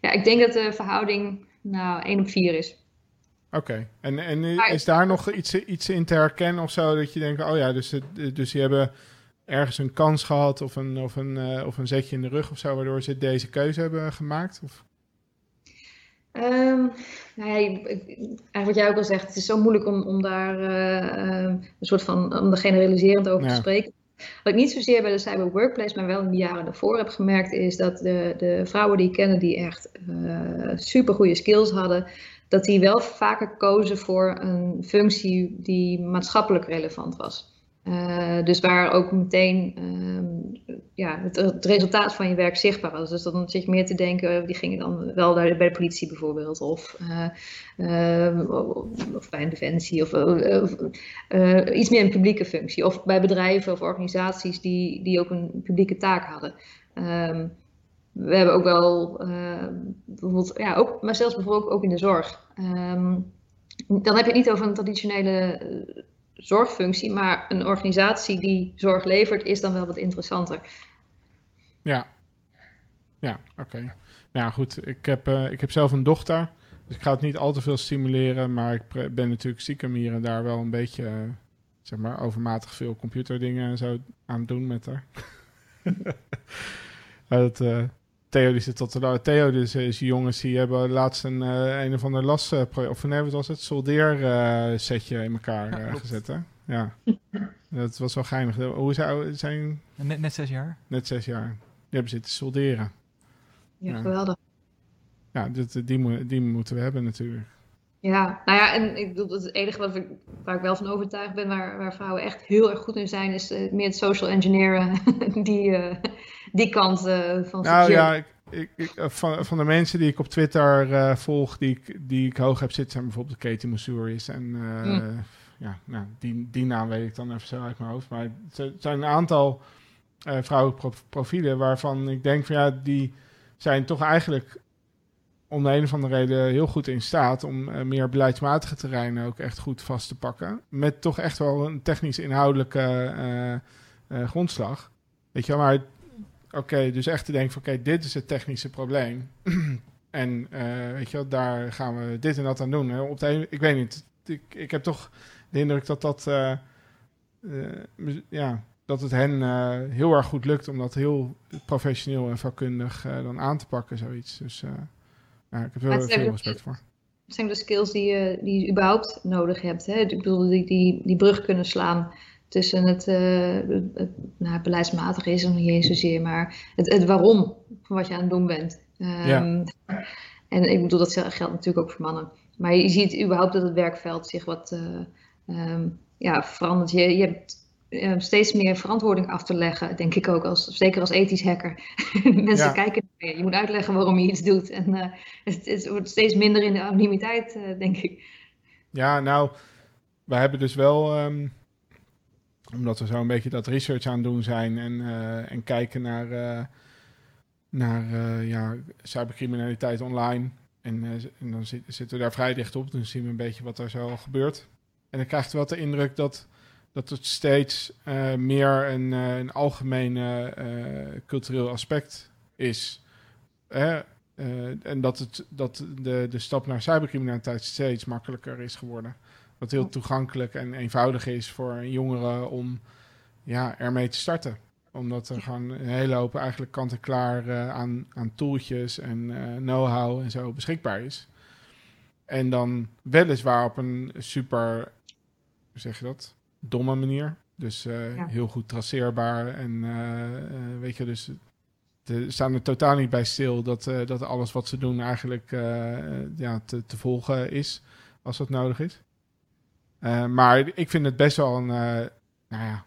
ja, ik denk dat de verhouding nou 1 op 4 is. Oké, en, en is daar nog iets, iets in te herkennen of zo? Dat je denkt, oh ja, dus, dus die hebben ergens een kans gehad of een, of, een, uh, of een zetje in de rug of zo, waardoor ze deze keuze hebben gemaakt? Of? Um, nou ja, eigenlijk wat jij ook al zegt, het is zo moeilijk om, om daar uh, een soort van, om er generaliserend over te spreken. Wat ik niet zozeer bij de cyber workplace, maar wel in de jaren daarvoor heb gemerkt, is dat de, de vrouwen die ik kennen die echt uh, super goede skills hadden, dat die wel vaker kozen voor een functie die maatschappelijk relevant was. Uh, dus waar ook meteen uh, ja, het, resultaat van je werk zichtbaar was. Dus dan zit je meer te denken, die gingen dan wel bij de politie bijvoorbeeld, of, uh, of bij een defensie, of iets meer een publieke functie. Of bij bedrijven of organisaties die, die ook een publieke taak hadden. Um, we hebben ook wel uh, bijvoorbeeld, ja, ook, maar zelfs bijvoorbeeld ook in de zorg. Um, dan heb je het niet over een traditionele eh, zorgfunctie, maar een organisatie die zorg levert, is dan wel wat interessanter. Ja, ja, oké. Okay. Nou goed, ik heb, uh, ik heb zelf een dochter, dus ik ga het niet al te veel stimuleren, maar ik ben natuurlijk stiekem hier en daar wel een beetje, zeg maar, overmatig veel computerdingen en zo aan doen met haar. dat, uh, Theo die zit tot de Theo dus is jongens die hebben laatst een uh, een of ander las uh, of nee wat was het? Soldeer uh, setje in elkaar gezet hè? Ja. Dat was wel geinig. Hoe zou zijn net, net zes jaar. Net zes jaar. Die hebben zitten solderen. Ja, ja. geweldig. Ja dit, die, die moeten we hebben natuurlijk. Ja, nou ja, en ik bedoel, het enige wat ik, waar ik wel van overtuigd ben, waar, waar vrouwen echt heel erg goed in zijn, is uh, meer het social engineeren, die, uh, die kant uh, van Nou ja, ik, ik, ik, van, van de mensen die ik op Twitter volg, die ik, die ik hoog heb zitten, zijn bijvoorbeeld Katie Moussouris. En mm. ja, nou, die, die naam weet ik dan even zo uit mijn hoofd. Maar het zijn een aantal vrouwelijke profielen waarvan ik denk van ja, die zijn toch eigenlijk om de een of andere reden heel goed in staat om uh, meer beleidsmatige terreinen ook echt goed vast te pakken. Met toch echt wel een technisch inhoudelijke uh, uh, grondslag. Weet je wel, maar oké, dus echt te denken van oké, dit is het technische probleem. En weet je wel, daar gaan we dit en dat aan doen. Op de, ik weet niet, ik, ik heb toch de indruk dat dat, ja, dat het hen heel erg goed lukt om dat heel professioneel en vakkundig dan aan te pakken, zoiets. Dus ja, ik heb er veel respect voor. Het zijn de skills die je, die je überhaupt nodig hebt. Hè? Ik bedoel, die, die, die brug kunnen slaan tussen het, uh, het nou, beleidsmatig is nog niet eens zozeer, maar het, het waarom van wat je aan het doen bent. Um, En ik bedoel, dat geldt natuurlijk ook voor mannen. Maar je ziet überhaupt dat het werkveld zich wat uh, um, ja, verandert. Je, je hebt uh, steeds meer verantwoording af te leggen, denk ik ook, als, zeker als ethisch hacker. Mensen kijken naar je. Je moet uitleggen waarom je iets doet. En uh, het, het, wordt steeds minder in de anonimiteit, uh, denk ik. Ja, nou, we hebben dus wel, um, omdat we zo een beetje dat research aan het doen zijn en, en kijken naar, naar ja, cybercriminaliteit online. En, en dan zitten we daar vrij dicht op, dan zien we een beetje wat er zo gebeurt. En dan krijgt we wel de indruk dat dat het steeds meer een, uh, een algemeen uh, cultureel aspect is. en dat, het, dat de, de stap naar cybercriminaliteit steeds makkelijker is geworden. Wat heel toegankelijk en eenvoudig is voor jongeren om ja, ermee te starten. Omdat er gewoon een hele hoop eigenlijk kant-en-klaar aan, aan tooltjes en know-how en zo beschikbaar is. En dan weliswaar op een super, hoe zeg je dat? domme manier. Dus uh, heel goed traceerbaar. En uh, weet je, dus ze staan er totaal niet bij stil dat, dat alles wat ze doen eigenlijk ja, te, te, volgen is als dat nodig is. Maar ik vind het best wel een, nou ja,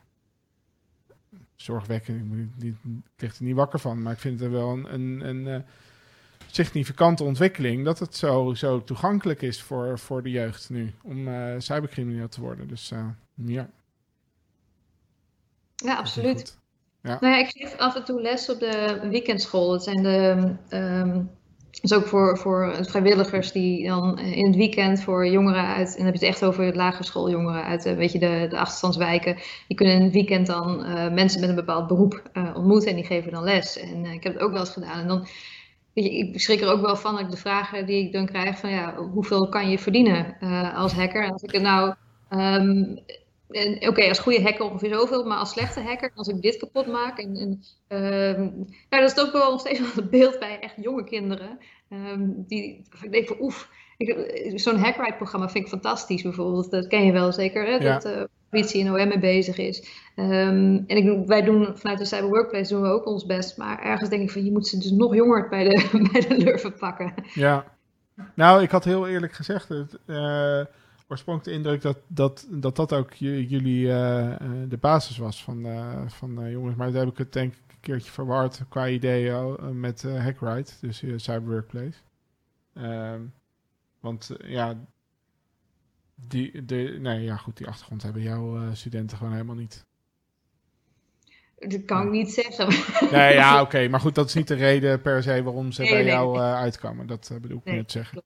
zorgwekkend. Ik, ik lig er niet wakker van, maar ik vind het wel een, een, een significante ontwikkeling dat het zo, zo toegankelijk is voor, voor de jeugd nu om cybercrimineel te worden. Dus ja. Ja, absoluut. Ja. Nou ja, ik geef af en toe les op de weekendschool. Dat zijn de. Um, is ook voor, voor vrijwilligers die dan in het weekend voor jongeren uit. En dan heb je het echt over lagere schooljongeren uit eh, weet je, de, de achterstandswijken. Die kunnen in het weekend dan uh, mensen met een bepaald beroep ontmoeten en die geven dan les. En ik heb het ook wel eens gedaan. En dan weet je, ik schrik er ook wel van dat de vragen die ik dan krijg van ja, hoeveel kan je verdienen als hacker? En als ik het nou um, Oké, als goede hacker ongeveer zoveel, maar als slechte hacker, als ik dit kapot maak. En, en uh, ja, dat is ook wel nog steeds wel het beeld bij echt jonge kinderen. Um, die, ik denk van oef, zo'n hackride-programma vind ik fantastisch bijvoorbeeld. Dat ken je wel zeker, hè? dat de politie en OM mee bezig is. Um, en ik, wij doen vanuit de Cyber Workplace doen we ook ons best. Maar ergens denk ik van je moet ze dus nog jonger bij de, bij de lurven pakken. Ja, nou ik had heel eerlijk gezegd... Het, uh oorspronkelijk de indruk dat dat, dat, dat ook jullie uh, de basis was van, uh, van jongens. Maar daar heb ik het denk ik een keertje verward qua ideeën met uh, Hackride, dus Cyber Workplace. Ehm, want ja, die, de, nee, ja, goed, die achtergrond hebben jouw studenten gewoon helemaal niet. Dat kan ik niet zeggen. Nee, ja, oké. Maar goed, dat is niet de reden per se waarom ze bij jou uitkwamen. Dat bedoel ik nee, net zeggen.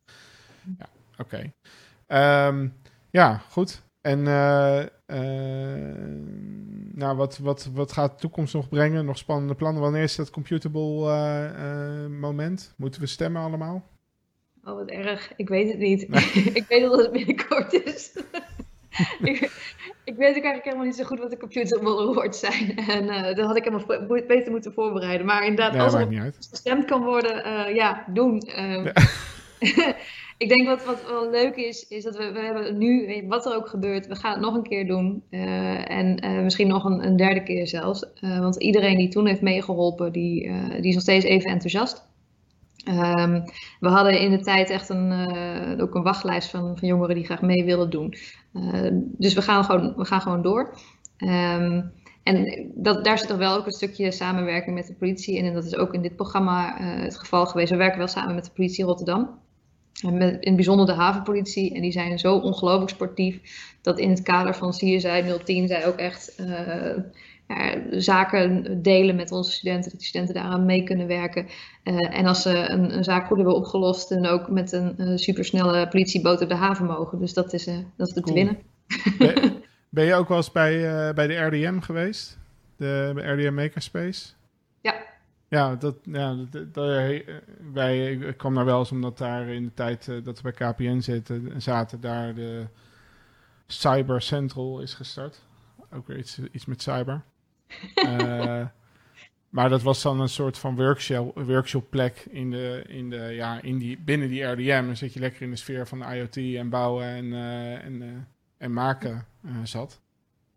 Ja, oké. Um, ja, goed. En uh, uh, nou, wat, wat, wat gaat de toekomst nog brengen? Nog spannende plannen? Wanneer is dat computable uh, moment? Moeten we stemmen allemaal? Oh, wat erg. Ik weet het niet. ik weet dat het binnenkort is. ik, ik, weet ook eigenlijk helemaal niet zo goed wat de computable wordt zijn. En dat had ik helemaal beter moeten voorbereiden. Maar inderdaad, nee, als er gestemd kan worden, ja, doen. Ja. Ik denk wat, wat wel leuk is, is dat we, we hebben nu, wat er ook gebeurt, we gaan het nog een keer doen. Uh, en uh, misschien nog een, een, derde keer zelfs. Uh, want iedereen die toen heeft meegeholpen, die, die is nog steeds even enthousiast. Um, we hadden in de tijd echt een, ook een wachtlijst van, van jongeren die graag mee willen doen. dus we gaan gewoon, we gaan gewoon door. Um, en dat, daar zit er wel ook een stukje samenwerking met de politie in. En dat is ook in dit programma het geval geweest. We werken wel samen met de politie Rotterdam. En met, in het bijzonder de havenpolitie. En die zijn zo ongelooflijk sportief. Dat in het kader van CSI 010 zij ook echt uh, ja, zaken delen met onze studenten. Dat die studenten daaraan mee kunnen werken. Uh, en als ze een, een, zaak goed hebben opgelost. En ook met een uh, supersnelle politieboot op de haven mogen. Dus dat is, dat is de cool. te winnen. Ben, ben, je ook wel eens bij, bij de RDM geweest? De, de RDM Makerspace? Ja. Ja, dat, ja dat, dat, wij, ik kwam daar wel eens omdat daar in de tijd dat we bij KPN zitten, zaten, daar de Cyber Central is gestart. Ook weer iets, iets met cyber. uh, maar dat was dan een soort van workshop, workshop plek in de, in de, ja, in die, binnen die RDM. Dan zit je lekker in de sfeer van IoT en bouwen en, uh, en, en maken zat.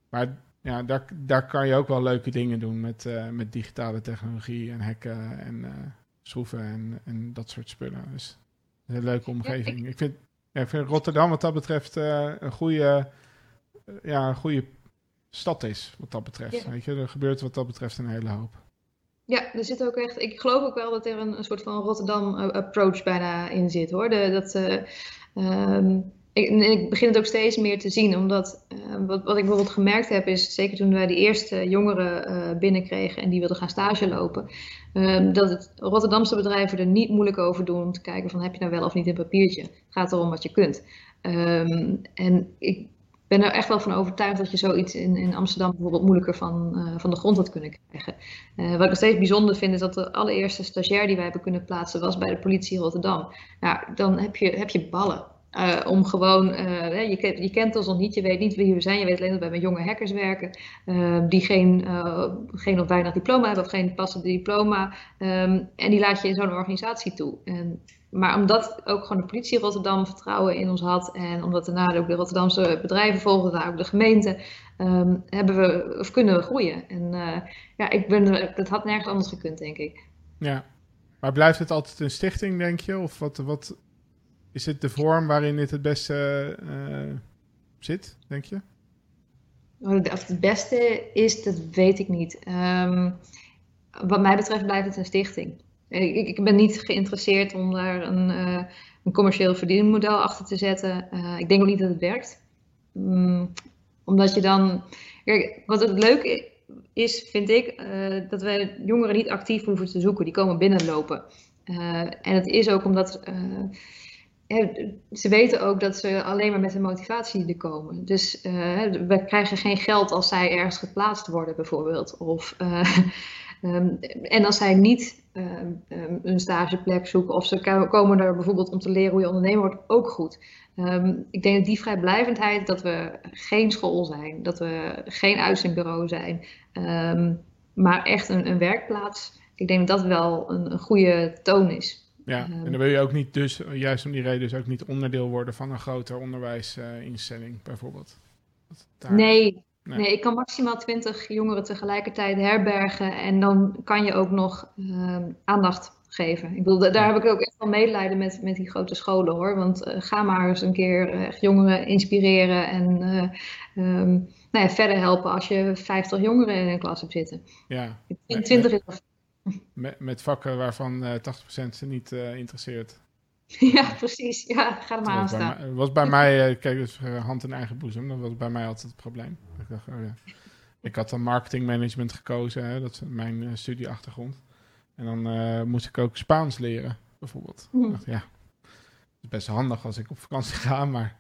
Maar ja, daar, daar kan je ook wel leuke dingen doen met, met digitale technologie en hacken en schroeven en, en dat soort spullen. Dus een leuke omgeving. ik... vind, ja, ik vind Rotterdam wat dat betreft een goede, ja, een goede stad is, wat dat betreft. Weet je, er gebeurt wat dat betreft een hele hoop. Ja, er zit ook echt. Ik geloof ook wel dat er een, een soort van Rotterdam-approach bijna in zit hoor. De, dat, uh, ik, ik, begin het ook steeds meer te zien, omdat uh, wat, wat ik bijvoorbeeld gemerkt heb, is zeker toen wij die eerste jongeren uh, binnenkregen en die wilden gaan stage lopen, uh, dat het Rotterdamse bedrijven er niet moeilijk over doen om te kijken van heb je nou wel of niet een papiertje. Het gaat erom wat je kunt. Ehm, en ik ben er echt wel van overtuigd dat je zoiets in, in Amsterdam bijvoorbeeld moeilijker van, uh, van de grond had kunnen krijgen. Wat ik nog steeds bijzonder vind is dat de allereerste stagiair die wij hebben kunnen plaatsen was bij de politie Rotterdam. Nou, dan heb je, heb je ballen. Uh, om gewoon, je, je, kent ons nog niet, je weet niet wie we zijn, je weet alleen dat wij met jonge hackers werken, die geen, geen of weinig diploma hebben of geen passende diploma. Um, en die laat je in zo'n organisatie toe. En maar omdat ook gewoon de politie Rotterdam vertrouwen in ons had en omdat daarna ook de Rotterdamse bedrijven volgden, daar ook de gemeente, um, hebben we, of kunnen we groeien. En ja, ik ben, dat had nergens anders gekund, denk ik. Ja, maar blijft het altijd een stichting, denk je? Of wat, wat is het de vorm waarin dit het beste uh, zit, denk je? Of het beste is, dat weet ik niet. Um, wat mij betreft blijft het een stichting. Ik, ik, ben niet geïnteresseerd om daar een, uh, een commercieel verdienmodel achter te zetten. Uh, ik denk ook niet dat het werkt. Um, omdat je dan. Kijk, wat het leuke is, vind ik, dat wij jongeren niet actief hoeven te zoeken. Die komen binnenlopen. en het is ook omdat. Ze weten ook dat ze alleen maar met een motivatie er komen. Dus we krijgen geen geld als zij ergens geplaatst worden, bijvoorbeeld. Of, um, en als zij niet um, een stageplek zoeken of ze komen er bijvoorbeeld om te leren hoe je ondernemer wordt, ook goed. Ik denk dat die vrijblijvendheid, dat we geen school zijn, dat we geen uitzendbureau zijn, maar echt een, een, werkplaats. Ik denk dat dat wel een goede toon is. Ja, en dan wil je ook niet dus, juist om die reden, dus ook niet onderdeel worden van een groter onderwijsinstelling bijvoorbeeld. Daar... Nee, Nee. ik kan maximaal 20 jongeren tegelijkertijd herbergen en dan kan je ook nog uh, aandacht geven. Ik bedoel, daar heb ik ook echt wel medelijden met, met die grote scholen hoor. Want uh, ga maar eens een keer echt jongeren inspireren en uh, um, nou ja, verder helpen als je 50 jongeren in een klas hebt zitten. Ja. 20 is met, met vakken waarvan 80% ze niet interesseert. Ja, precies. Ja, ga er maar aan staan. Het was bij mij, uh, kijk, dus hand in eigen boezem, dat was bij mij altijd het probleem. Ik, dacht, oh ja. ik had dan marketingmanagement gekozen, hè, dat is mijn uh, studieachtergrond. En dan moest ik ook Spaans leren, bijvoorbeeld. Mm. Ik dacht, ja, het is best handig als ik op vakantie ga, maar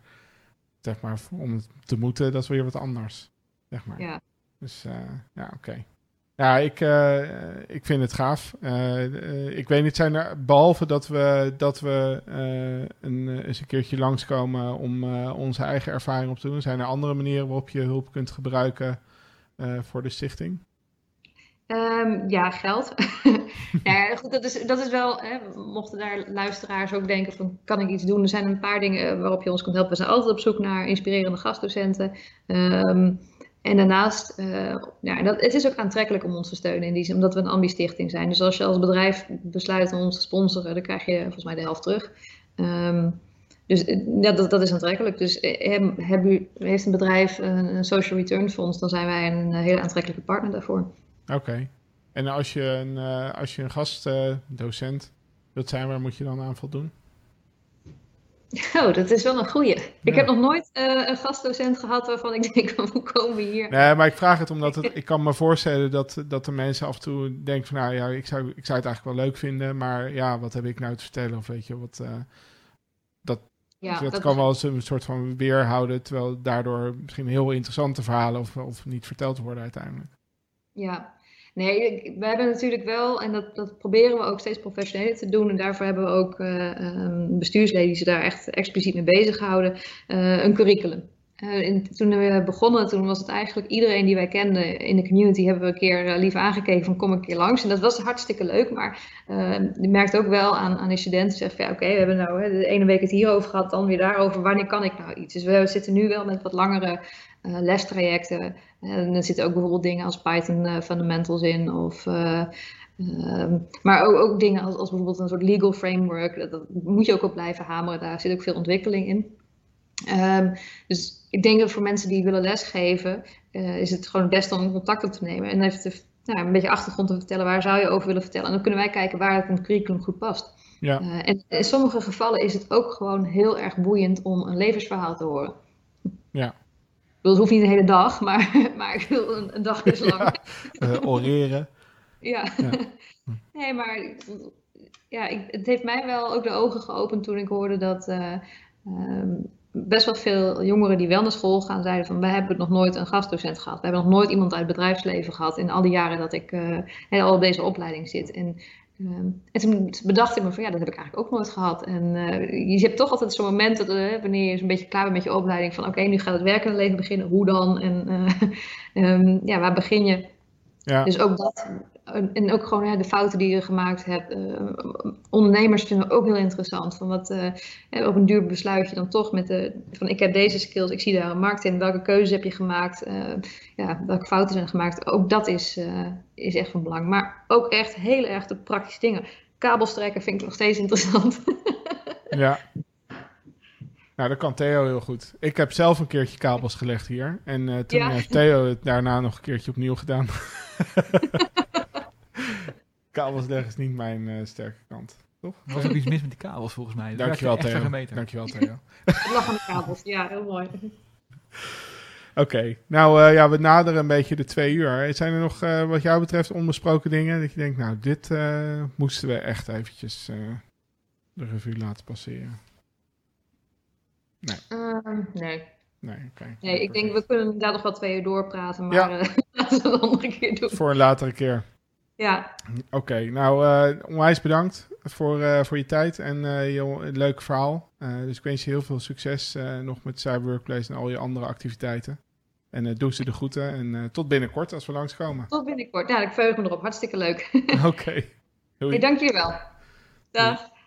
zeg maar, om het te moeten, dat is weer wat anders. Zeg maar. Ja. Dus ja, oké. Okay. Ja, ik, uh, ik vind het gaaf. Uh, ik weet niet, zijn er, behalve dat we, dat we een, eens een keertje langskomen om onze eigen ervaring op te doen, zijn er andere manieren waarop je hulp kunt gebruiken voor de stichting? Um, ja, geld. ja, goed, dat, is, dat is wel, hè, mochten daar luisteraars ook denken van, kan ik iets doen? Er zijn een paar dingen waarop je ons kunt helpen. We zijn altijd op zoek naar inspirerende gastdocenten. Um, en daarnaast, uh, ja, dat, het is ook aantrekkelijk om ons te steunen in die zin, omdat we een ambi-stichting zijn. Dus als je als bedrijf besluit om ons te sponsoren, dan krijg je volgens mij de helft terug. Um, dus eh, ja, dat, dat is aantrekkelijk. Dus eh, u, heeft een bedrijf een, social return fonds, dan zijn wij een hele aantrekkelijke partner daarvoor. Oké. En als je een, als je een gastdocent wilt zijn, waar moet je dan aan voldoen? Oh, dat is wel een goeie. Ik heb nog nooit uh, een gastdocent gehad waarvan ik denk, hoe komen we hier? Nee, maar ik vraag het omdat het, ik kan me voorstellen dat, dat de mensen af en toe denken van, nou ja, ik zou, ik zou het eigenlijk wel leuk vinden, maar ja, wat heb ik nou te vertellen? Of weet je, wat, uh, dat, ja, dat, dat, kan wel eens een soort van weerhouden, terwijl daardoor misschien heel interessante verhalen of, of niet verteld worden uiteindelijk. Ja, Nee, we hebben natuurlijk wel, en dat, dat proberen we ook steeds professioneler te doen. En daarvoor hebben we ook uh, um, bestuursleden die zich daar echt expliciet mee bezighouden. Uh, een curriculum. Uh, toen we begonnen, toen was het eigenlijk iedereen die wij kenden in de community, hebben we een keer uh, lief aangekeken van kom een keer langs. En dat was hartstikke leuk, maar uh, je merkt ook wel aan, aan de studenten, van ja oké, we hebben nou hè, de ene week het hierover gehad, dan weer daarover, wanneer kan ik nou iets? Dus we zitten nu wel met wat langere lestrajecten. En er zitten ook bijvoorbeeld dingen als Python fundamentals in of... Um, maar ook, ook dingen als, als bijvoorbeeld een soort legal framework, dat, dat moet je ook op blijven hameren, daar zit ook veel ontwikkeling in. Um, dus ik denk dat voor mensen die willen lesgeven, uh, is het gewoon het beste om contact op te nemen en even te, nou, een beetje achtergrond te vertellen. Waar zou je over willen vertellen? En dan kunnen wij kijken waar het in het curriculum goed past. Ja. Uh, en in sommige gevallen is het ook gewoon heel erg boeiend om een levensverhaal te horen. Ja. Dat hoeft niet de hele dag, maar, maar ik wil een, een dag is lang. Ja. Uh, oreren. ja. ja. nee, maar ja, ik, het heeft mij wel ook de ogen geopend toen ik hoorde dat. Um, best wel veel jongeren die wel naar school gaan, zeiden van wij hebben nog nooit een gastdocent gehad. We hebben nog nooit iemand uit het bedrijfsleven gehad in al die jaren dat ik uh, al deze opleiding zit. En, uh, en toen bedacht ik me van ja, dat heb ik eigenlijk ook nooit gehad. En uh, je hebt toch altijd zo'n moment dat wanneer je een beetje klaar bent met je opleiding van oké, okay, nu gaat het werkende leven beginnen, hoe dan? En um, ja, waar begin je? Ja. Dus ook dat, en ook gewoon ja, de fouten die je gemaakt hebt. Uh, ondernemers vinden we ook heel interessant. Van wat uh, op een duur besluit je dan toch met de. Van ik heb deze skills, ik zie daar een markt in. Welke keuzes heb je gemaakt? Uh, ja, welke fouten zijn gemaakt? Ook dat is, is echt van belang. Maar ook echt heel erg de praktische dingen. Kabelstrekken vind ik nog steeds interessant. ja. Nou, dat kan Theo heel goed. Ik heb zelf een keertje kabels gelegd hier. En toen ja. heeft Theo het daarna nog een keertje opnieuw gedaan. kabels leggen is niet mijn uh, sterke kant. Toch? Er was ook iets mis met die kabels volgens mij. Dat Dankjewel Theo. Dankjewel Theo. Het lag aan de kabels, ja, heel mooi. Oké, okay. nou uh, ja, we naderen een beetje de twee uur. Zijn er nog uh, wat jou betreft onbesproken dingen dat je denkt, nou, dit moesten we echt eventjes de revue laten passeren? Nee. Uh, nee. Nee, okay. nee, ik denk we kunnen inderdaad nog wel twee uur doorpraten, maar ja. laten we het een andere keer doen. Voor een latere keer. Ja. Oké, okay, nou uh, onwijs bedankt voor, uh, voor je tijd en uh, je leuke verhaal. dus ik wens je heel veel succes nog met Cyberworkplace en al je andere activiteiten. En doe ze de groeten en tot binnenkort als we langskomen. Tot binnenkort, ja, ik verheug me erop. Hartstikke leuk. Oké. Okay. Hey, dank je wel. Dag. Doei.